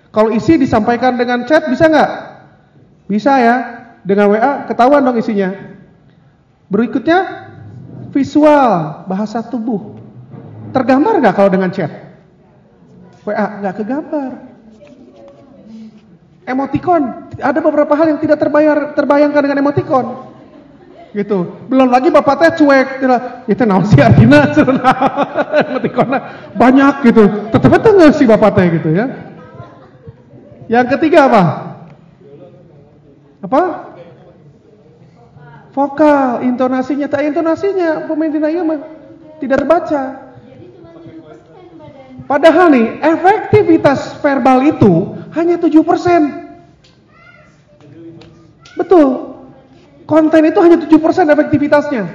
Kalau isi disampaikan dengan chat bisa nggak? Bisa ya. Dengan WA ketahuan dong isinya. Berikutnya visual, bahasa tubuh. Tergambar nggak kalau dengan chat? WA nggak kegambar. Emoticon, ada beberapa hal yang tidak terbayar, terbayangkan dengan emoticon. Gitu. Belum lagi bapak teh cuek, itu naon sih artinya banyak gitu. Tetap nggak sih bapak teh gitu ya. Yang ketiga apa? Apa? Vokal, intonasinya, tak intonasinya pemain dina mah tidak terbaca. Padahal nih, efektivitas verbal itu hanya 7%. Betul. Konten itu hanya 7% efektivitasnya.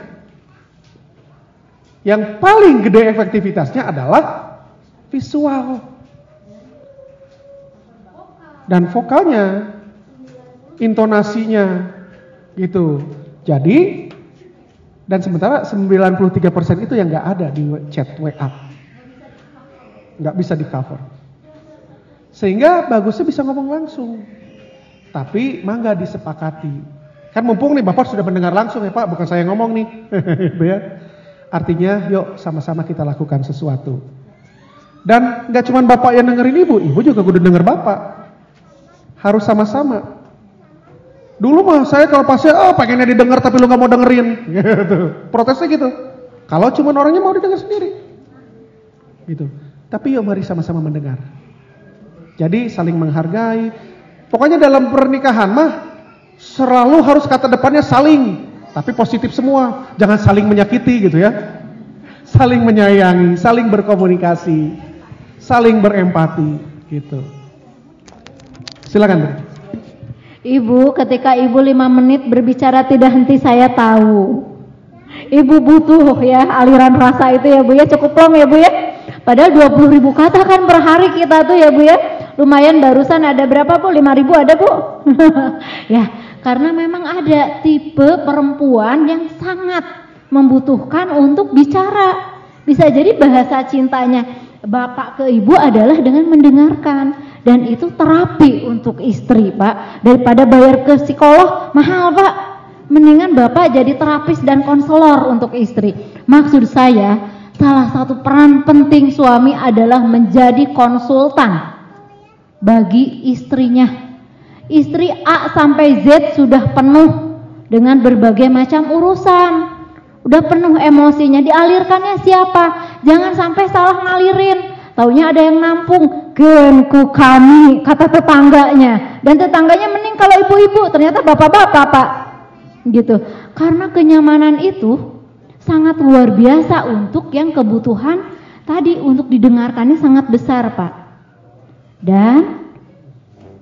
Yang paling gede efektivitasnya adalah visual. Dan vokalnya, intonasinya, gitu. Jadi, dan sementara 93% itu yang nggak ada di chat WA. Nggak bisa di cover. Sehingga bagusnya bisa ngomong langsung. Tapi mangga disepakati. Kan mumpung nih Bapak sudah mendengar langsung ya Pak, bukan saya ngomong nih. Ya. Artinya yuk sama-sama kita lakukan sesuatu. Dan nggak cuma Bapak yang dengerin Ibu, Ibu juga kudu denger Bapak. Harus sama-sama. Dulu mah saya kalau pasnya, oh pengennya didengar tapi lu nggak mau dengerin, gitu. Protesnya gitu. Kalau cuma orangnya mau didengar sendiri, gitu. Tapi yuk mari sama-sama mendengar. Jadi saling menghargai. Pokoknya dalam pernikahan mah selalu harus kata depannya saling, tapi positif semua. Jangan saling menyakiti gitu ya. Saling menyayangi, saling berkomunikasi, saling berempati gitu. Silakan. Bu. Ibu, ketika ibu lima menit berbicara tidak henti saya tahu. Ibu butuh ya aliran rasa itu ya bu ya cukup long ya bu ya. Padahal 20 ribu kata kan per hari kita tuh ya bu ya. Lumayan barusan ada berapa bu? 5 ribu ada bu? ya karena memang ada tipe perempuan yang sangat membutuhkan untuk bicara. Bisa jadi bahasa cintanya bapak ke ibu adalah dengan mendengarkan dan itu terapi untuk istri pak. Daripada bayar ke psikolog mahal pak. Mendingan bapak jadi terapis dan konselor untuk istri. Maksud saya salah satu peran penting suami adalah menjadi konsultan bagi istrinya. Istri A sampai Z sudah penuh dengan berbagai macam urusan. Udah penuh emosinya. Dialirkannya siapa? Jangan sampai salah ngalirin. Taunya ada yang nampung genku kami kata tetangganya. Dan tetangganya mending kalau ibu-ibu ternyata bapak-bapak pak. Gitu. Karena kenyamanan itu sangat luar biasa untuk yang kebutuhan tadi untuk didengarkannya sangat besar pak. Dan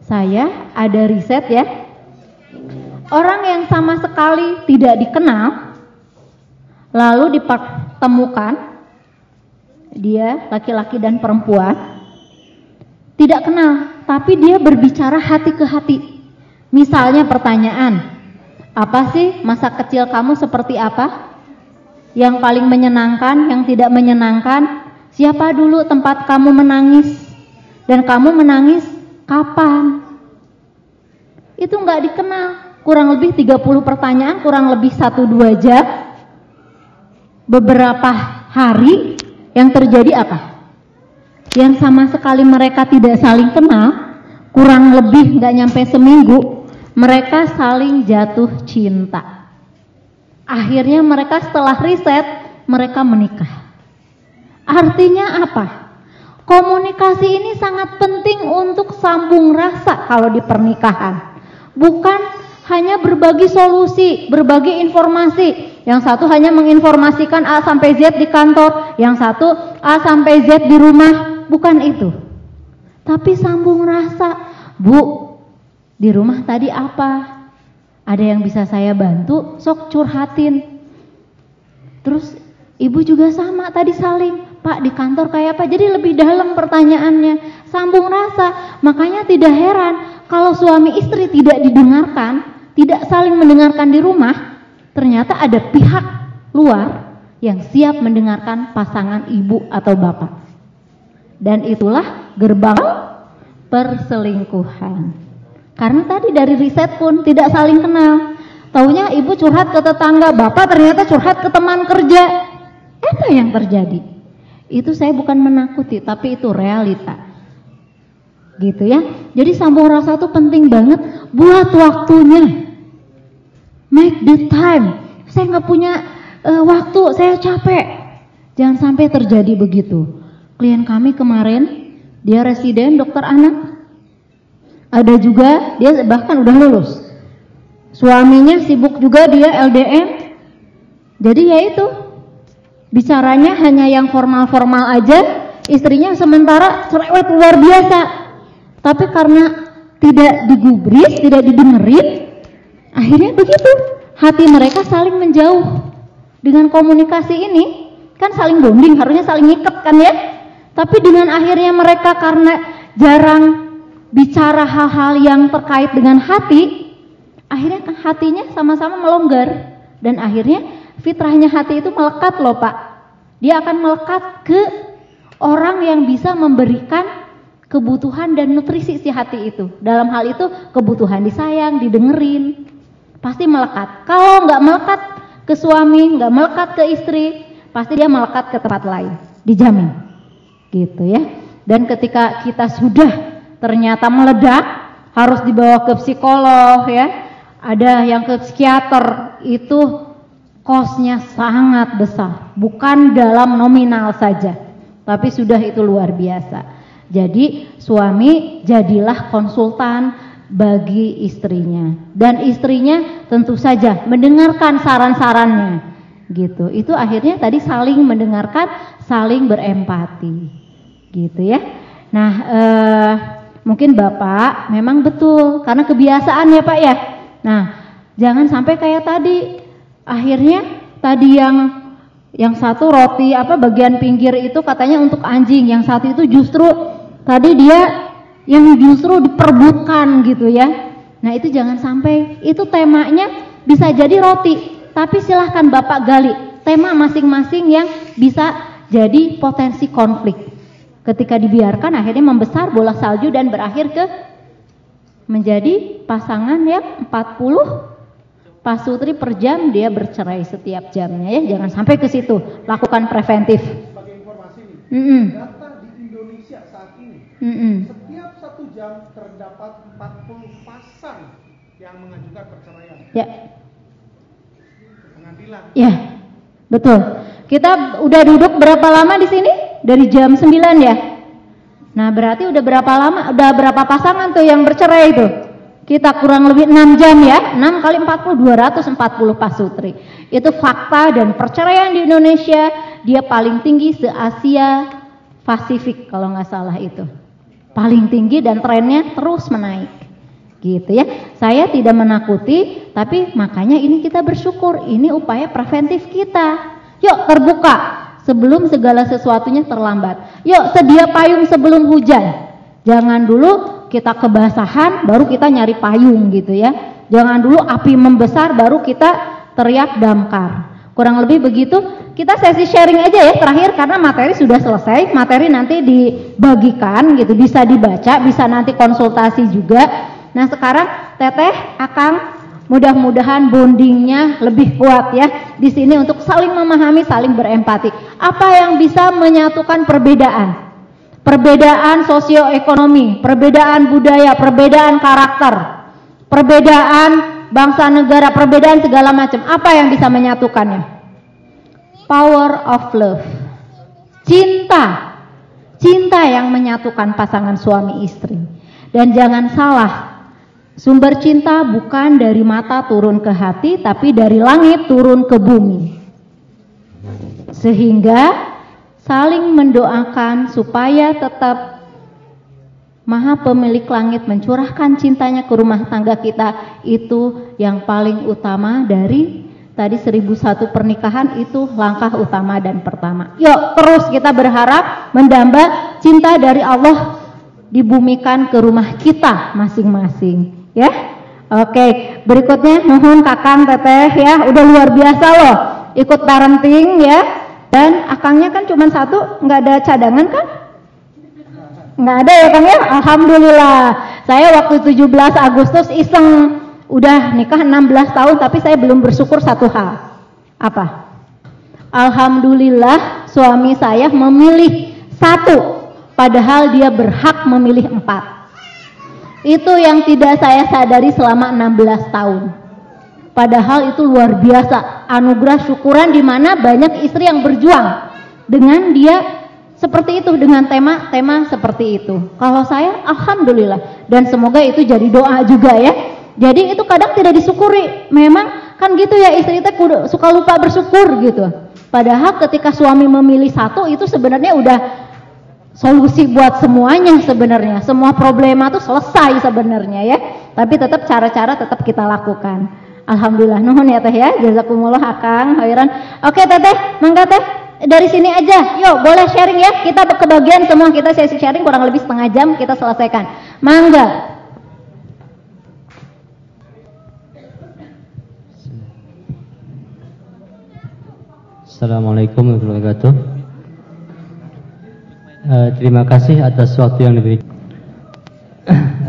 saya ada riset ya. Orang yang sama sekali tidak dikenal lalu dipertemukan dia laki-laki dan perempuan tidak kenal tapi dia berbicara hati ke hati. Misalnya pertanyaan apa sih masa kecil kamu seperti apa? Yang paling menyenangkan yang tidak menyenangkan? Siapa dulu tempat kamu menangis? Dan kamu menangis kapan? Itu nggak dikenal. Kurang lebih 30 pertanyaan kurang lebih 1-2 jam. Beberapa hari yang terjadi apa? Yang sama sekali mereka tidak saling kenal, kurang lebih nggak nyampe seminggu, mereka saling jatuh cinta. Akhirnya mereka setelah riset, mereka menikah. Artinya apa? Komunikasi ini sangat penting untuk sambung rasa kalau di pernikahan. Bukan hanya berbagi solusi, berbagi informasi, yang satu hanya menginformasikan A sampai Z di kantor, yang satu A sampai Z di rumah, bukan itu. Tapi sambung rasa, Bu, di rumah tadi apa? Ada yang bisa saya bantu? Sok curhatin. Terus ibu juga sama tadi saling, Pak di kantor kayak apa? Jadi lebih dalam pertanyaannya, sambung rasa. Makanya tidak heran kalau suami istri tidak didengarkan, tidak saling mendengarkan di rumah, ternyata ada pihak luar yang siap mendengarkan pasangan ibu atau bapak. Dan itulah gerbang perselingkuhan. Karena tadi dari riset pun tidak saling kenal. Taunya ibu curhat ke tetangga, bapak ternyata curhat ke teman kerja. Apa yang terjadi? Itu saya bukan menakuti, tapi itu realita. Gitu ya. Jadi sambung rasa itu penting banget buat waktunya make the time. Saya nggak punya uh, waktu, saya capek. Jangan sampai terjadi begitu. Klien kami kemarin, dia residen dokter anak. Ada juga, dia bahkan udah lulus. Suaminya sibuk juga dia LDM. Jadi ya itu, bicaranya hanya yang formal-formal aja, istrinya sementara cerewet luar biasa. Tapi karena tidak digubris, tidak didengerin, Akhirnya begitu, hati mereka saling menjauh. Dengan komunikasi ini, kan saling bonding, harusnya saling ikat kan ya. Tapi dengan akhirnya mereka karena jarang bicara hal-hal yang terkait dengan hati, akhirnya hatinya sama-sama melonggar. Dan akhirnya fitrahnya hati itu melekat loh Pak. Dia akan melekat ke orang yang bisa memberikan kebutuhan dan nutrisi si hati itu. Dalam hal itu kebutuhan disayang, didengerin, pasti melekat. Kalau nggak melekat ke suami, nggak melekat ke istri, pasti dia melekat ke tempat lain, dijamin. Gitu ya. Dan ketika kita sudah ternyata meledak, harus dibawa ke psikolog ya, ada yang ke psikiater itu kosnya sangat besar, bukan dalam nominal saja, tapi sudah itu luar biasa. Jadi suami jadilah konsultan bagi istrinya dan istrinya tentu saja mendengarkan saran-sarannya gitu. Itu akhirnya tadi saling mendengarkan, saling berempati gitu ya. Nah, eh, mungkin Bapak memang betul karena kebiasaan ya Pak ya Nah, jangan sampai kayak tadi. Akhirnya tadi yang yang satu roti apa bagian pinggir itu katanya untuk anjing, yang satu itu justru tadi dia yang justru diperbutkan gitu ya. Nah, itu jangan sampai itu temanya bisa jadi roti, tapi silahkan Bapak gali tema masing-masing yang bisa jadi potensi konflik. Ketika dibiarkan akhirnya membesar bola salju dan berakhir ke menjadi pasangan yang 40 pasutri per jam dia bercerai setiap jamnya ya. Jangan sampai ke situ. Lakukan preventif. Sebagai informasi nih, mm -mm. data di Indonesia saat ini, Mm -mm. setiap satu jam terdapat 40 pasang yang mengajukan perceraian. Ya. Pengadilan. ya betul. Kita udah duduk berapa lama di sini dari jam 9 ya? Nah berarti udah berapa lama udah berapa pasangan tuh yang bercerai itu? Kita kurang lebih 6 jam ya? 6 kali 40 240 pasutri itu fakta dan perceraian di Indonesia dia paling tinggi se Asia Pasifik kalau nggak salah itu. Paling tinggi dan trennya terus menaik. Gitu ya. Saya tidak menakuti tapi makanya ini kita bersyukur. Ini upaya preventif kita. Yuk terbuka sebelum segala sesuatunya terlambat. Yuk sedia payung sebelum hujan. Jangan dulu kita kebasahan baru kita nyari payung gitu ya. Jangan dulu api membesar baru kita teriak damkar. Kurang lebih begitu. Kita sesi sharing aja ya terakhir karena materi sudah selesai. Materi nanti dibagikan gitu bisa dibaca bisa nanti konsultasi juga. Nah sekarang teteh akang mudah-mudahan bondingnya lebih kuat ya. Di sini untuk saling memahami saling berempati. Apa yang bisa menyatukan perbedaan? Perbedaan sosioekonomi perbedaan budaya perbedaan karakter perbedaan bangsa negara perbedaan segala macam. Apa yang bisa menyatukannya? Power of love. Cinta. Cinta yang menyatukan pasangan suami istri. Dan jangan salah Sumber cinta bukan dari mata turun ke hati, tapi dari langit turun ke bumi. Sehingga saling mendoakan supaya tetap Maha Pemilik Langit mencurahkan cintanya ke rumah tangga kita itu yang paling utama dari tadi 1001 pernikahan itu langkah utama dan pertama. Yuk terus kita berharap mendamba cinta dari Allah dibumikan ke rumah kita masing-masing ya. Oke, berikutnya mohon Kakang Teteh ya, udah luar biasa loh ikut parenting ya. Dan akangnya kan cuma satu, nggak ada cadangan kan? Nggak ada ya Kang ya? Alhamdulillah. Saya waktu 17 Agustus iseng udah nikah 16 tahun tapi saya belum bersyukur satu hal. Apa? Alhamdulillah suami saya memilih satu padahal dia berhak memilih empat. Itu yang tidak saya sadari selama 16 tahun. Padahal itu luar biasa, anugerah syukuran di mana banyak istri yang berjuang dengan dia seperti itu dengan tema-tema seperti itu. Kalau saya alhamdulillah dan semoga itu jadi doa juga ya. Jadi itu kadang tidak disyukuri. Memang kan gitu ya istri itu suka lupa bersyukur gitu. Padahal ketika suami memilih satu itu sebenarnya udah solusi buat semuanya sebenarnya. Semua problema itu selesai sebenarnya ya. Tapi tetap cara-cara tetap kita lakukan. Alhamdulillah nuhun ya teh ya. Jazakumullah akang khairan. Oke teteh, mangga teh dari sini aja. Yuk, boleh sharing ya. Kita kebagian semua kita sesi sharing kurang lebih setengah jam kita selesaikan. Mangga. Assalamualaikum warahmatullahi wabarakatuh. Uh, terima kasih atas waktu yang diberikan.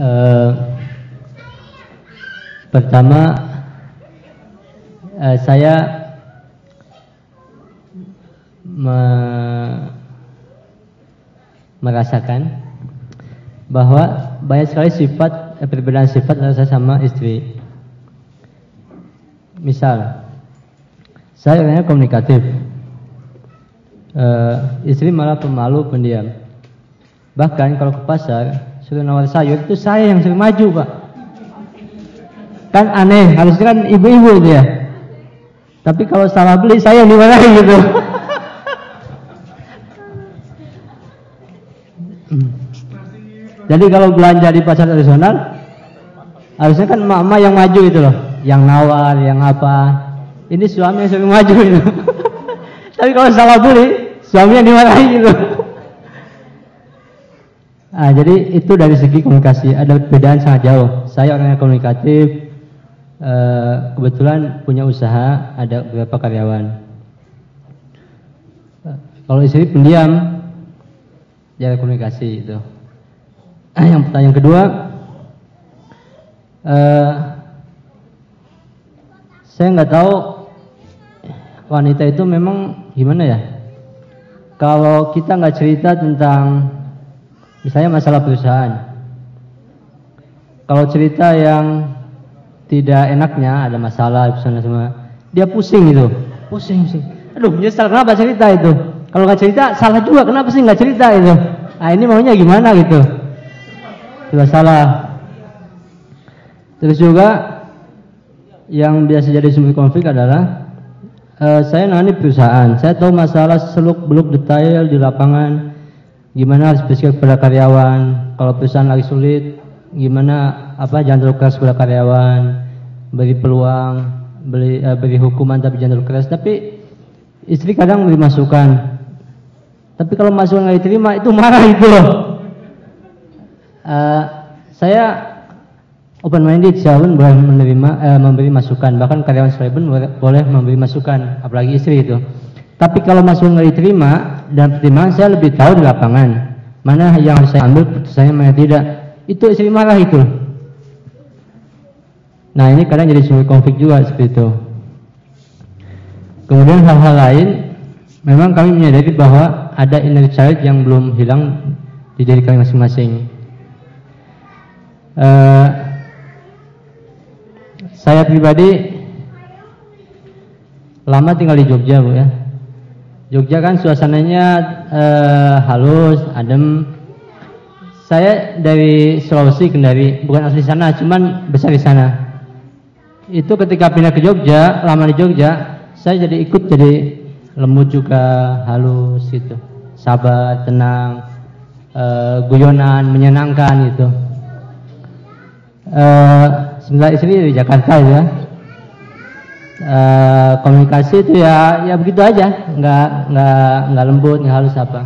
Uh, pertama, uh, saya me merasakan bahwa banyak sekali sifat perbedaan sifat antara saya sama istri. misal saya orangnya komunikatif, Eh, istri malah pemalu pendiam. Bahkan kalau ke pasar suruh nawar sayur itu saya yang sering maju pak. Kan aneh, harusnya kan ibu-ibu itu ya. Tapi kalau salah beli saya yang dimarahin gitu. Jadi kalau belanja di pasar tradisional harusnya kan mama yang maju itu loh, yang nawar, yang apa. Ini suami yang sering maju itu. Tapi kalau salah beli, suaminya dimarahin gitu. Ah, jadi itu dari segi komunikasi ada perbedaan sangat jauh. Saya orangnya komunikatif, eh, kebetulan punya usaha, ada beberapa karyawan. Eh, Kalau istri pendiam, jarang komunikasi itu. Yang pertanyaan kedua, eh, saya nggak tahu wanita itu memang gimana ya. Kalau kita nggak cerita tentang misalnya masalah perusahaan, kalau cerita yang tidak enaknya ada masalah sana semua, dia pusing gitu, pusing sih. Aduh nyesal kenapa cerita itu? Kalau nggak cerita salah juga kenapa sih nggak cerita itu? Ah ini maunya gimana gitu? Sudah salah. Terus juga yang biasa jadi sumber konflik adalah eh, saya nangani perusahaan. Saya tahu masalah seluk beluk detail di lapangan. Gimana harus bersikap kepada karyawan. Kalau perusahaan lagi sulit, gimana apa jangan terlalu keras kepada karyawan. Beri peluang, beri, eh, beri hukuman tapi jangan terlalu keras. Tapi istri kadang beri masukan. Tapi kalau masukan nggak diterima itu marah itu loh. Eh, saya open minded saya pun boleh menerima eh, memberi masukan. Bahkan karyawan saya pun boleh, memberi masukan apalagi istri itu. Tapi kalau masukan nggak diterima dan pertimbangan saya lebih tahu di lapangan. Mana yang harus saya ambil putusannya mana tidak. Itu istri marah itu. Nah ini kadang jadi sumber konflik juga seperti itu. Kemudian hal-hal lain memang kami menyadari bahwa ada inner child yang belum hilang di diri kami masing-masing. Eh, saya pribadi lama tinggal di Jogja bu ya. Jogja kan suasananya eh, halus, adem. Saya dari Sulawesi Kendari, bukan asli sana, cuman besar di sana. Itu ketika pindah ke Jogja, lama di Jogja, saya jadi ikut jadi lembut juga, halus gitu, sabar, tenang, eh, guyonan, menyenangkan gitu eh sebenarnya istri di Jakarta ya. Eh, komunikasi itu ya ya begitu aja, nggak nggak nggak lembut, nggak halus apa.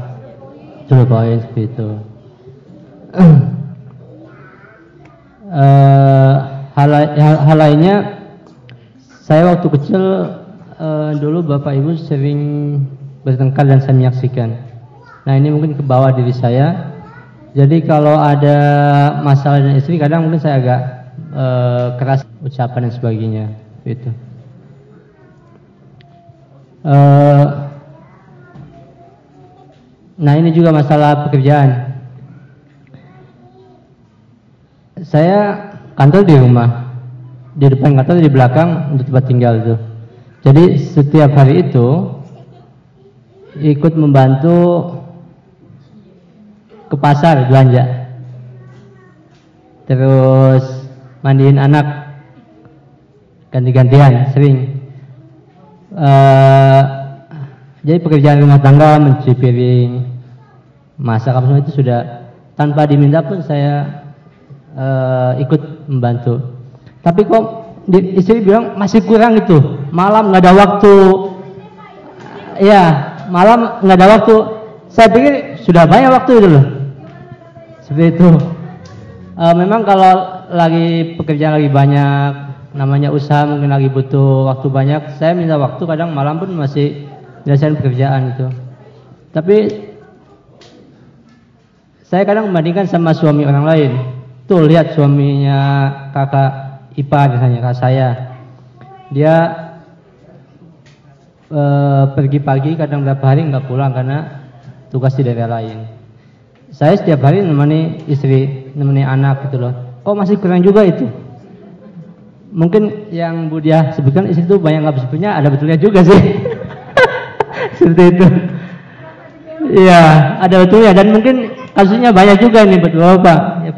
Itu poin seperti itu. Eh, hal, hal, hal lainnya, saya waktu kecil eh, dulu bapak ibu sering bertengkar dan saya menyaksikan. Nah ini mungkin ke bawah diri saya, jadi kalau ada masalah dengan istri kadang mungkin saya agak eh, keras ucapan dan sebagainya itu. Eh, nah ini juga masalah pekerjaan. Saya kantor di rumah, di depan kantor di belakang untuk tempat tinggal itu. Jadi setiap hari itu ikut membantu ke pasar belanja terus mandiin anak. Ganti-gantian sering. Eh, jadi pekerjaan rumah tangga mencuci piring masak apa semua itu sudah. Tanpa diminta pun saya eh, ikut membantu. Tapi kok istri bilang masih kurang itu. Malam nggak ada waktu. Ya malam nggak ada waktu. Saya pikir sudah banyak waktu itu loh. Seperti itu. Eh, memang kalau lagi pekerjaan lagi banyak namanya usaha mungkin lagi butuh waktu banyak. Saya minta waktu kadang malam pun masih menyelesaikan pekerjaan itu. Tapi saya kadang membandingkan sama suami orang lain. Tuh lihat suaminya kakak ipar misalnya kakak saya. Dia eh, pergi pagi kadang berapa hari nggak pulang karena tugas di daerah lain. Saya setiap hari nemani istri, nemani anak gitu loh. Kok masih kurang juga itu? mungkin yang Bu Dia sebutkan istri itu banyak nggak bersyukurnya ada betulnya juga sih. Seperti itu. Iya, ada betulnya dan mungkin kasusnya banyak juga ini betul Pak. Ya,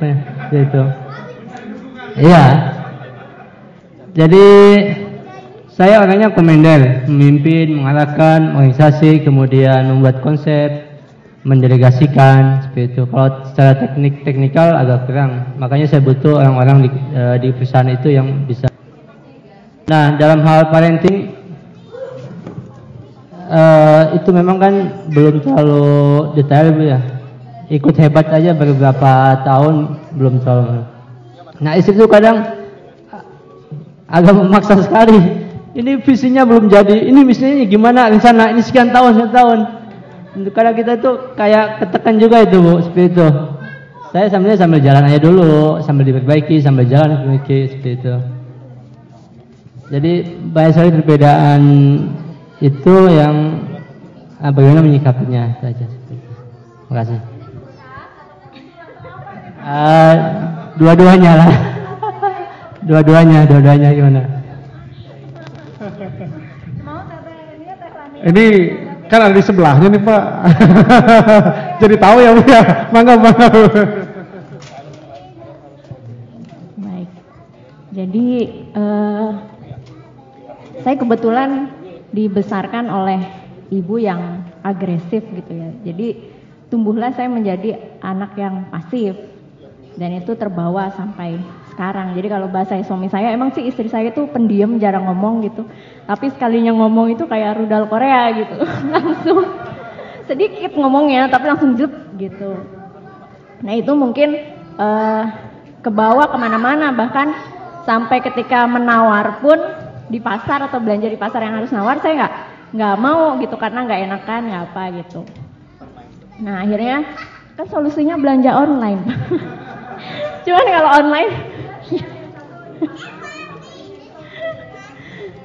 itu. Iya. Jadi saya orangnya komander, memimpin, mengarahkan, organisasi, kemudian membuat konsep, mendelegasikan seperti itu. Kalau secara teknik teknikal agak kurang, makanya saya butuh orang-orang di, eh, di perusahaan itu yang bisa. Nah, dalam hal parenting eh, itu memang kan belum terlalu detail ya. Ikut hebat aja beberapa tahun belum terlalu. Nah istri itu kadang agak memaksa sekali. Ini visinya belum jadi. Ini misinya gimana rencana? Ini sekian tahun, sekian tahun. Kadang kita itu kayak ketekan juga itu bu, seperti itu. Saya sambil sambil jalan aja dulu, sambil diperbaiki, sambil jalan diperbaiki seperti itu. Jadi banyak sekali perbedaan itu yang ah, bagaimana menyikapinya saja. Terima kasih. Uh, dua-duanya lah. dua-duanya, dua-duanya gimana? Ini kan ada di sebelahnya nih Pak. Jadi tahu ya Bu ya. Mangga mangga. Baik. Jadi eh, saya kebetulan dibesarkan oleh ibu yang agresif gitu ya. Jadi tumbuhlah saya menjadi anak yang pasif dan itu terbawa sampai sekarang. Jadi kalau bahasa suami saya emang sih istri saya itu pendiam jarang ngomong gitu. Tapi sekalinya ngomong itu kayak rudal Korea gitu. langsung sedikit ngomongnya tapi langsung jep gitu. Nah itu mungkin uh, ke bawah ke mana-mana bahkan sampai ketika menawar pun di pasar atau belanja di pasar yang harus nawar saya nggak nggak mau gitu karena nggak enakan nggak apa gitu. Nah akhirnya kan solusinya belanja online. Cuman kalau online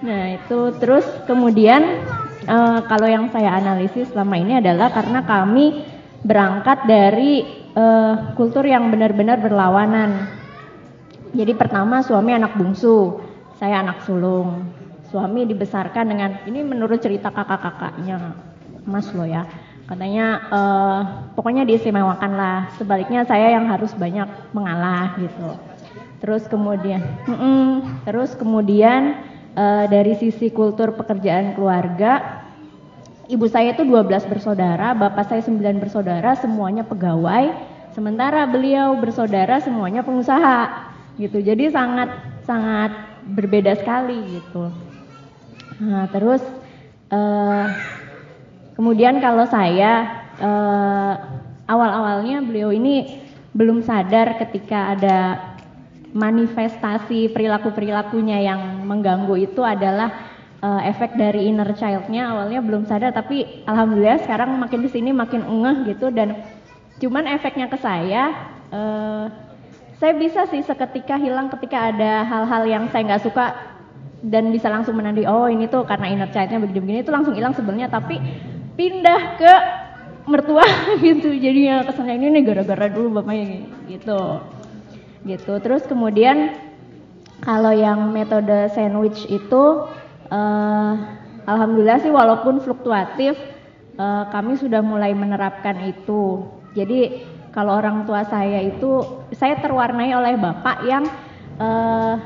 Nah itu terus kemudian uh, kalau yang saya analisis selama ini adalah karena kami berangkat dari uh, kultur yang benar-benar berlawanan. Jadi pertama suami anak bungsu, saya anak sulung. Suami dibesarkan dengan ini menurut cerita kakak-kakaknya Mas lo ya. Katanya uh, pokoknya diistimewakan lah. Sebaliknya saya yang harus banyak mengalah gitu. Terus kemudian, mm -mm, terus kemudian uh, dari sisi kultur pekerjaan keluarga, ibu saya itu 12 bersaudara, bapak saya 9 bersaudara, semuanya pegawai, sementara beliau bersaudara semuanya pengusaha gitu. Jadi sangat sangat berbeda sekali gitu. Nah, terus uh, kemudian kalau saya uh, awal-awalnya beliau ini belum sadar ketika ada manifestasi perilaku-perilakunya yang mengganggu itu adalah uh, efek dari inner child-nya. Awalnya belum sadar tapi alhamdulillah sekarang makin di sini makin ngeh gitu. Dan cuman efeknya ke saya uh, saya bisa sih seketika hilang ketika ada hal-hal yang saya nggak suka dan bisa langsung menandai oh ini tuh karena inner child-nya begini-begini. Itu langsung hilang sebenarnya tapi pindah ke mertua gitu. Jadinya kesannya ini nih gara-gara dulu bapaknya gitu gitu. Terus kemudian kalau yang metode sandwich itu uh, alhamdulillah sih walaupun fluktuatif uh, kami sudah mulai menerapkan itu. Jadi kalau orang tua saya itu saya terwarnai oleh bapak yang uh,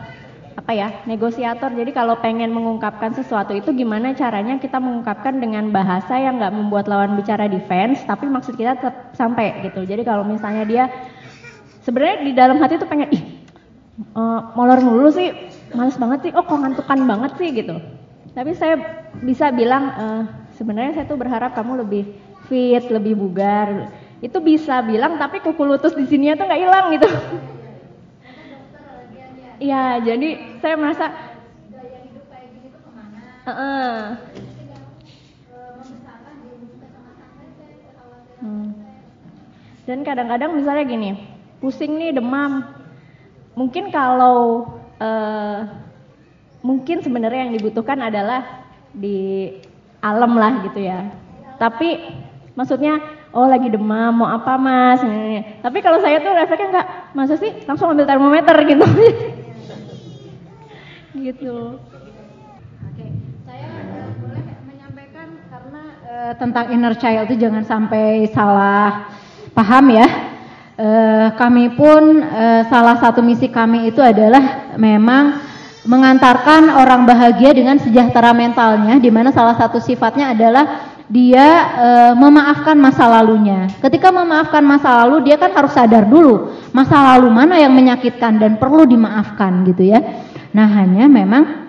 apa ya negosiator. Jadi kalau pengen mengungkapkan sesuatu itu gimana caranya kita mengungkapkan dengan bahasa yang nggak membuat lawan bicara defense, tapi maksud kita tetap sampai gitu. Jadi kalau misalnya dia sebenarnya di dalam hati tuh pengen ih uh, molor mulu sih males banget sih oh kok ngantukan banget sih gitu. Tapi saya bisa bilang uh, sebenarnya saya tuh berharap kamu lebih fit lebih bugar. Itu bisa bilang tapi kuku lutut di sini tuh nggak hilang gitu. Iya, jadi saya merasa uh. Dan kadang-kadang misalnya gini, pusing nih demam. Mungkin kalau uh, mungkin sebenarnya yang dibutuhkan adalah di alam lah gitu ya. Tapi maksudnya oh lagi demam mau apa mas? Tapi kalau saya tuh refleksnya enggak, masa sih langsung ambil termometer gitu. gitu. Eh, tentang inner child itu jangan sampai salah paham ya. Eh, kami pun eh, salah satu misi kami itu adalah memang mengantarkan orang bahagia dengan sejahtera mentalnya, di mana salah satu sifatnya adalah dia e, memaafkan masa lalunya. Ketika memaafkan masa lalu, dia kan harus sadar dulu masa lalu mana yang menyakitkan dan perlu dimaafkan gitu ya. Nah, hanya memang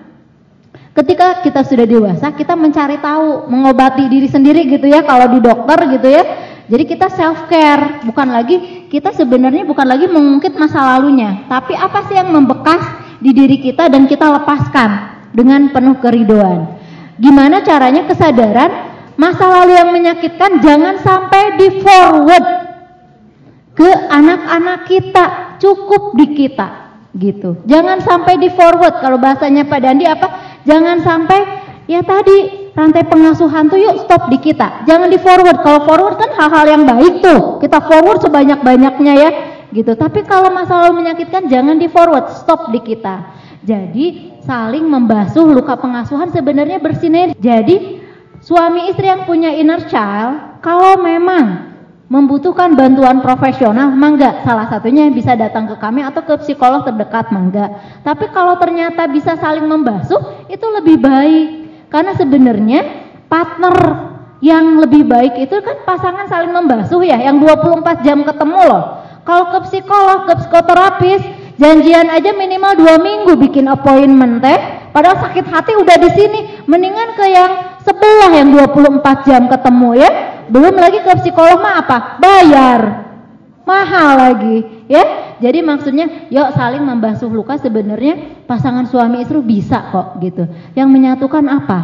Ketika kita sudah dewasa, kita mencari tahu, mengobati diri sendiri gitu ya, kalau di dokter gitu ya. Jadi kita self care, bukan lagi kita sebenarnya bukan lagi mengungkit masa lalunya, tapi apa sih yang membekas di diri kita dan kita lepaskan dengan penuh keridoan. Gimana caranya kesadaran masa lalu yang menyakitkan jangan sampai di forward ke anak-anak kita, cukup di kita gitu. Jangan sampai di forward kalau bahasanya Pak Dandi apa? Jangan sampai ya tadi rantai pengasuhan tuh yuk stop di kita. Jangan di forward. Kalau forward kan hal-hal yang baik tuh. Kita forward sebanyak-banyaknya ya gitu. Tapi kalau masalah menyakitkan jangan di forward, stop di kita. Jadi saling membasuh luka pengasuhan sebenarnya bersinergi. Jadi suami istri yang punya inner child kalau memang membutuhkan bantuan profesional, mangga. Salah satunya bisa datang ke kami atau ke psikolog terdekat, mangga. Tapi kalau ternyata bisa saling membasuh, itu lebih baik. Karena sebenarnya partner yang lebih baik itu kan pasangan saling membasuh ya, yang 24 jam ketemu loh. Kalau ke psikolog, ke psikoterapis, janjian aja minimal dua minggu bikin appointment teh. Padahal sakit hati udah di sini, mendingan ke yang sebelah yang 24 jam ketemu ya belum lagi ke psikolog mah apa? Bayar. Mahal lagi, ya. Jadi maksudnya, yuk saling membasuh luka sebenarnya pasangan suami istri bisa kok gitu. Yang menyatukan apa?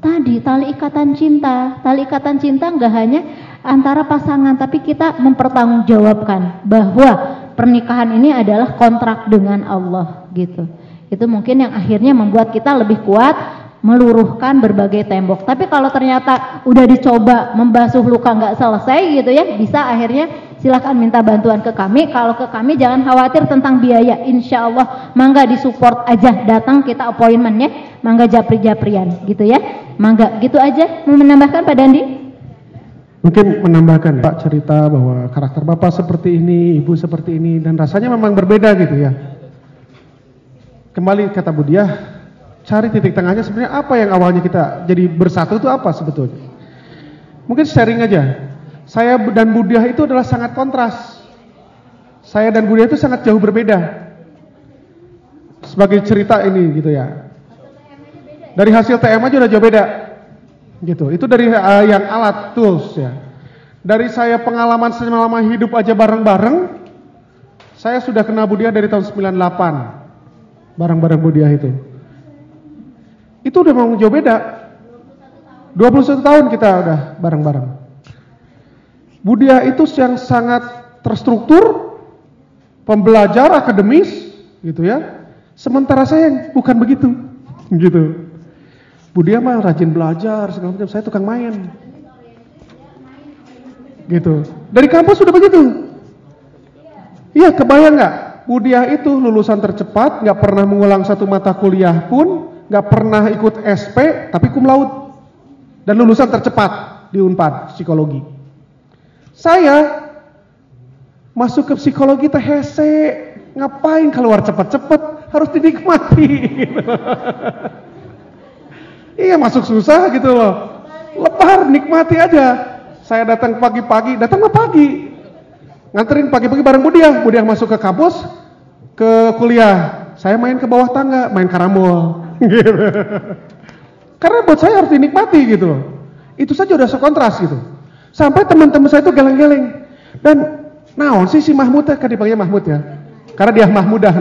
Tadi tali ikatan cinta. Tali ikatan cinta enggak hanya antara pasangan, tapi kita mempertanggungjawabkan bahwa pernikahan ini adalah kontrak dengan Allah gitu. Itu mungkin yang akhirnya membuat kita lebih kuat meluruhkan berbagai tembok. Tapi kalau ternyata udah dicoba membasuh luka nggak selesai gitu ya, bisa akhirnya silahkan minta bantuan ke kami. Kalau ke kami jangan khawatir tentang biaya, insya Allah mangga disupport aja, datang kita appointmentnya, mangga japri-japrian gitu ya, mangga gitu aja. Mau menambahkan Pak Dandi? Mungkin menambahkan Pak cerita bahwa karakter Bapak seperti ini, Ibu seperti ini, dan rasanya memang berbeda gitu ya. Kembali kata Budiah, cari titik tengahnya sebenarnya apa yang awalnya kita jadi bersatu itu apa sebetulnya. Mungkin sharing aja. Saya dan Budiah itu adalah sangat kontras. Saya dan Budiah itu sangat jauh berbeda. Sebagai cerita ini gitu ya. Dari hasil TM aja udah jauh beda. Gitu. Itu dari uh, yang alat tools ya. Dari saya pengalaman selama hidup aja bareng-bareng, saya sudah kenal Budiah dari tahun 98. Bareng-bareng Budiah itu. Itu udah memang jauh beda. 21 tahun kita udah bareng-bareng. Budia itu yang sangat terstruktur, pembelajar akademis, gitu ya. Sementara saya bukan begitu, gitu. Budia mah rajin belajar, segala macam. Saya tukang main, gitu. Dari kampus sudah begitu. Iya, kebayang nggak? Budia itu lulusan tercepat, nggak pernah mengulang satu mata kuliah pun, nggak pernah ikut SP tapi cum laude dan lulusan tercepat di Unpad psikologi. Saya masuk ke psikologi teh hese, ngapain keluar cepat-cepat harus dinikmati. iya masuk susah gitu loh. Lepar nikmati aja. Saya datang pagi-pagi, datang pagi. Nganterin pagi-pagi bareng Budiah, Budiah masuk ke kampus, ke kuliah. Saya main ke bawah tangga, main karambol. Karena buat saya harus dinikmati gitu loh. Itu saja udah sekontras gitu. Sampai teman-teman saya itu geleng-geleng. Dan naon sih si Mahmud kan dipanggilnya Mahmud ya. Karena dia Mahmudah.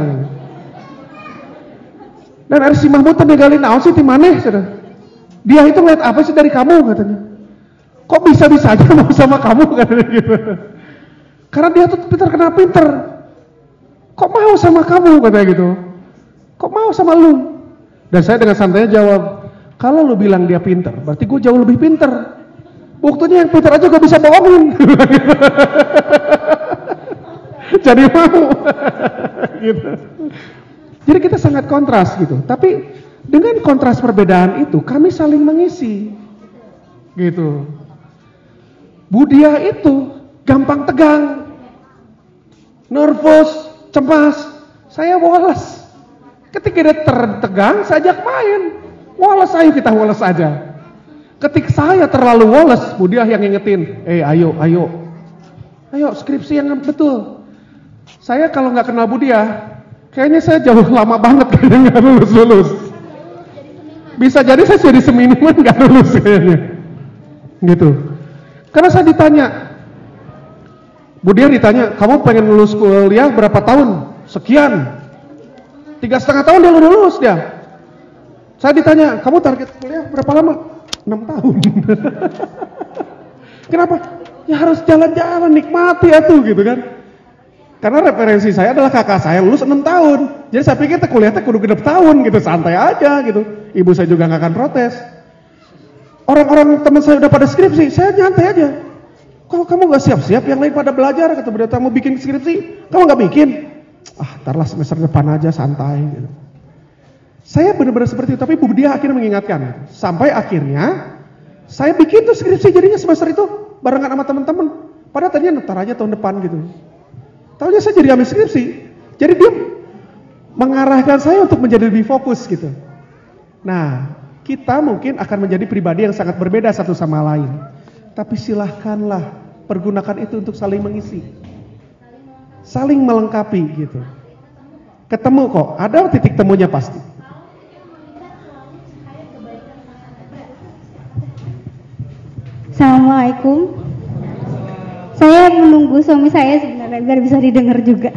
Dan ada si Mahmud tinggalin naon sih di mana Dia itu ngeliat apa sih dari kamu katanya. Kok bisa-bisa aja mau sama kamu katanya gitu. Karena dia tuh terkenal pinter. Kok mau sama kamu katanya gitu. Kok mau sama lu? Dan saya dengan santainya jawab, kalau lu bilang dia pinter, berarti gue jauh lebih pinter. Buktinya yang pinter aja gue bisa bohongin. Jadi mau. gitu. Jadi kita sangat kontras gitu. Tapi dengan kontras perbedaan itu kami saling mengisi. Gitu. Budia itu gampang tegang, nervous, cemas. Saya woles. Ketika dia tertegang, saya ajak main. Woles, ayo kita woles aja. Ketika saya terlalu woles, Budia yang ngingetin, eh ayo, ayo. Ayo skripsi yang betul. Saya kalau nggak kenal Budia, kayaknya saya jauh lama banget kayaknya nggak lulus lulus. Bisa jadi saya jadi seminiman nggak lulus kayaknya, gitu. Karena saya ditanya, Budia ditanya, kamu pengen lulus kuliah berapa tahun? Sekian. Tiga setengah tahun dia lulus dia. Saya ditanya, kamu target kuliah berapa lama? Enam tahun. Kenapa? Ya harus jalan-jalan, nikmati itu gitu kan. Karena referensi saya adalah kakak saya lulus 6 tahun. Jadi saya pikir kuliah teh kudu genep tahun gitu, santai aja gitu. Ibu saya juga nggak akan protes. Orang-orang teman saya udah pada skripsi, saya nyantai aja. Kalau kamu nggak siap-siap, yang lain pada belajar, kata berita mau bikin skripsi, kamu nggak bikin? Ah, tarlah semester depan aja santai. Gitu. Saya benar-benar seperti itu, tapi Bu Dia akhirnya mengingatkan. Sampai akhirnya saya bikin tuh skripsi jadinya semester itu barengan sama teman-teman. Padahal tadinya ntar aja tahun depan gitu. Tahunya saya jadi ambil skripsi. Jadi dia mengarahkan saya untuk menjadi lebih fokus gitu. Nah, kita mungkin akan menjadi pribadi yang sangat berbeda satu sama lain. Tapi silahkanlah pergunakan itu untuk saling mengisi. Saling melengkapi gitu. Ketemu kok, ada titik temunya pasti. Assalamualaikum. Saya menunggu suami saya sebenarnya biar bisa didengar juga.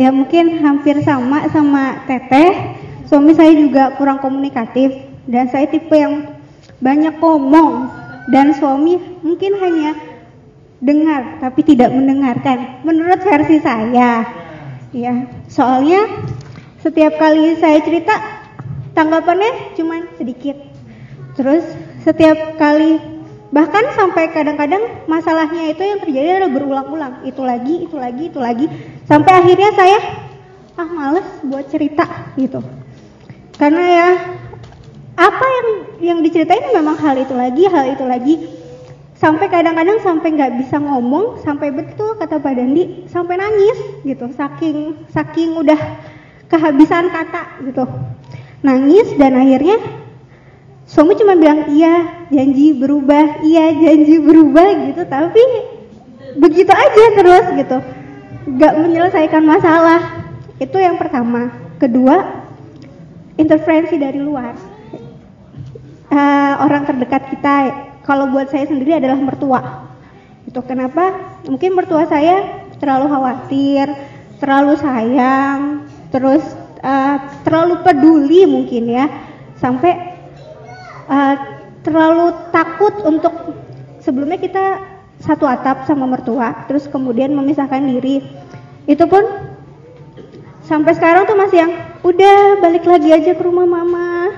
ya mungkin hampir sama sama Teteh. Suami saya juga kurang komunikatif dan saya tipe yang banyak ngomong dan suami mungkin hanya dengar tapi tidak mendengarkan. Menurut versi saya, ya soalnya setiap kali saya cerita tanggapannya cuma sedikit. Terus setiap kali bahkan sampai kadang-kadang masalahnya itu yang terjadi adalah berulang-ulang. Itu lagi, itu lagi, itu lagi. Sampai akhirnya saya ah males buat cerita gitu. Karena ya apa yang yang diceritain memang hal itu lagi, hal itu lagi. Sampai kadang-kadang sampai nggak bisa ngomong, sampai betul kata Pak Dandi, sampai nangis gitu. Saking saking udah kehabisan kata gitu nangis dan akhirnya suami cuma bilang iya janji berubah iya janji berubah gitu. Tapi begitu aja terus gitu. Gak menyelesaikan masalah. Itu yang pertama. Kedua interferensi dari luar. Uh, orang terdekat kita kalau buat saya sendiri adalah mertua. Itu kenapa? Mungkin mertua saya terlalu khawatir terlalu sayang terus uh, terlalu peduli mungkin ya. Sampai uh, terlalu takut untuk sebelumnya kita satu atap sama mertua terus kemudian memisahkan diri. Itu pun sampai sekarang tuh masih yang udah balik lagi aja ke rumah mama.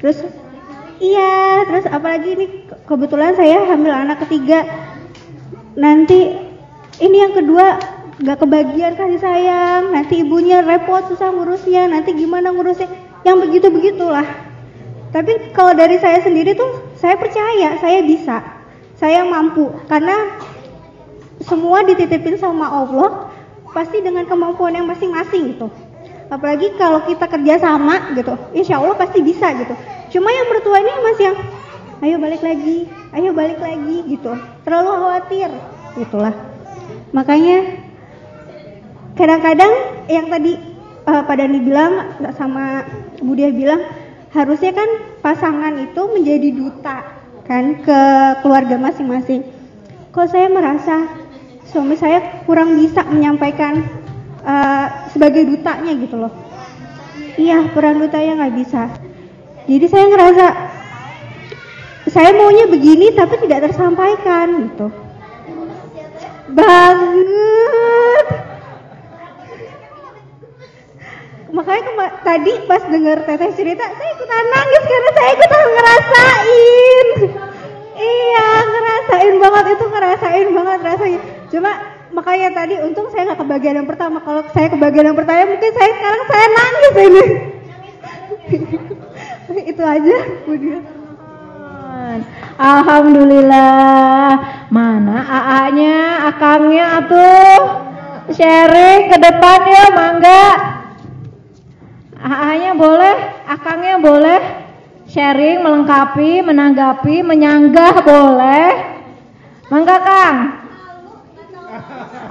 Terus iya terus apalagi ini kebetulan saya hamil anak ketiga. Nanti ini yang kedua gak kebagian kasih sayang, nanti ibunya repot susah ngurusnya, nanti gimana ngurusnya, yang begitu begitulah. Tapi kalau dari saya sendiri tuh saya percaya saya bisa, saya mampu karena semua dititipin sama Allah pasti dengan kemampuan yang masing-masing gitu. Apalagi kalau kita kerja sama gitu, insya Allah pasti bisa gitu. Cuma yang mertua ini masih yang, ayo balik lagi, ayo balik lagi gitu. Terlalu khawatir, itulah. Makanya kadang-kadang yang tadi uh, bilang sama Bu Dia bilang harusnya kan pasangan itu menjadi duta kan ke keluarga masing-masing. Kok saya merasa suami saya kurang bisa menyampaikan uh, sebagai dutanya gitu loh. Iya peran dutanya nggak bisa. Jadi saya ngerasa saya maunya begini tapi tidak tersampaikan gitu. Banget makanya kema- tadi pas dengar teteh cerita saya ikutan nangis karena saya ikutan ngerasain iya ngerasain banget itu ngerasain banget rasanya cuma makanya tadi untung saya nggak kebagian yang pertama. Kalau saya kebagian yang pertama mungkin saya sekarang saya nangis ini. Itu aja. Alhamdulillah. Mana AA-nya, akangnya atuh? Sharing ke depan ya, mangga. AA-nya boleh, akangnya boleh. Sharing, melengkapi, menanggapi, menyanggah boleh. Mangga Kang.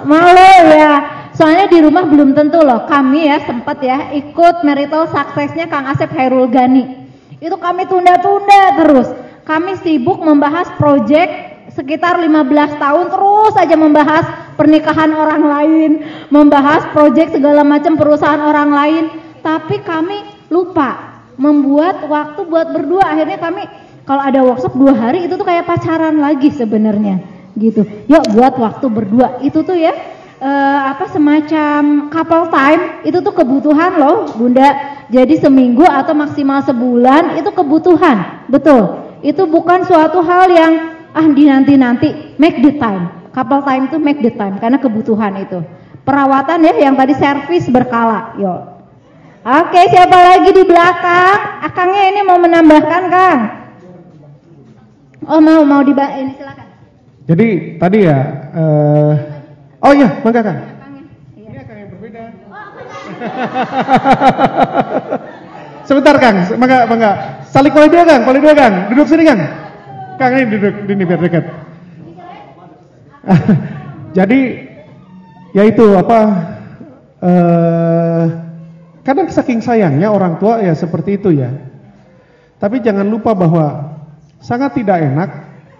Malu ya. Soalnya di rumah belum tentu loh. Kami ya sempat ya ikut marital suksesnya Kang Asep Hairul Gani. Itu kami tunda-tunda terus. Kami sibuk membahas proyek sekitar 15 tahun terus saja membahas pernikahan orang lain, membahas proyek segala macam perusahaan orang lain, tapi kami lupa membuat waktu buat berdua. Akhirnya kami kalau ada workshop dua hari itu tuh kayak pacaran lagi sebenarnya gitu. Yuk buat waktu berdua. Itu tuh ya eh, apa semacam couple time itu tuh kebutuhan loh, Bunda. Jadi seminggu atau maksimal sebulan itu kebutuhan. Betul. Itu bukan suatu hal yang ah di nanti-nanti make the time. Couple time itu make the time karena kebutuhan itu. Perawatan ya yang tadi servis berkala. Yuk. Oke, siapa lagi di belakang? Akangnya ini mau menambahkan, Kang. Oh, mau mau di ini silakan. Jadi tadi ya, eh, oh iya, mangga Kang. Ini Kang yang berbeda. Sebentar Kang, mangga, mangga. Saling kali dua Kang, kali dua Kang. Duduk sini Kang. Kang ini duduk, ini biar dekat. Jadi, ya itu apa? Eh, kadang saking sayangnya orang tua ya seperti itu ya. Tapi jangan lupa bahwa sangat tidak enak.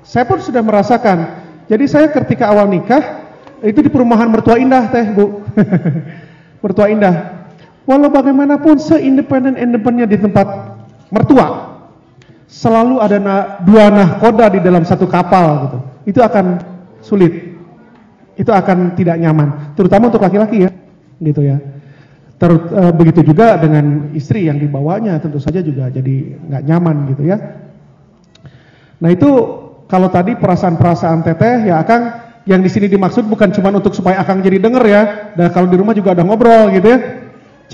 Saya pun sudah merasakan. Jadi saya ketika awal nikah itu di perumahan Mertua Indah teh bu, Mertua Indah. Walau bagaimanapun seindependen independennya di tempat mertua, selalu ada na, dua nahkoda di dalam satu kapal gitu. Itu akan sulit. Itu akan tidak nyaman, terutama untuk laki-laki ya, gitu ya. Ter, e, begitu juga dengan istri yang dibawanya tentu saja juga jadi nggak nyaman gitu ya. Nah itu kalau tadi perasaan-perasaan teteh ya Akang yang di sini dimaksud bukan cuma untuk supaya Akang jadi denger ya. Dan kalau di rumah juga ada ngobrol gitu ya.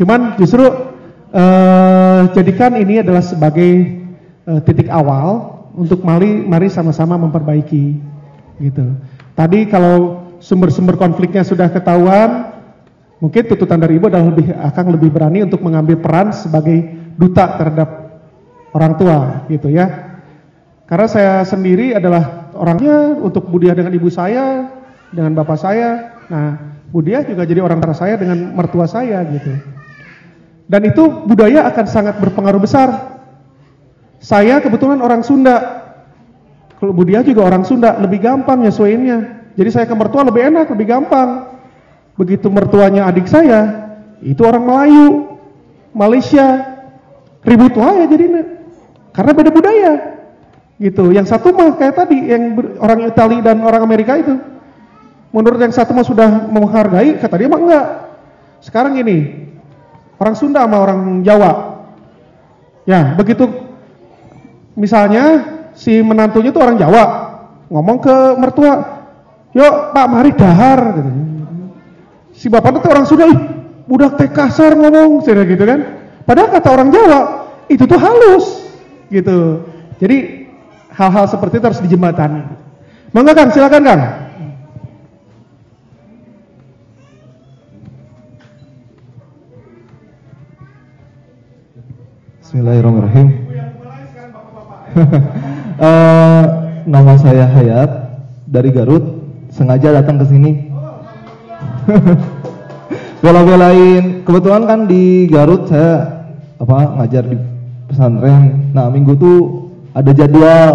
Cuman justru eh, jadikan ini adalah sebagai eh, titik awal untuk mari mari sama-sama memperbaiki gitu. Tadi kalau sumber-sumber konfliknya sudah ketahuan, mungkin tuntutan dari ibu adalah lebih akan lebih berani untuk mengambil peran sebagai duta terhadap orang tua gitu ya. Karena saya sendiri adalah orangnya untuk Budia dengan ibu saya, dengan bapak saya. Nah, Budia juga jadi orang tua saya dengan mertua saya gitu. Dan itu budaya akan sangat berpengaruh besar. Saya kebetulan orang Sunda. Kalau Budia juga orang Sunda, lebih gampang nyesuaiinnya. Jadi saya ke mertua lebih enak, lebih gampang. Begitu mertuanya adik saya, itu orang Melayu, Malaysia, ribut ya jadinya. Karena beda budaya. Gitu. Yang satu mah kayak tadi yang orang Italia dan orang Amerika itu. Menurut yang satu mah sudah menghargai, kata dia mah enggak. Sekarang ini orang Sunda sama orang Jawa. Ya, begitu misalnya si menantunya itu orang Jawa, ngomong ke mertua, "Yuk, Pak, mari dahar." Gitu. Si bapaknya itu orang Sunda, "Ih, budak teh kasar ngomong," gitu kan. Padahal kata orang Jawa, itu tuh halus. Gitu. Jadi hal-hal seperti itu harus dijembatani. Mangga Kang, silakan Kang. Bismillahirrahmanirrahim. uh, nama saya Hayat dari Garut. Sengaja datang ke sini. Bela-belain. Kebetulan kan di Garut saya apa ngajar di pesantren. Nah minggu tuh ada jadwal.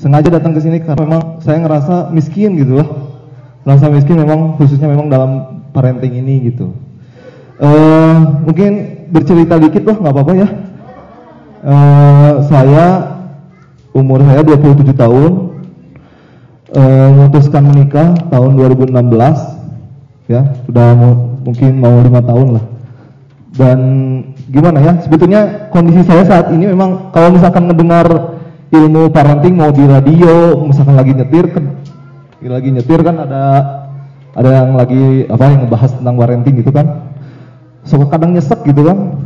Sengaja datang ke sini karena memang saya ngerasa miskin gitu loh. Merasa miskin memang khususnya memang dalam parenting ini gitu. Uh, mungkin bercerita dikit loh nggak apa-apa ya. Uh, saya umur saya 27 tahun uh, memutuskan menikah tahun 2016 ya. Sudah mungkin mau lima tahun lah. Dan gimana ya sebetulnya kondisi saya saat ini memang kalau misalkan mendengar ilmu parenting mau di radio misalkan lagi nyetir kan lagi nyetir kan ada ada yang lagi apa yang ngebahas tentang parenting gitu kan. Suka kadang nyesek gitu kan.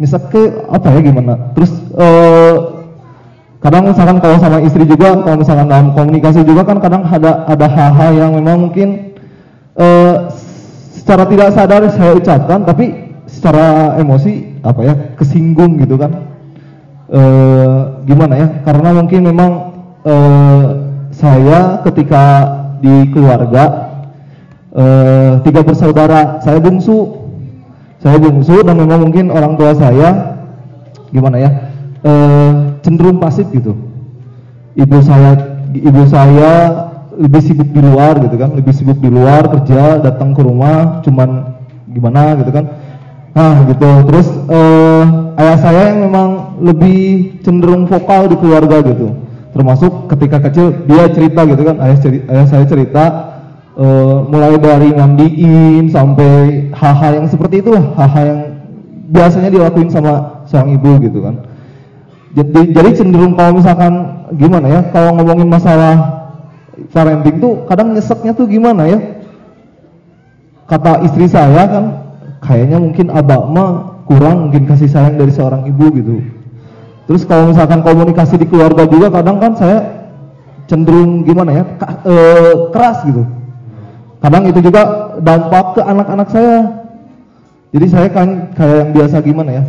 Nyesek ke apa ya gimana. Terus eh, kadang misalkan kalau sama istri juga kalau misalkan dalam komunikasi juga kan kadang ada ada hal-hal yang memang mungkin eh, secara tidak sadar saya ucapkan tapi secara emosi apa ya kesinggung gitu kan. Eh, gimana ya karena mungkin memang eh, saya ketika di keluarga eh, tiga bersaudara saya bungsu. Saya bungsu dan memang mungkin orang tua saya gimana ya eh, cenderung pasif gitu. Ibu saya ibu saya lebih sibuk di luar gitu kan lebih sibuk di luar kerja datang ke rumah cuman gimana gitu kan. Nah gitu. Terus eh, ayah saya yang memang lebih cenderung vokal di keluarga gitu. Termasuk ketika kecil dia cerita gitu kan ayah cerita, ayah saya cerita eh, mulai dari mandiin sampai hal-hal yang seperti itu hal-hal yang biasanya dilakuin sama seorang ibu gitu kan. Jadi cenderung kalau misalkan gimana ya kalau ngomongin masalah parenting tuh kadang nyeseknya tuh gimana ya? Kata istri saya kan kayaknya mungkin abah mah kurang mungkin kasih sayang dari seorang ibu gitu. Terus kalau misalkan komunikasi di keluarga juga kadang kan saya cenderung gimana ya eh, keras gitu. Kadang itu juga dampak ke anak-anak saya. Jadi saya kan kayak yang biasa gimana ya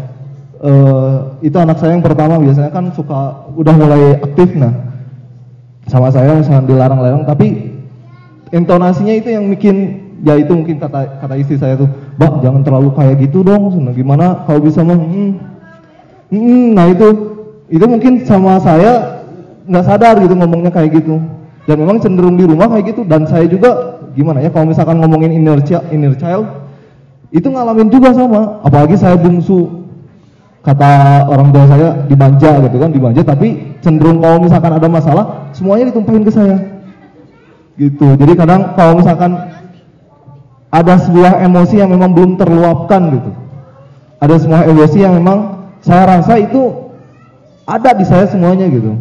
eh, itu anak saya yang pertama biasanya kan suka udah mulai aktif nah sama saya misalnya dilarang-larang tapi intonasinya itu yang bikin ya itu mungkin kata kata istri saya tuh bang jangan terlalu kayak gitu dong Nah, gimana kalau bisa mah hmm, hmm, nah itu itu mungkin sama saya nggak sadar gitu ngomongnya kayak gitu. Dan memang cenderung di rumah kayak gitu dan saya juga gimana ya kalau misalkan ngomongin inner child, inner child itu ngalamin juga sama apalagi saya bungsu kata orang tua saya dimanja gitu kan dimanja tapi cenderung kalau misalkan ada masalah semuanya ditumpahin ke saya. Gitu. Jadi kadang kalau misalkan ada sebuah emosi yang memang belum terluapkan gitu. Ada sebuah emosi yang memang saya rasa itu ada di saya semuanya gitu.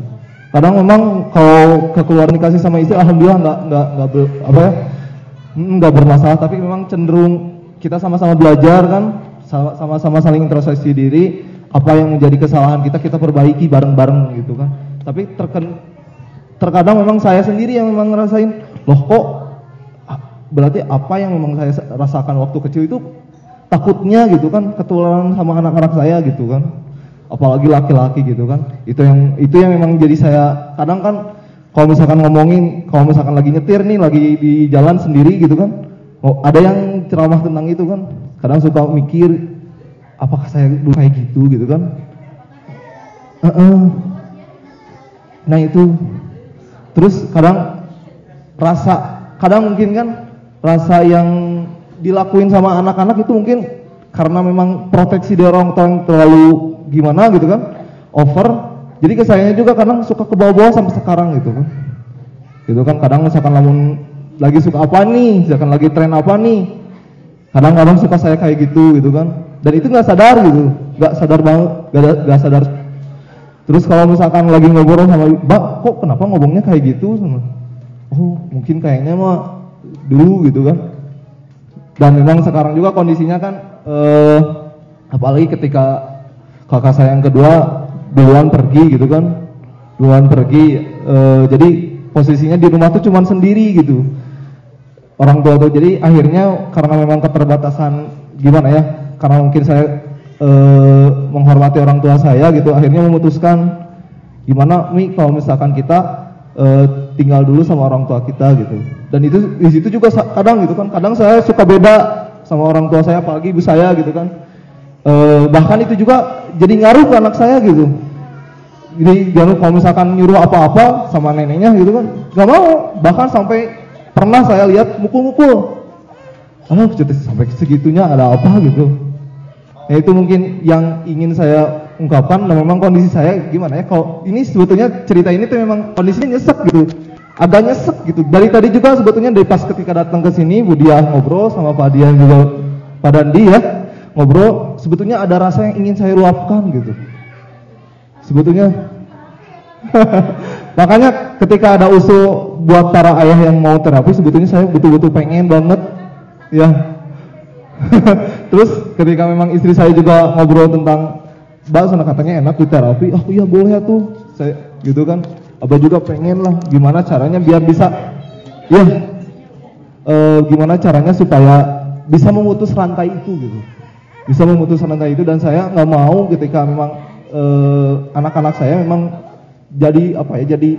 Kadang memang kalau ke komunikasi sama istri alhamdulillah nggak nggak nggak ber- apa ya mm, nggak bermasalah. Tapi memang cenderung kita sama-sama belajar kan sama- sama-sama saling introspeksi diri apa yang menjadi kesalahan kita kita perbaiki bareng-bareng gitu kan. Tapi terken, terkadang memang saya sendiri yang memang ngerasain loh kok berarti apa yang memang saya rasakan waktu kecil itu takutnya gitu kan ketularan sama anak-anak saya gitu kan. Apalagi laki-laki gitu kan. Itu yang itu yang memang jadi saya kadang kan kalau misalkan ngomongin kalau misalkan lagi nyetir nih lagi di jalan sendiri gitu kan oh, ada yang ceramah tentang itu kan. Kadang suka mikir apakah saya dulu kayak gitu gitu kan? Heeh. nah itu. Terus kadang rasa kadang mungkin kan rasa yang dilakuin sama anak-anak itu mungkin karena memang proteksi dari orang tua yang terlalu gimana gitu kan over. Jadi ke saya juga kadang suka ke bawah-bawah sampai sekarang gitu kan. Gitu kan kadang misalkan lamun lagi suka apa nih misalkan lagi tren apa nih kadang-kadang suka saya kayak gitu gitu kan dan itu nggak sadar gitu. Nggak sadar banget. Nggak ada- nggak sadar. Terus kalau misalkan lagi ngobrol sama mbak kok kenapa ngomongnya kayak gitu? sama oh mungkin kayaknya mah dulu gitu kan. Dan memang sekarang juga kondisinya kan eh, apalagi ketika kakak saya yang kedua duluan pergi gitu kan. Duluan pergi eh, jadi posisinya di rumah tuh cuman sendiri gitu. Orang tua tuh jadi akhirnya karena memang keterbatasan gimana ya karena mungkin saya eh, menghormati orang tua saya gitu akhirnya memutuskan gimana mi kalau misalkan kita eh, tinggal dulu sama orang tua kita gitu. Dan itu di situ juga kadang gitu kan kadang saya suka beda sama orang tua saya apalagi ibu saya gitu kan. Eh, bahkan itu juga jadi ngaruh ke anak saya gitu. Jadi jangan kalau misalkan nyuruh apa-apa sama neneknya gitu kan gak mau. Bahkan sampai pernah saya lihat mukul-mukul ah sampai segitunya? Ada apa gitu. Ya itu mungkin yang ingin saya ungkapkan. Dan memang kondisi saya gimana ya? Kalau ini sebetulnya cerita ini tuh memang kondisinya nyesek gitu. Agak nyesek gitu. Dari tadi juga sebetulnya dari pas ketika datang ke sini Bu ngobrol sama Pak Dian juga Pak Dandi ya ngobrol sebetulnya ada rasa yang ingin saya luapkan gitu. Sebetulnya. Makanya ketika ada usul buat para ayah yang mau terapi sebetulnya saya betul-betul pengen banget ya. Terus ketika memang istri saya juga ngobrol tentang sana katanya enak di terapi, oh iya boleh ya tuh. Saya gitu kan. Abah juga pengen lah gimana caranya biar bisa ya eh, gimana caranya supaya bisa memutus rantai itu gitu. Bisa memutus rantai itu dan saya nggak mau ketika memang eh, anak-anak saya memang jadi apa ya jadi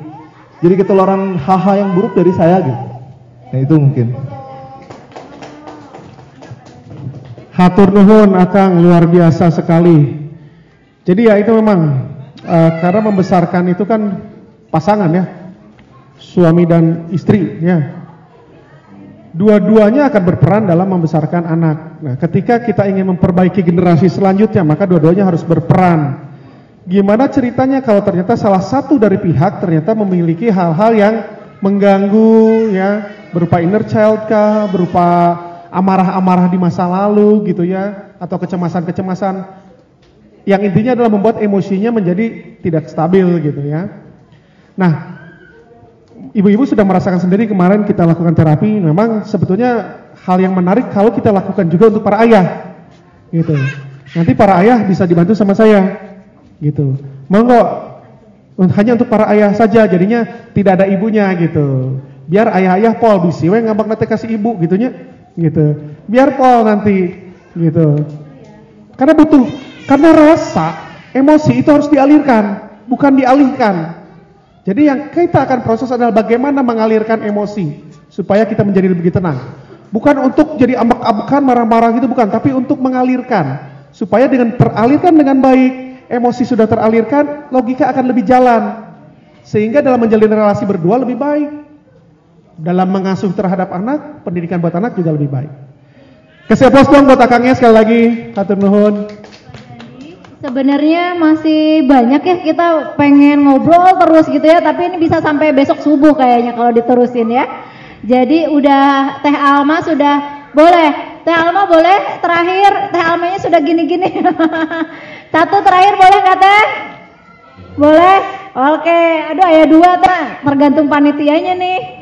jadi ketularan hal-hal yang buruk dari saya gitu. Nah itu mungkin. Hatur nuhun Akang luar biasa sekali. Jadi ya itu memang eh, karena membesarkan itu kan pasangan ya. Suami dan istri ya. Dua-duanya akan berperan dalam membesarkan anak. Nah, ketika kita ingin memperbaiki generasi selanjutnya, maka dua-duanya harus berperan. Gimana ceritanya kalau ternyata salah satu dari pihak ternyata memiliki hal-hal yang mengganggu ya, berupa inner child kah, berupa amarah-amarah di masa lalu gitu ya, atau kecemasan-kecemasan yang intinya adalah membuat emosinya menjadi tidak stabil gitu ya. Nah, ibu-ibu sudah merasakan sendiri kemarin kita lakukan terapi, memang sebetulnya hal yang menarik kalau kita lakukan juga untuk para ayah. Gitu. Nanti para ayah bisa dibantu sama saya. Gitu. Monggo hanya untuk para ayah saja jadinya tidak ada ibunya gitu. Biar ayah-ayah pol bisi we ngambak nanti kasih ibu gitunya gitu. Biar pol nanti gitu. Karena butuh karena rasa, emosi itu harus dialirkan, bukan dialihkan. Jadi yang kita akan proses adalah bagaimana mengalirkan emosi supaya kita menjadi lebih tenang. Bukan untuk jadi ambak-ambakan, marah-marah gitu bukan, tapi untuk mengalirkan supaya dengan teralirkan dengan baik, emosi sudah teralirkan, logika akan lebih jalan. Sehingga dalam menjalin relasi berdua lebih baik. Dalam mengasuh terhadap anak, pendidikan buat anak juga lebih baik. Kesepos dong buat akangnya sekali lagi, hatur nuhun. Sebenarnya masih banyak ya kita pengen ngobrol terus gitu ya, tapi ini bisa sampai besok subuh kayaknya kalau diterusin ya. Jadi udah Teh Alma sudah boleh. Teh Alma boleh terakhir Teh Almanya sudah gini-gini. Satu terakhir boleh nggak Teh? Boleh? Oke, aduh ayah dua Teh, tergantung panitianya nih.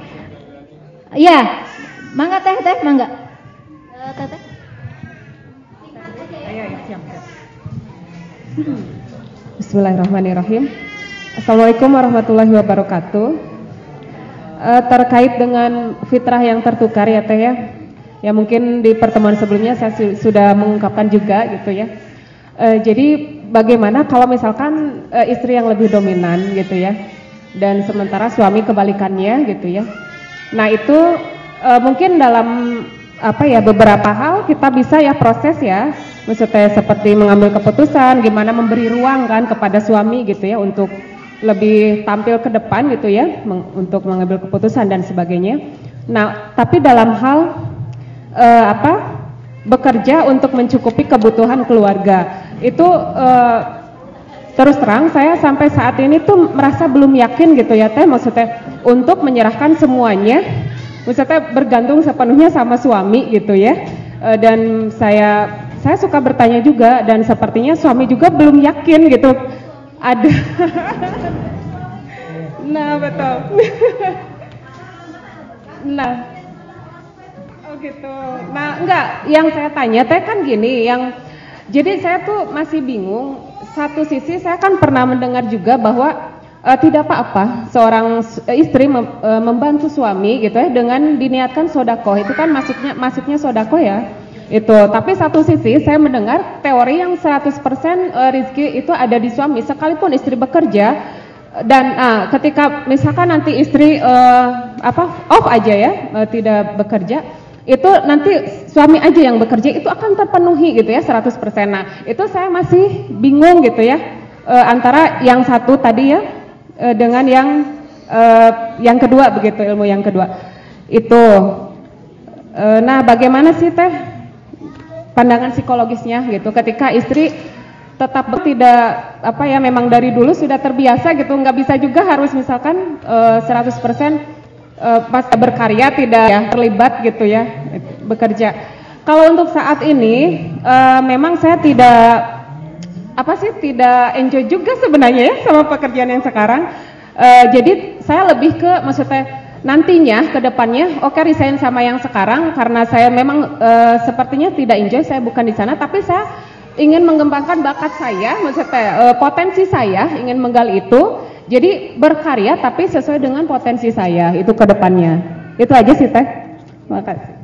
Iya, mangga Teh Teh, mangga. Eh, Teh Teh. Bismillahirrahmanirrahim. Assalamualaikum warahmatullahi wabarakatuh. Eh, terkait dengan fitrah yang tertukar ya teh ya, ya mungkin di pertemuan sebelumnya saya su- sudah mengungkapkan juga gitu ya. Eh, jadi bagaimana kalau misalkan eh, istri yang lebih dominan gitu ya, dan sementara suami kebalikannya gitu ya. Nah itu eh, mungkin dalam apa ya beberapa hal kita bisa ya proses ya. Maksudnya seperti mengambil keputusan gimana memberi ruang kan kepada suami gitu ya untuk lebih tampil ke depan gitu ya meng- untuk mengambil keputusan dan sebagainya. Nah tapi dalam hal eh, apa bekerja untuk mencukupi kebutuhan keluarga itu eh, terus terang saya sampai saat ini tuh merasa belum yakin gitu ya teh. Maksudnya untuk menyerahkan semuanya maksudnya bergantung sepenuhnya sama suami gitu ya. Eh, dan saya saya suka bertanya juga dan sepertinya suami juga belum yakin gitu. Ada. Nah betul. Nah. Oh gitu. Nah enggak. Yang saya tanya teh kan gini yang jadi saya tuh masih bingung satu sisi saya kan pernah mendengar juga bahwa eh, tidak apa-apa seorang eh, istri mem- eh, membantu suami gitu ya dengan diniatkan sodakoh. Itu kan maksudnya maksudnya sodakoh ya itu. Tapi satu sisi saya mendengar teori yang 100% eh, rizki itu ada di suami sekalipun istri bekerja. Dan ah, ketika misalkan nanti istri eh, apa off aja ya eh, tidak bekerja itu nanti suami aja yang bekerja itu akan terpenuhi gitu ya 100% nah itu saya masih bingung gitu ya eh, antara yang satu tadi ya eh, dengan yang eh, yang kedua begitu ilmu yang kedua. Itu. Nah bagaimana sih teh pandangan psikologisnya gitu? Ketika istri tetap tidak apa ya memang dari dulu sudah terbiasa gitu nggak bisa juga harus misalkan eh, 100% eh, pas berkarya tidak ya terlibat gitu ya bekerja. Kalau untuk saat ini eh, memang saya tidak apa sih tidak enjoy juga sebenarnya ya sama pekerjaan yang sekarang. Eh, jadi saya lebih ke maksudnya nantinya ke depannya oke resign sama yang sekarang karena saya memang eh, sepertinya tidak enjoy saya bukan di sana tapi saya ingin mengembangkan bakat saya eh, potensi saya ingin menggali itu. Jadi berkarya tapi sesuai dengan potensi saya itu ke depannya. Itu aja sih teh. Makasih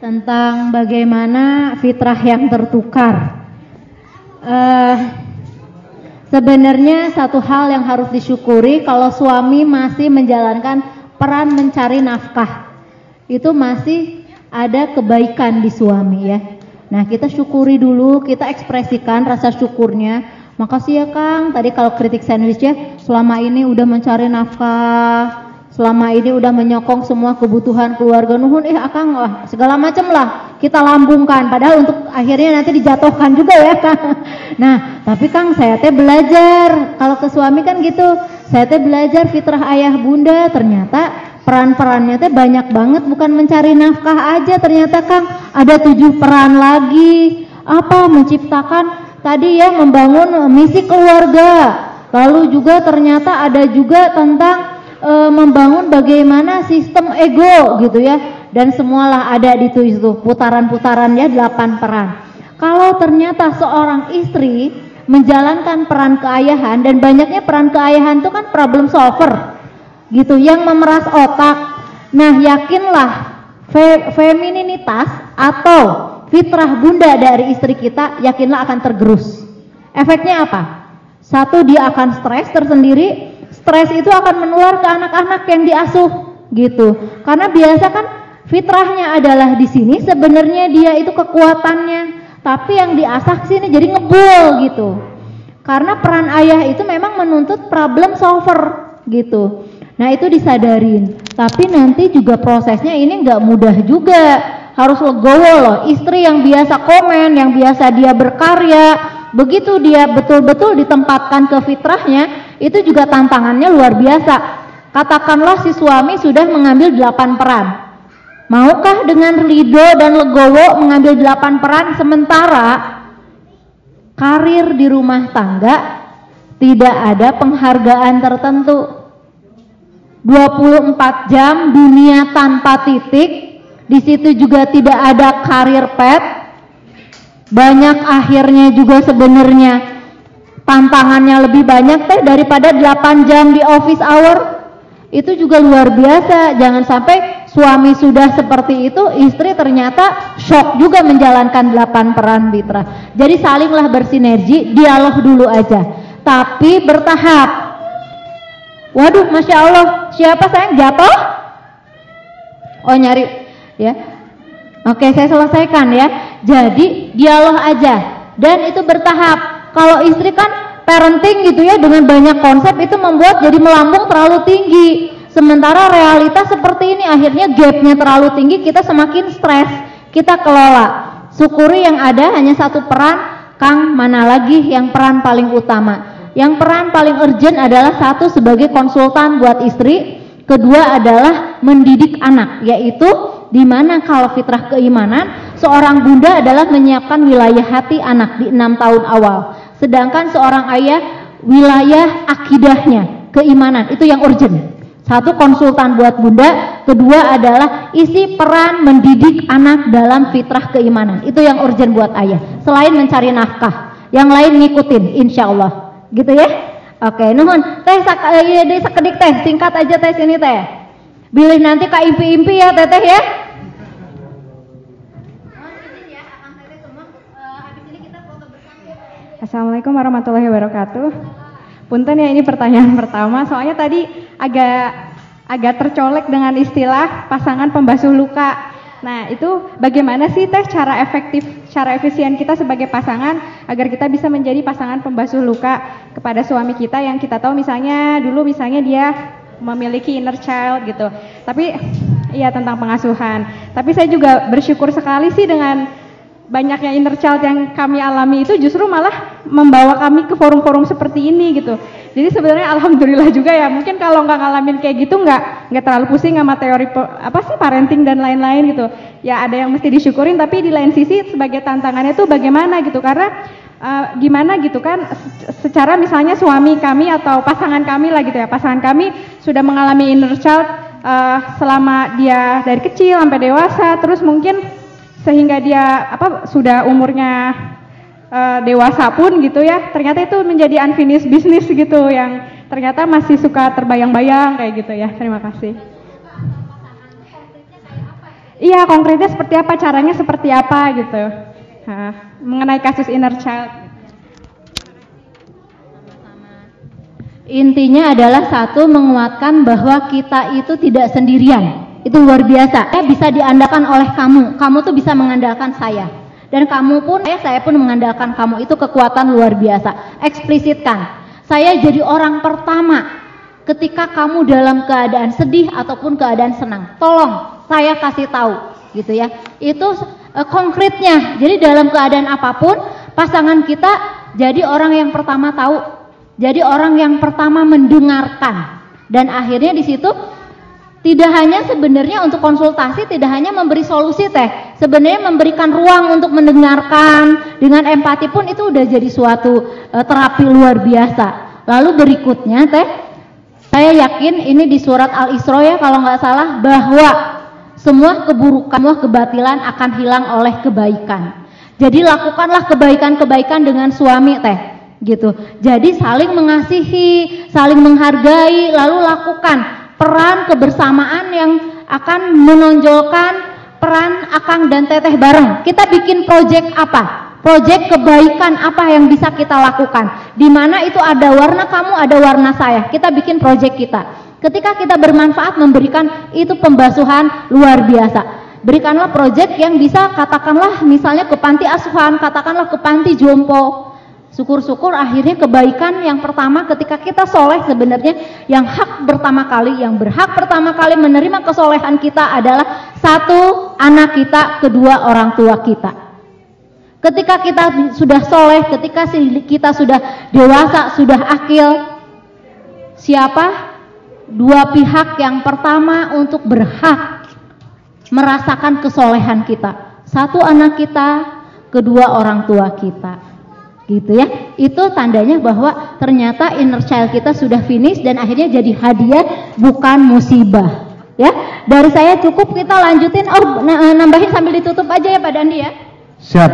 tentang bagaimana fitrah yang tertukar. Eh, sebenarnya satu hal yang harus disyukuri kalau suami masih menjalankan peran mencari nafkah, itu masih ada kebaikan di suami ya. Nah kita syukuri dulu, kita ekspresikan rasa syukurnya. Makasih ya Kang, tadi kalau kritik sandwich ya, selama ini udah mencari nafkah, selama ini udah menyokong semua kebutuhan keluarga. Nuhun eh akang lah segala macam lah kita lambungkan. Padahal untuk akhirnya nanti dijatuhkan juga ya. Kang nah tapi kang saya teh belajar. Kalau ke suami kan gitu saya teh belajar fitrah ayah bunda. Ternyata peran-perannya teh banyak banget bukan mencari nafkah aja. Ternyata kang ada tujuh peran lagi. Apa? Menciptakan tadi ya membangun misi keluarga. Lalu juga ternyata ada juga tentang e, membangun bagaimana sistem ego gitu ya. Dan semualah ada di itu itu putaran-putarannya delapan peran. Kalau ternyata seorang istri menjalankan peran keayahan dan banyaknya peran keayahan itu kan problem solver gitu yang memeras otak nah yakinlah fe femininitas atau fitrah bunda dari istri kita yakinlah akan tergerus efeknya apa satu dia akan stres tersendiri stres itu akan menular ke anak-anak yang diasuh gitu. Karena biasa kan fitrahnya adalah di sini sebenarnya dia itu kekuatannya, tapi yang diasah sini jadi ngebul gitu. Karena peran ayah itu memang menuntut problem solver gitu. Nah itu disadarin. Tapi nanti juga prosesnya ini nggak mudah juga. Harus legowo loh. Istri yang biasa komen, yang biasa dia berkarya, begitu dia betul-betul ditempatkan ke fitrahnya, itu juga tantangannya luar biasa. Katakanlah si suami sudah mengambil delapan peran. Maukah dengan ridho dan legowo mengambil delapan peran sementara karir di rumah tangga tidak ada penghargaan tertentu. 24 jam dunia tanpa titik, di situ juga tidak ada karir pet. Banyak akhirnya juga sebenarnya. Tantangannya lebih banyak teh daripada 8 jam di office hour. Itu juga luar biasa. Jangan sampai suami sudah seperti itu istri ternyata shock juga menjalankan 8 peran mitra jadi salinglah bersinergi dialog dulu aja. Tapi bertahap waduh Masya Allah. Siapa sayang? Jatuh? Oh nyari. Ya. Oke saya selesaikan ya. Jadi dialog aja. Dan itu bertahap. Kalau istri kan parenting gitu ya dengan banyak konsep itu membuat jadi melambung terlalu tinggi. Sementara realitas seperti ini akhirnya gapnya terlalu tinggi kita semakin stres. Kita kelola. Syukuri yang ada hanya satu peran, Kang mana lagi yang peran paling utama. Yang peran paling urgent adalah satu sebagai konsultan buat istri, kedua adalah mendidik anak, yaitu di mana kalau fitrah keimanan seorang bunda adalah menyiapkan wilayah hati anak di enam tahun awal Sedangkan seorang ayah wilayah akidahnya, keimanan itu yang urgent. Satu konsultan buat bunda, kedua adalah isi peran mendidik anak dalam fitrah keimanan. Itu yang urgent buat ayah. Selain mencari nafkah, yang lain ngikutin, insya Allah. Gitu ya? Oke, nuhun. Teh sak, eh, sekedik teh, singkat aja teh sini teh. Bilih nanti kak impi-impi ya teteh ya. Assalamualaikum warahmatullahi wabarakatuh. Punten ya ini pertanyaan pertama, soalnya tadi agak agak tercolek dengan istilah pasangan pembasuh luka. Nah, itu bagaimana sih teh cara efektif, cara efisien kita sebagai pasangan agar kita bisa menjadi pasangan pembasuh luka kepada suami kita yang kita tahu misalnya dulu misalnya dia memiliki inner child gitu. Tapi iya tentang pengasuhan. Tapi saya juga bersyukur sekali sih dengan banyaknya inner child yang kami alami itu justru malah membawa kami ke forum-forum seperti ini gitu. Jadi sebenarnya alhamdulillah juga ya. Mungkin kalau nggak ngalamin kayak gitu nggak nggak terlalu pusing sama teori apa sih parenting dan lain-lain gitu. Ya ada yang mesti disyukurin tapi di lain sisi sebagai tantangannya tuh bagaimana gitu karena eh, gimana gitu kan se- secara misalnya suami kami atau pasangan kami lah gitu ya pasangan kami sudah mengalami inner child eh, selama dia dari kecil sampai dewasa terus mungkin sehingga dia apa sudah umurnya eh, dewasa pun gitu ya ternyata itu menjadi unfinished business gitu yang ternyata masih suka terbayang-bayang kayak gitu ya terima kasih Iya konkretnya seperti apa caranya seperti apa gitu Hah, mengenai kasus inner child Intinya adalah satu menguatkan bahwa kita itu tidak sendirian. Itu luar biasa. Eh bisa diandalkan oleh kamu. Kamu tuh bisa mengandalkan saya. Dan kamu pun, eh saya pun mengandalkan kamu. Itu kekuatan luar biasa. Eksplisitkan. Saya jadi orang pertama ketika kamu dalam keadaan sedih ataupun keadaan senang. Tolong saya kasih tahu gitu ya. Itu eh, konkretnya. Jadi dalam keadaan apa pun pasangan kita jadi orang yang pertama tahu jadi orang yang pertama mendengarkan dan akhirnya di situ tidak hanya sebenarnya untuk konsultasi tidak hanya memberi solusi teh. Sebenarnya memberikan ruang untuk mendengarkan. Dengan empati pun itu udah jadi suatu eh, terapi luar biasa. Lalu berikutnya teh saya yakin ini di surat Al Isra ya kalau nggak salah bahwa semua keburukan semua kebatilan akan hilang oleh kebaikan. Jadi lakukanlah kebaikan-kebaikan dengan suami teh gitu. Jadi saling mengasihi, saling menghargai, lalu lakukan peran kebersamaan yang akan menonjolkan peran Akang dan Teteh bareng. Kita bikin proyek apa? Proyek kebaikan apa yang bisa kita lakukan? Di mana itu ada warna kamu, ada warna saya. Kita bikin proyek kita. Ketika kita bermanfaat memberikan itu pembasuhan luar biasa. Berikanlah proyek yang bisa katakanlah misalnya ke panti asuhan, katakanlah ke panti jompo, Syukur-syukur akhirnya kebaikan yang pertama ketika kita soleh sebenarnya yang hak pertama kali, yang berhak pertama kali menerima kesolehan kita adalah satu anak kita, kedua orang tua kita. Ketika kita sudah soleh, ketika kita sudah dewasa, sudah akil, siapa? Dua pihak yang pertama untuk berhak merasakan kesolehan kita. Satu anak kita, kedua orang tua kita gitu ya itu tandanya bahwa ternyata inner child kita sudah finish dan akhirnya jadi hadiah bukan musibah ya dari saya cukup kita lanjutin oh na- nambahin sambil ditutup aja ya Pak Dandi ya Siap.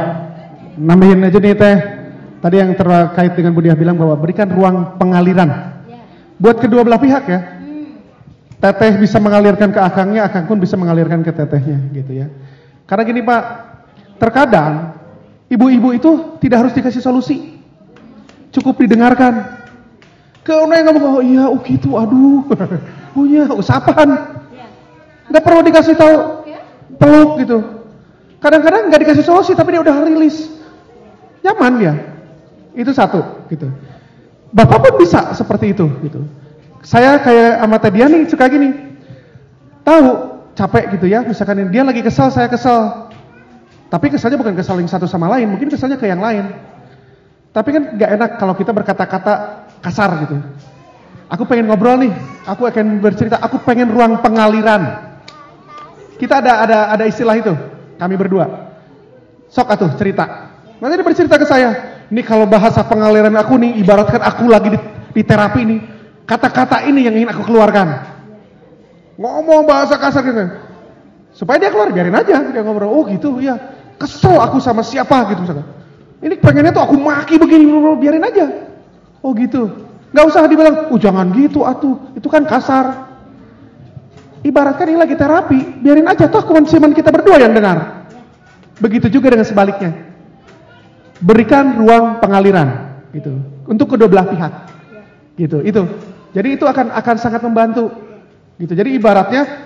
Nambahin aja nih teh. Tadi yang terkait dengan Bu Diah bilang bahwa berikan ruang pengaliran. Buat kedua belah pihak ya. Teteh bisa mengalirkan ke akangnya, akang pun bisa mengalirkan ke tetehnya gitu ya. Karena gini Pak, terkadang ibu-ibu itu tidak harus dikasih solusi. Cukup didengarkan. Orang yang ngomong, oh iya, oh gitu, aduh. Oh iya, usapan. Nggak perlu dikasih tahu peluk gitu. Kadang-kadang nggak dikasih solusi tapi dia udah rilis. Nyaman dia. Itu satu gitu. Bapak pun bisa seperti itu gitu. Saya kayak sama Teh Dian nih suka gini. Tahu capek gitu ya, misalkan dia lagi kesel, saya kesel. Tapi keselnya bukan kesal yang satu sama lain, mungkin keselnya ke yang lain. Tapi kan nggak enak kalau kita berkata-kata kasar gitu. Aku pengen ngobrol nih, aku akan bercerita, aku pengen ruang pengaliran. Kita ada ada ada istilah itu, kami berdua. Sok atuh cerita. Nanti dia bercerita ke saya. Ini kalau bahasa pengaliran aku nih, ibaratkan aku lagi di, di terapi nih. Kata-kata ini yang ingin aku keluarkan. Ngomong bahasa kasar gitu. Supaya dia keluar, biarin aja. Dia ngobrol, oh gitu, ya. Kesel aku sama siapa gitu misalkan. Ini pengennya tuh aku maki begini, biarin aja. Oh gitu. Gak usah dibilang, oh jangan gitu atuh. Itu kan kasar. Ibaratkan ini lagi terapi, biarin aja toh kewensiman kita berdua yang dengar. Begitu juga dengan sebaliknya. Berikan ruang pengaliran gitu untuk kedua belah pihak. Gitu, itu. Jadi itu akan akan sangat membantu. Gitu. Jadi ibaratnya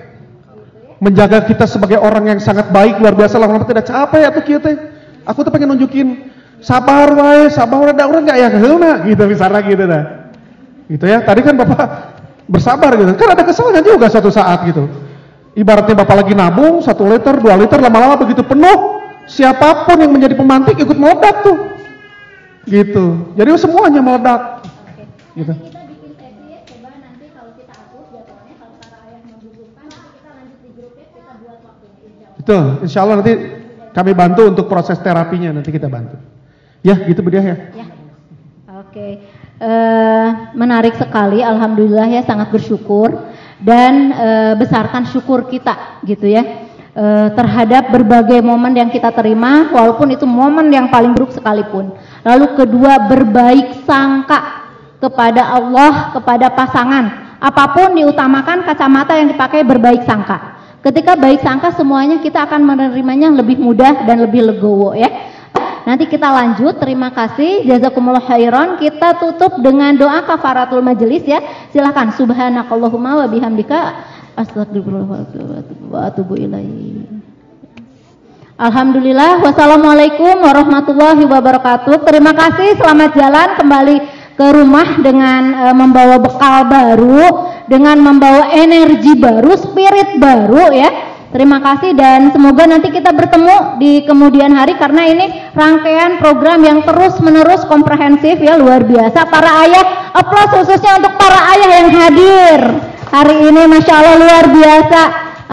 Menjaga kita sebagai orang yang sangat baik luar biasa lama-lama tidak capek atau kita. Aku tuh pengen nunjukin sabar wae, sabar wae da urang gak ya keheulna gitu misalnya gitu dah. Gitu ya. Tadi kan Bapak bersabar gitu. Kan ada kesalnya juga suatu saat gitu. Ibaratnya Bapak lagi nabung satu liter, dua liter, lama-lama begitu penuh, siapa pun yang menjadi pemantik ikut meledak tuh. Gitu. Jadi semuanya meledak. Gitu. Betul, insya Allah nanti kami bantu untuk proses terapinya nanti kita bantu. Ya, gitu Bu Diah ya. Oke, eh, menarik sekali. Alhamdulillah ya, sangat bersyukur dan eh, besarkan syukur kita, gitu ya, eh, terhadap berbagai momen yang kita terima, walaupun itu momen yang paling buruk sekalipun. Lalu kedua, berbaik sangka kepada Allah, kepada pasangan. Apa pun diutamakan kacamata yang dipakai berbaik sangka. Ketika baik sangka semuanya kita akan menerimanya lebih mudah dan lebih legowo ya. Nanti kita lanjut, terima kasih. Jazakumullah khairan. Kita tutup dengan doa kafaratul majelis ya. Silahkan. Subhanakallahumma wa bihamdika. Wa atubu. Alhamdulillah. Wassalamualaikum warahmatullahi wabarakatuh. Terima kasih. Selamat jalan kembali ke rumah dengan e, membawa bekal baru, dengan membawa energi baru, spirit baru ya. Terima kasih dan semoga nanti kita bertemu di kemudian hari karena ini rangkaian program yang terus-menerus komprehensif ya luar biasa. Para ayah, aplaus khususnya untuk para ayah yang hadir hari ini, masya Allah luar biasa.